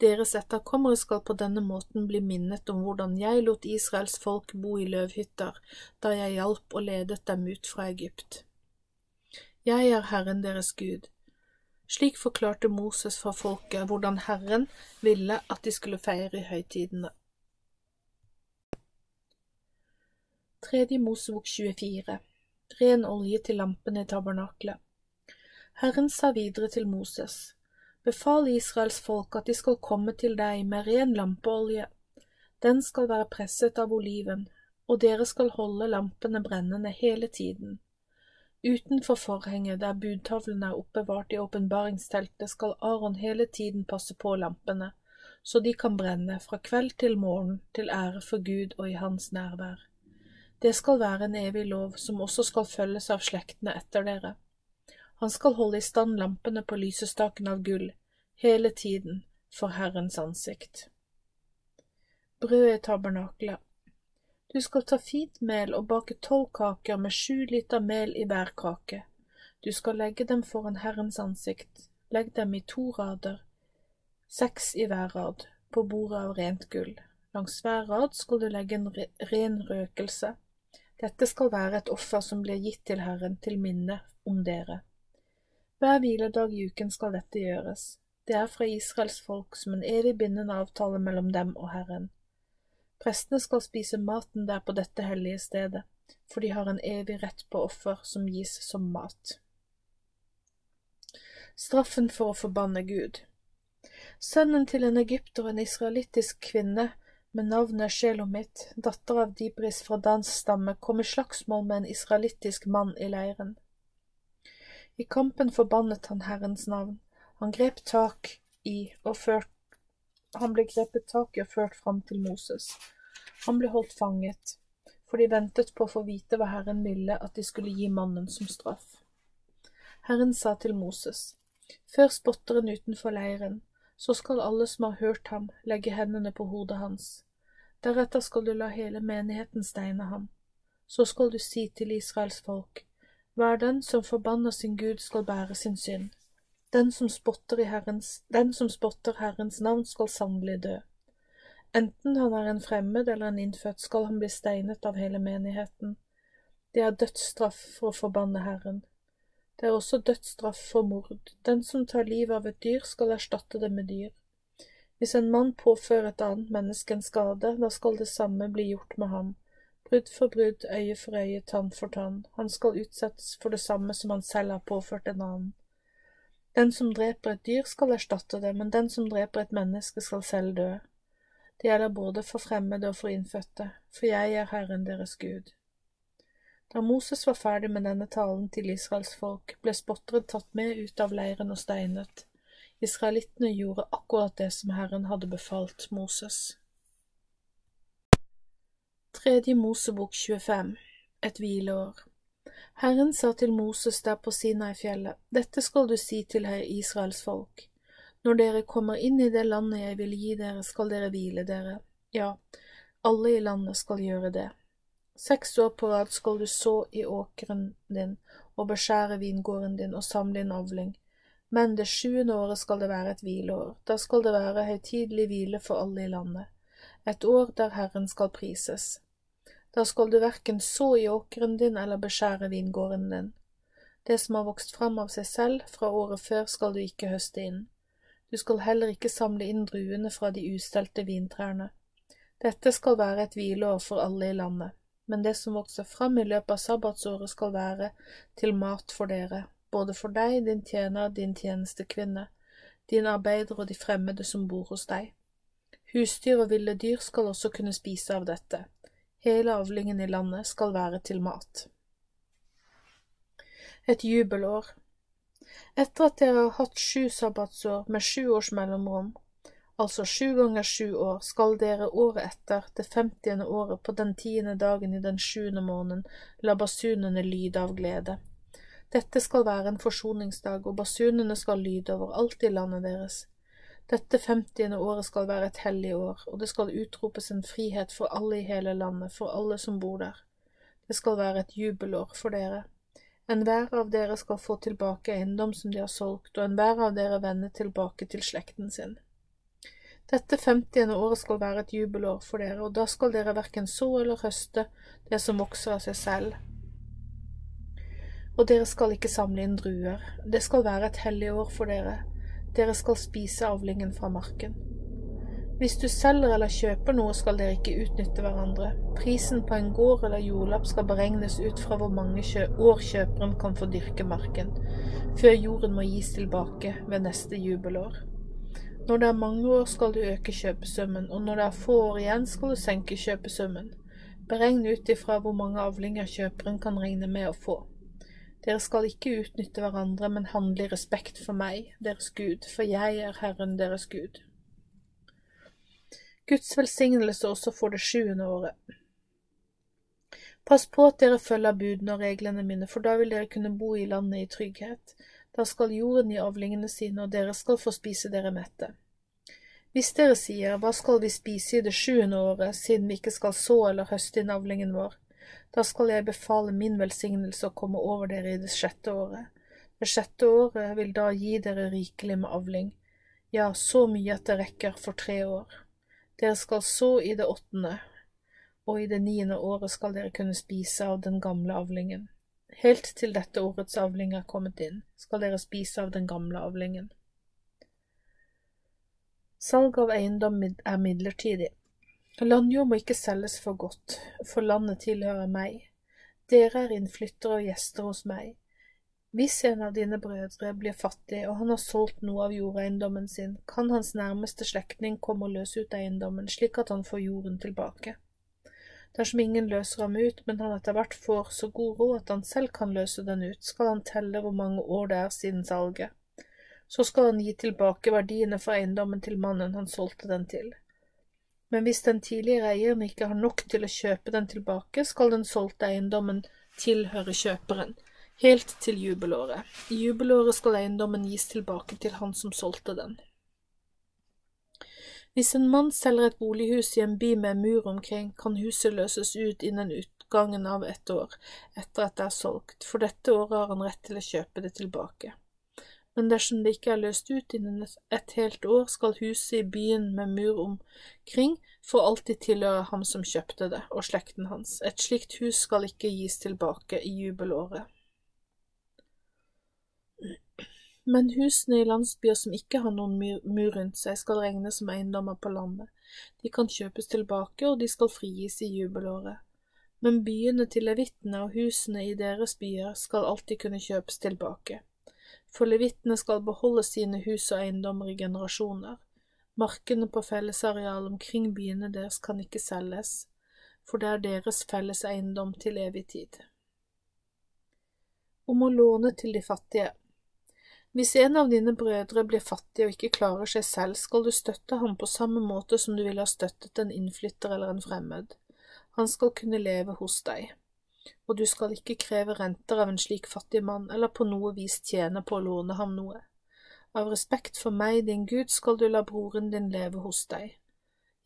Deres etterkommere skal på denne måten bli minnet om hvordan jeg lot Israels folk bo i løvhytter da jeg hjalp og ledet dem ut fra Egypt. Jeg er Herren deres Gud. Slik forklarte Moses for folket hvordan Herren ville at de skulle feire i høytidene. Tredje Mosebok 24 Ren olje til lampene i tabernaklet Herren sa videre til Moses, Befal Israels folk at de skal komme til deg med ren lampeolje. Den skal være presset av oliven, og dere skal holde lampene brennende hele tiden. Utenfor forhenget der budtavlene er oppbevart i åpenbaringsteltet, skal Aron hele tiden passe på lampene, så de kan brenne fra kveld til morgen til ære for Gud og i Hans nærvær. Det skal være en evig lov som også skal følges av slektene etter dere. Han skal holde i stand lampene på lysestaken av gull, hele tiden, for Herrens ansikt. Brød i tabernaklet Du skal ta fint mel og bake tolv kaker med sju liter mel i hver kake. Du skal legge dem foran Herrens ansikt, legg dem i to rader, seks i hver rad, på bordet av rent gull. Langs hver rad skal du legge en ren røkelse. Dette skal være et offer som blir gitt til Herren til minne om dere. Hver hviledag i uken skal dette gjøres. Det er fra Israels folk som en evig bindende avtale mellom dem og Herren. Prestene skal spise maten der på dette hellige stedet, for de har en evig rett på offer som gis som mat. Straffen for å forbanne Gud Sønnen til en egypter og en israelittisk kvinne med navnet Shelomit, datter av Dibris fra dansk stamme, kom i slagsmål med en israelittisk mann i leiren. I kampen forbannet han Herrens navn. Han grep tak i og ført Han ble grepet tak i og ført fram til Moses. Han ble holdt fanget, for de ventet på å få vite hva Herren ville at de skulle gi mannen som straff. Herren sa til Moses, Før spotteren utenfor leiren, så skal alle som har hørt ham, legge hendene på hodet hans. Deretter skal du la hele menigheten steine ham. Så skal du si til Israels folk, hver den som forbanner sin Gud skal bære sin synd. Den som spotter, herrens, den som spotter Herrens navn skal sannelig dø. Enten han er en fremmed eller en innfødt, skal han bli steinet av hele menigheten. Det er dødsstraff for å forbanne Herren. Det er også dødsstraff for mord. Den som tar livet av et dyr, skal erstatte det med dyr. Hvis en mann påfører et annet menneske en skade, da skal det samme bli gjort med ham brudd for brudd, øye for øye, tann for tann, han skal utsettes for det samme som han selv har påført en annen. Den som dreper et dyr, skal erstatte det, men den som dreper et menneske, skal selv dø. Det gjelder både for fremmede og for innfødte, for jeg er Herren deres Gud. Da Moses var ferdig med denne talen til Israels folk, ble spotteren tatt med ut av leiren og steinet. Israelittene gjorde akkurat det som Herren hadde befalt Moses. Tredje Mosebok 25 Et hvileår Herren sa til Moses der på Sinai-fjellet, dette skal du si til herr Israels folk. Når dere kommer inn i det landet jeg vil gi dere, skal dere hvile dere. Ja, alle i landet skal gjøre det. Seks år på rad skal du så i åkeren din og beskjære vingården din og samle inn avling. Men det sjuende året skal det være et hvileår, da skal det være høytidelig hvile for alle i landet, et år der Herren skal prises. Da skal du verken så i åkeren din eller beskjære vingården din. Det som har vokst fram av seg selv fra året før, skal du ikke høste inn. Du skal heller ikke samle inn druene fra de ustelte vintrærne. Dette skal være et hvileår for alle i landet, men det som vokser fram i løpet av sabbatsåret skal være til mat for dere, både for deg, din tjener, din tjenestekvinne, din arbeider og de fremmede som bor hos deg. Husdyr og ville dyr skal også kunne spise av dette. Hele avlingen i landet skal være til mat. Et jubelår Etter at dere har hatt sju sabbatsår med sju års mellomrom, altså sju ganger sju år, skal dere året etter, det femtiende året, på den tiende dagen i den sjuende måneden, la basunene lyde av glede. Dette skal være en forsoningsdag, og basunene skal lyde over alt i landet deres. Dette femtiende året skal være et hellig år, og det skal utropes en frihet for alle i hele landet, for alle som bor der. Det skal være et jubelår for dere. Enhver av dere skal få tilbake eiendom som de har solgt, og enhver av dere vende tilbake til slekten sin. Dette femtiende året skal være et jubelår for dere, og da skal dere verken så eller høste det som vokser av seg selv. Og dere skal ikke samle inn druer, det skal være et hellig år for dere, dere skal spise avlingen fra marken. Hvis du selger eller kjøper noe, skal dere ikke utnytte hverandre. Prisen på en gård eller jordlapp skal beregnes ut fra hvor mange år kjøperen kan få dyrke marken, før jorden må gis tilbake ved neste jubelår. Når det er mange år, skal du øke kjøpesummen, og når det er få år igjen, skal du senke kjøpesummen. Beregn ut ifra hvor mange avlinger kjøperen kan regne med å få. Dere skal ikke utnytte hverandre, men handle i respekt for meg, deres Gud, for jeg er Herren deres Gud. Guds velsignelse også for det sjuende året. Pass på at dere følger budene og reglene mine, for da vil dere kunne bo i landet i trygghet. Da skal jorden gi avlingene sine, og dere skal få spise dere mette. Hvis dere sier, hva skal vi spise i det sjuende året, siden vi ikke skal så eller høste inn avlingen vår, da skal jeg befale min velsignelse å komme over dere i det sjette året. Det sjette året vil da gi dere rikelig med avling, ja, så mye at det rekker for tre år. Dere skal så i det åttende, og i det niende året skal dere kunne spise av den gamle avlingen. Helt til dette årets avling er kommet inn, skal dere spise av den gamle avlingen. Salg av eiendom er midlertidig. Landjord må ikke selges for godt, for landet tilhører meg. Dere er innflyttere og gjester hos meg. Hvis en av dine brødre blir fattig og han har solgt noe av jordeiendommen sin, kan hans nærmeste slektning komme og løse ut eiendommen slik at han får jorden tilbake. Dersom ingen løser ham ut, men han etter hvert får så god råd at han selv kan løse den ut, skal han telle hvor mange år det er siden salget. Så skal han gi tilbake verdiene for eiendommen til mannen han solgte den til. Men hvis den tidligere eieren ikke har nok til å kjøpe den tilbake, skal den solgte eiendommen tilhøre kjøperen helt til jubelåret. I jubelåret skal eiendommen gis tilbake til han som solgte den. Hvis en mann selger et bolighus i en by med mur omkring, kan huset løses ut innen utgangen av et år etter at det er solgt, for dette året har han rett til å kjøpe det tilbake. Men dersom det ikke er løst ut innen et helt år, skal huset i byen med mur omkring for alltid tilhøre ham som kjøpte det, og slekten hans. Et slikt hus skal ikke gis tilbake i jubelåret. Men husene i landsbyer som ikke har noen mur rundt seg, skal regnes som eiendommer på landet. De kan kjøpes tilbake, og de skal frigis i jubelåret. Men byene til levittene og husene i deres byer skal alltid kunne kjøpes tilbake. For levittene skal beholde sine hus og eiendommer i generasjoner. Markene på fellesareal omkring byene deres kan ikke selges, for det er deres felles eiendom til evig tid. Om å låne til de fattige hvis en av dine brødre blir fattig og ikke klarer seg selv, skal du støtte ham på samme måte som du ville ha støttet en innflytter eller en fremmed. Han skal kunne leve hos deg, og du skal ikke kreve renter av en slik fattig mann eller på noe vis tjene på å låne ham noe. Av respekt for meg, din Gud, skal du la broren din leve hos deg.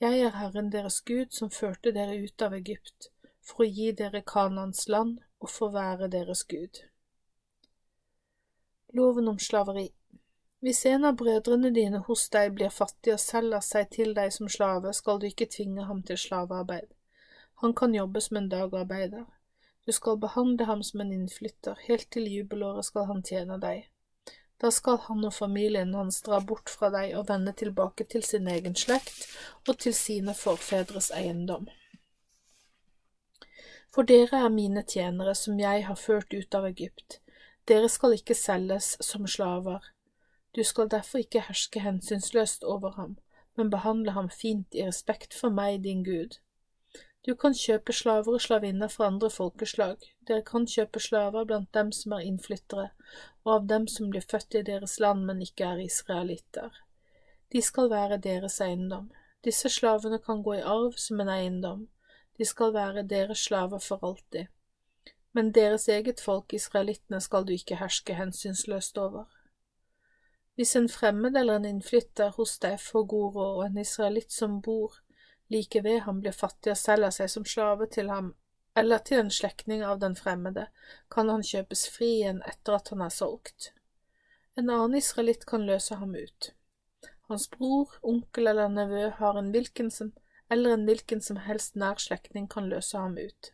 Jeg er Herren deres Gud, som førte dere ut av Egypt, for å gi dere Kanans land og for være deres Gud. Loven om slaveri Hvis en av brødrene dine hos deg blir fattig og selger seg til deg som slave, skal du ikke tvinge ham til slavearbeid. Han kan jobbe som en dagarbeider. Du skal behandle ham som en innflytter, helt til jubelåret skal han tjene deg. Da skal han og familien hans dra bort fra deg og vende tilbake til sin egen slekt og til sine forfedres eiendom. For dere er mine tjenere som jeg har ført ut av Egypt. Dere skal ikke selges som slaver. Du skal derfor ikke herske hensynsløst over ham, men behandle ham fint i respekt for meg, din Gud. Du kan kjøpe slaver og slavinner fra andre folkeslag, dere kan kjøpe slaver blant dem som er innflyttere, og av dem som blir født i deres land, men ikke er israelitter. De skal være deres eiendom. Disse slavene kan gå i arv som en eiendom. De skal være deres slaver for alltid men deres eget folk, israelittene, skal du ikke herske hensynsløst over. Hvis en fremmed eller en innflytter hos deg får god råd, og en israelitt som bor like ved ham blir fattig og selger seg som slave til ham eller til en slektning av den fremmede, kan han kjøpes fri igjen etter at han er solgt. En annen israelitt kan løse ham ut. Hans bror, onkel eller nevø har en hvilken som, eller en hvilken som helst nær slektning kan løse ham ut.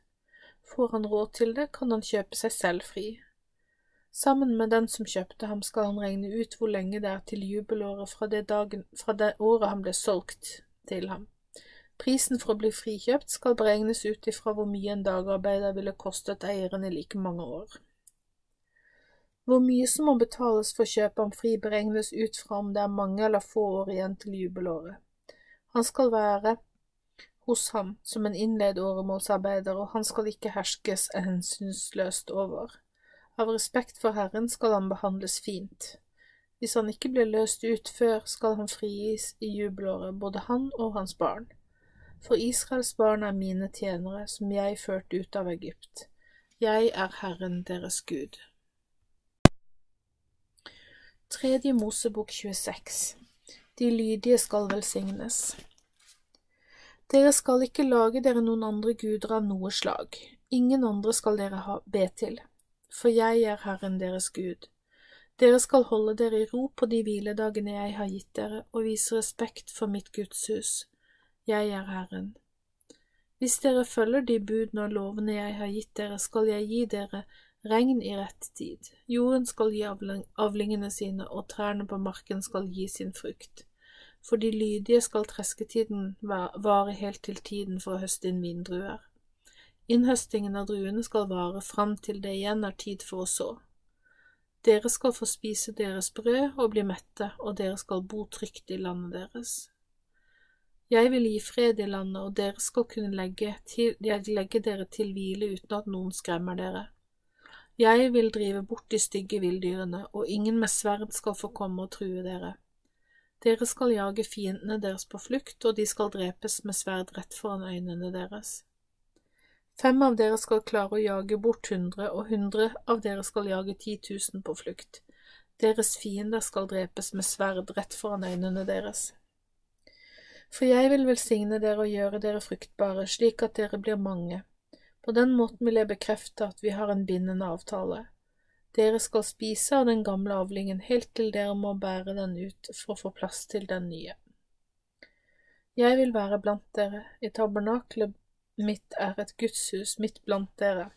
Får han råd til det, kan han kjøpe seg selv fri. Sammen med den som kjøpte ham, skal han regne ut hvor lenge det er til jubelåret fra det, dagen, fra det året han ble solgt til ham. Prisen for å bli frikjøpt skal beregnes ut ifra hvor mye en dagarbeider ville kostet eieren i like mange år. Hvor mye som må betales for kjøpet om fri, beregnes ut fra om det er mange eller få år igjen til jubelåret. Han skal være hos ham som en innleid åremålsarbeider, og han skal ikke herskes hensynsløst over. Av respekt for Herren skal han behandles fint. Hvis han ikke blir løst ut før, skal han frigis i jubelåret, både han og hans barn. For Israels barn er mine tjenere, som jeg førte ut av Egypt. Jeg er Herren deres Gud. Tredje Mosebok 26 De lydige skal velsignes. Dere skal ikke lage dere noen andre guder av noe slag, ingen andre skal dere ha, be til, for jeg er Herren deres Gud. Dere skal holde dere i ro på de hviledagene jeg har gitt dere, og vise respekt for mitt gudshus. Jeg er Herren. Hvis dere følger de budene og lovene jeg har gitt dere, skal jeg gi dere regn i rett tid. Jorden skal gi avlingene sine, og trærne på marken skal gi sin frukt. For de lydige skal tresketiden vare helt til tiden for å høste inn vindruer. Innhøstingen av druene skal vare fram til det igjen er tid for å så. Dere skal få spise deres brød og bli mette, og dere skal bo trygt i landet deres. Jeg vil gi fred i landet, og dere skal kunne legge, til, legge dere til hvile uten at noen skremmer dere. Jeg vil drive bort de stygge villdyrene, og ingen med sverd skal få komme og true dere. Dere skal jage fiendene deres på flukt, og de skal drepes med sverd rett foran øynene deres. Fem av dere skal klare å jage bort hundre, og hundre av dere skal jage ti tusen på flukt. Deres fiender skal drepes med sverd rett foran øynene deres. For jeg vil velsigne dere og gjøre dere fruktbare, slik at dere blir mange. På den måten vil jeg bekrefte at vi har en bindende avtale. Dere skal spise av den gamle avlingen helt til dere må bære den ut for å få plass til den nye. Jeg vil være blant dere, i tabernaklet mitt er et gudshus midt blant dere.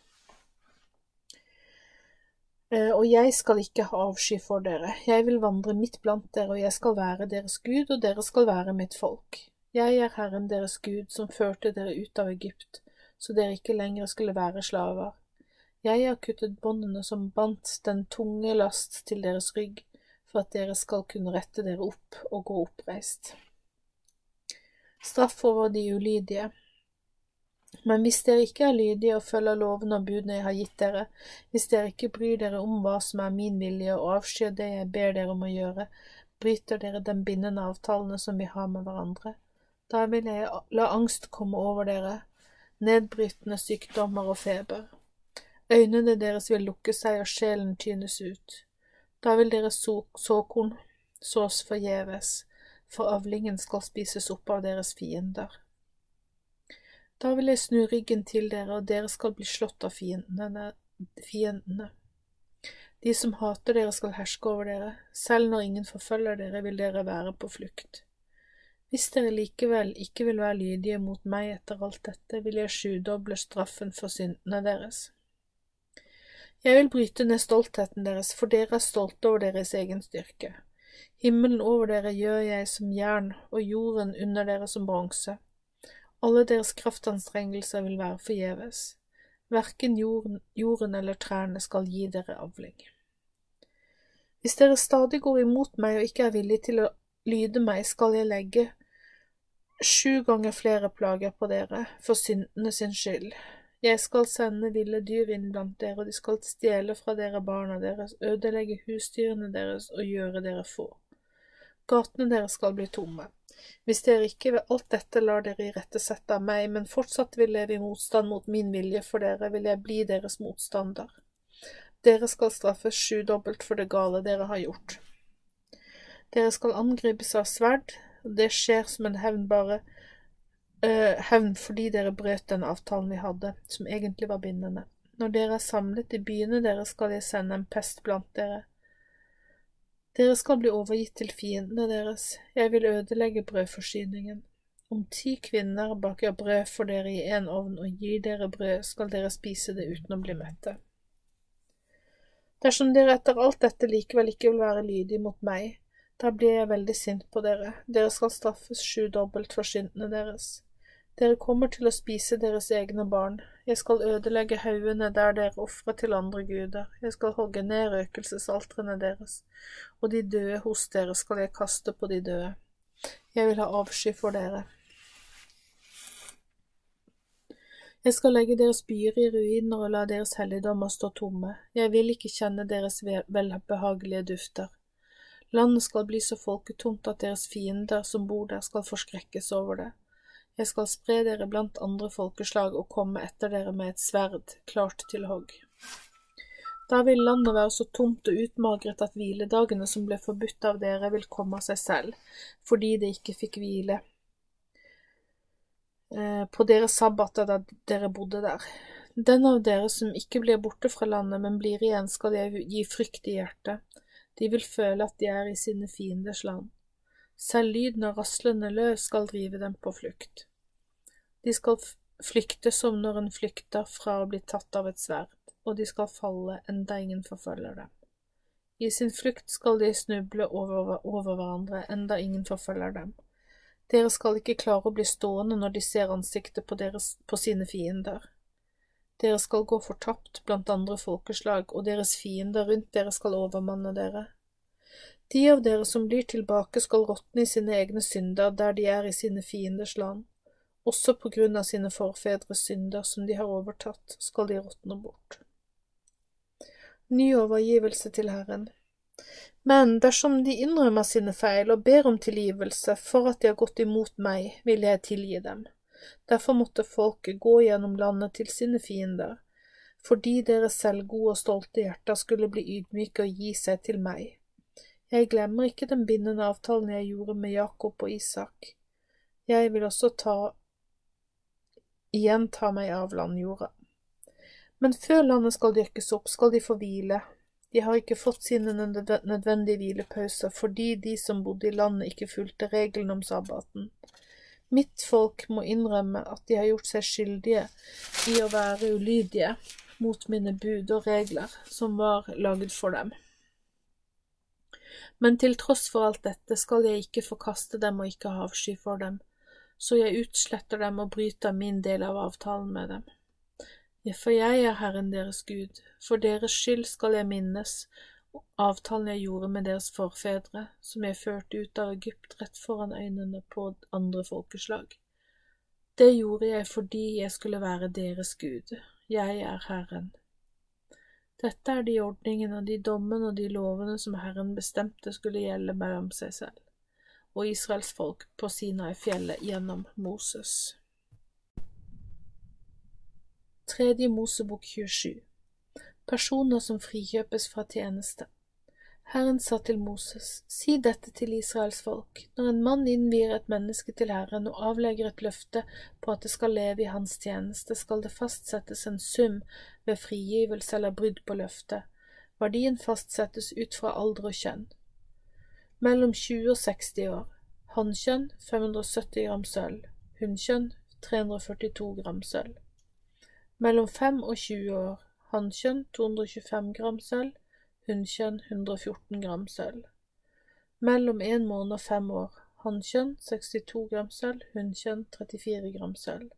Eh, og jeg skal ikke ha avsky for dere, jeg vil vandre midt blant dere, og jeg skal være deres Gud, og dere skal være mitt folk. Jeg er Herren deres Gud, som førte dere ut av Egypt, så dere ikke lenger skulle være slaver. Jeg har kuttet båndene som bandt den tunge last til deres rygg, for at dere skal kunne rette dere opp og gå oppreist. Straff over de ulydige. Men hvis dere ikke er lydige og følger lovene og budene jeg har gitt dere, hvis dere ikke bryr dere om hva som er min vilje og avskyr det jeg ber dere om å gjøre, bryter dere den bindende avtalene som vi har med hverandre. Da vil jeg la angst komme over dere, nedbrytende sykdommer og feber. Øynene deres vil lukke seg og sjelen tynes ut. Da vil deres såkorn sås forgjeves, for avlingen skal spises opp av deres fiender. Da vil jeg snu ryggen til dere, og dere skal bli slått av fiendene. fiendene. De som hater dere, skal herske over dere. Selv når ingen forfølger dere, vil dere være på flukt. Hvis dere likevel ikke vil være lydige mot meg etter alt dette, vil jeg sjudoble straffen for syndene deres. Jeg vil bryte ned stoltheten deres, for dere er stolte over deres egen styrke. Himmelen over dere gjør jeg som jern, og jorden under dere som bronse. Alle deres kraftanstrengelser vil være forgjeves. Verken jorden, jorden eller trærne skal gi dere avling. Hvis dere stadig går imot meg og ikke er villige til å lyde meg, skal jeg legge sju ganger flere plager på dere, for syndene sin skyld. Jeg skal sende ville dyr inn blant dere, og de skal stjele fra dere barna deres, ødelegge husdyrene deres og gjøre dere få. Gatene deres skal bli tomme. Hvis dere ikke ved alt dette lar dere irettesette av meg, men fortsatt vil leve i motstand mot min vilje for dere, vil jeg bli deres motstander. Dere skal straffes sjudobbelt for det gale dere har gjort. Dere skal angripes av sverd, og det skjer som en hevn bare øh, hevn fordi dere brøt den avtalen vi hadde, som egentlig var bindende. Når dere er samlet i byene deres, skal jeg sende en pest blant dere dere skal bli overgitt til fiendene deres, jeg vil ødelegge brødforsyningen. Om ti kvinner baker brød for dere i en ovn og gir dere brød, skal dere spise det uten å bli mette. Dersom dere etter alt dette likevel ikke vil være lydige mot meg, da blir jeg veldig sint på dere, dere skal straffes sjudobbelt for syndene deres. Dere kommer til å spise deres egne barn, jeg skal ødelegge haugene der dere ofrer til andre guder, jeg skal hogge ned røkelsesaltrene deres, og de døde hos dere skal jeg kaste på de døde. Jeg vil ha avsky for dere. Jeg skal legge deres byer i ruiner og la deres helligdommer stå tomme, jeg vil ikke kjenne deres velbehagelige dufter. Landet skal bli så folketomt at deres fiender som bor der skal forskrekkes over det. Jeg skal spre dere blant andre folkeslag og komme etter dere med et sverd, klart til hogg. Da vil landet være så tomt og utmagret at hviledagene som ble forbudt av dere, vil komme av seg selv, fordi det ikke fikk hvile eh, på deres sabbater da dere bodde der. Den av dere som ikke blir borte fra landet, men blir igjen, skal jeg gi frykt i hjertet. De vil føle at de er i sine fienders land. Selv lyden av raslende løv skal drive dem på flukt. De skal flykte som når en flykter fra å bli tatt av et sverd, og de skal falle enda ingen forfølger dem. I sin flukt skal de snuble over, over hverandre, enda ingen forfølger dem. Dere skal ikke klare å bli stående når de ser ansiktet på, deres, på sine fiender. Dere skal gå fortapt blant andre folkeslag, og deres fiender rundt dere skal overmanne dere. De av dere som blir tilbake, skal råtne i sine egne synder der de er i sine fienders land. Også på grunn av sine forfedres synder som de har overtatt, skal de råtne bort. Ny overgivelse til Herren. Men dersom de innrømmer sine feil og ber om tilgivelse for at de har gått imot meg, vil jeg tilgi dem. Derfor måtte folket gå gjennom landet til sine fiender, fordi deres selvgode og stolte hjerter skulle bli ydmyke og gi seg til meg. Jeg glemmer ikke den bindende avtalen jeg gjorde med Jakob og Isak. Jeg vil også ta igjen ta meg av landjorda. Men før landet skal dyrkes opp, skal de få hvile. De har ikke fått sine nødvendige hvilepauser fordi de som bodde i landet, ikke fulgte reglene om sabbaten. Mitt folk må innrømme at de har gjort seg skyldige i å være ulydige mot mine bud og regler som var laget for dem. Men til tross for alt dette skal jeg ikke forkaste dem og ikke ha avsky for dem, så jeg utsletter dem og bryter min del av avtalen med dem. For jeg er Herren deres Gud, for deres skyld skal jeg minnes avtalen jeg gjorde med deres forfedre, som jeg førte ut av Egypt rett foran øynene på andre folkeslag. Det gjorde jeg fordi jeg skulle være deres Gud. Jeg er Herren. Dette er de ordningene, de dommene og de lovene som Herren bestemte skulle gjelde mellom seg selv og Israels folk på Sinai-fjellet gjennom Moses. Tredje Mosebok 27 Personer som frikjøpes fra tjeneste. Herren sa til Moses, si dette til Israels folk, når en mann innvier et menneske til Herren og avlegger et løfte på at det skal leve i hans tjeneste, skal det fastsettes en sum ved frigivelse eller brudd på løftet. Verdien fastsettes ut fra alder og kjønn. Mellom 20 og 60 år. Hannkjønn 570 gram sølv. Hunnkjønn 342 gram sølv. Mellom 5 og 20 år hannkjønn 225 gram sølv, hunnkjønn 114 gram sølv. Mellom én måned og fem år, hannkjønn 62 gram sølv, hunnkjønn 34 gram sølv.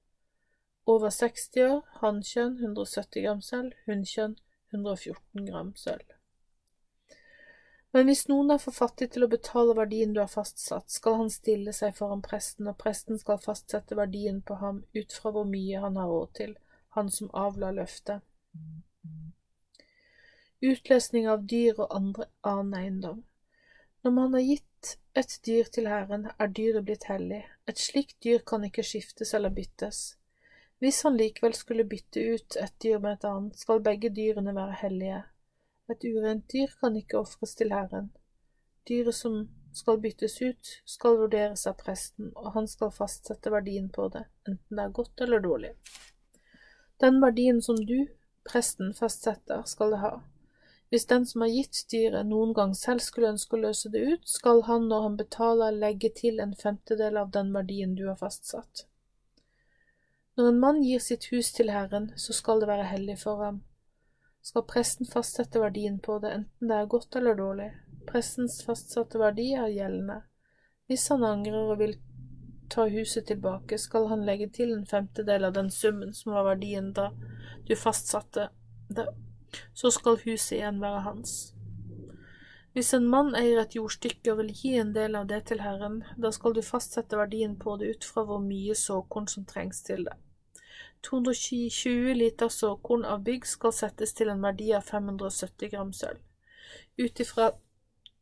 Over 60 år, hannkjønn 170 gram sølv, hunnkjønn 114 gram sølv. Men hvis noen er for fattig til å betale verdien du har fastsatt, skal han stille seg foran presten, og presten skal fastsette verdien på ham ut fra hvor mye han har råd til, han som avla løftet. Utløsning av dyr og andre annen eiendom. Når man har gitt et dyr til Herren, er dyret blitt hellig. Et slikt dyr kan ikke skiftes eller byttes. Hvis han likevel skulle bytte ut et dyr med et annet, skal begge dyrene være hellige. Et urent dyr kan ikke ofres til Herren. Dyret som skal byttes ut, skal vurderes av presten, og han skal fastsette verdien på det, enten det er godt eller dårlig. Den verdien som du, presten fastsetter, skal det ha. Hvis den som har gitt dyret noen gang selv skulle ønske å løse det ut, skal han når han betaler legge til en femtedel av den verdien du har fastsatt. Når en mann gir sitt hus til Herren, så skal det være hellig for ham. Skal presten fastsette verdien på det, enten det er godt eller dårlig. Prestens fastsatte verdi er gjeldende. Hvis han angrer og vil ta huset tilbake, skal han legge til en femtedel av den summen som var verdien da du fastsatte det, så skal huset igjen være hans. Hvis en mann eier et jordstykke og vil gi en del av det til Herren, da skal du fastsette verdien på det ut fra hvor mye såkorn som trengs til det. 220 liter såkorn av bygg skal settes til en verdi av 570 gram sølv. Ut ifra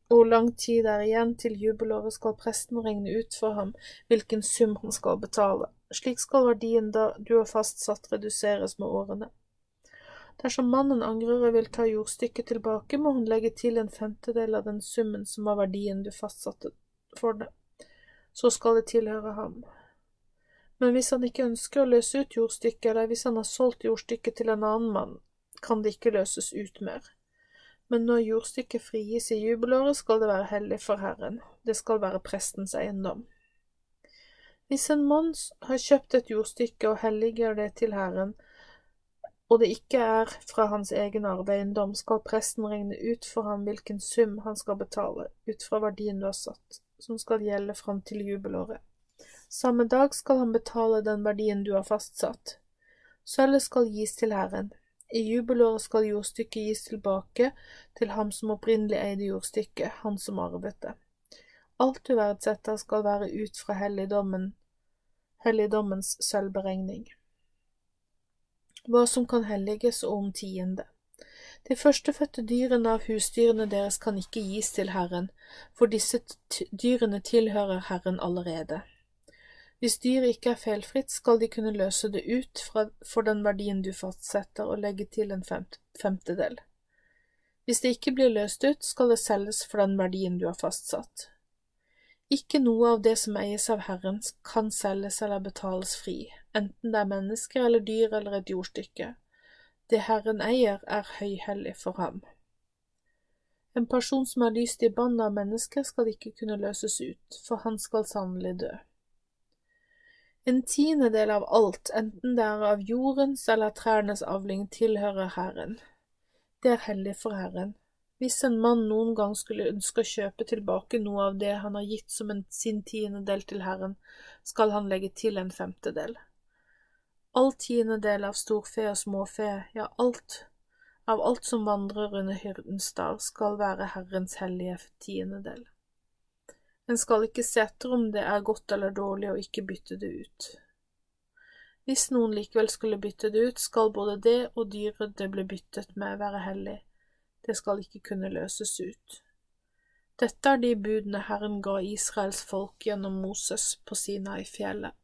hvor lang tid det er igjen til jubelåret, skal presten regne ut for ham hvilken sum han skal betale. Slik skal verdien da du har fastsatt reduseres med årene. Dersom mannen angrer og vil ta jordstykket tilbake, må han legge til en femtedel av den summen som var verdien du fastsatte for det. Så skal det tilhøre ham. Men hvis han ikke ønsker å løse ut jordstykket, eller hvis han har solgt jordstykket til en annen mann, kan det ikke løses ut mer. Men når jordstykket frigis i jubelåret, skal det være hellig for Herren, det skal være prestens eiendom. Hvis en mann har kjøpt et jordstykke og helliger det til Herren, og det ikke er fra hans egen arveeiendom, skal presten regne ut for ham hvilken sum han skal betale, ut fra verdien du har satt, som skal gjelde fram til jubelåret. Samme dag skal han betale den verdien du har fastsatt. Sølvet skal gis til Herren. I jubelåret skal jordstykket gis tilbake til ham som opprinnelig eide jordstykket, han som arvet det. Alt du verdsetter skal være ut fra helligdommen, helligdommens sølvberegning. Hva som kan helliges og om tiende. De førstefødte dyrene av husdyrene deres kan ikke gis til Herren, for disse dyrene tilhører Herren allerede. Hvis dyret ikke er feilfritt, skal de kunne løse det ut for den verdien du fastsetter, og legge til en femtedel. Hvis det ikke blir løst ut, skal det selges for den verdien du har fastsatt. Ikke noe av det som eies av Herren, kan selges eller betales fri, enten det er mennesker eller dyr eller et jordstykke. Det Herren eier, er høyhellig for ham. En person som er lyst i bånd av mennesker, skal ikke kunne løses ut, for han skal sannelig dø. En tiendedel av alt, enten det er av jordens eller trærnes avling, tilhører Herren. Det er hellig for Herren. Hvis en mann noen gang skulle ønske å kjøpe tilbake noe av det han har gitt som en sin tiendedel til Herren, skal han legge til en femtedel all tiendedel av storfe og småfe, ja, alt, av alt som vandrer under hyrdens stav, skal være Herrens hellige tiendedel. En skal ikke se etter om det er godt eller dårlig og ikke bytte det ut. Hvis noen likevel skulle bytte det ut, skal både det og dyret det ble byttet med, være hellig, det skal ikke kunne løses ut. Dette er de budene Herren ga Israels folk gjennom Moses på Sinai-fjellet.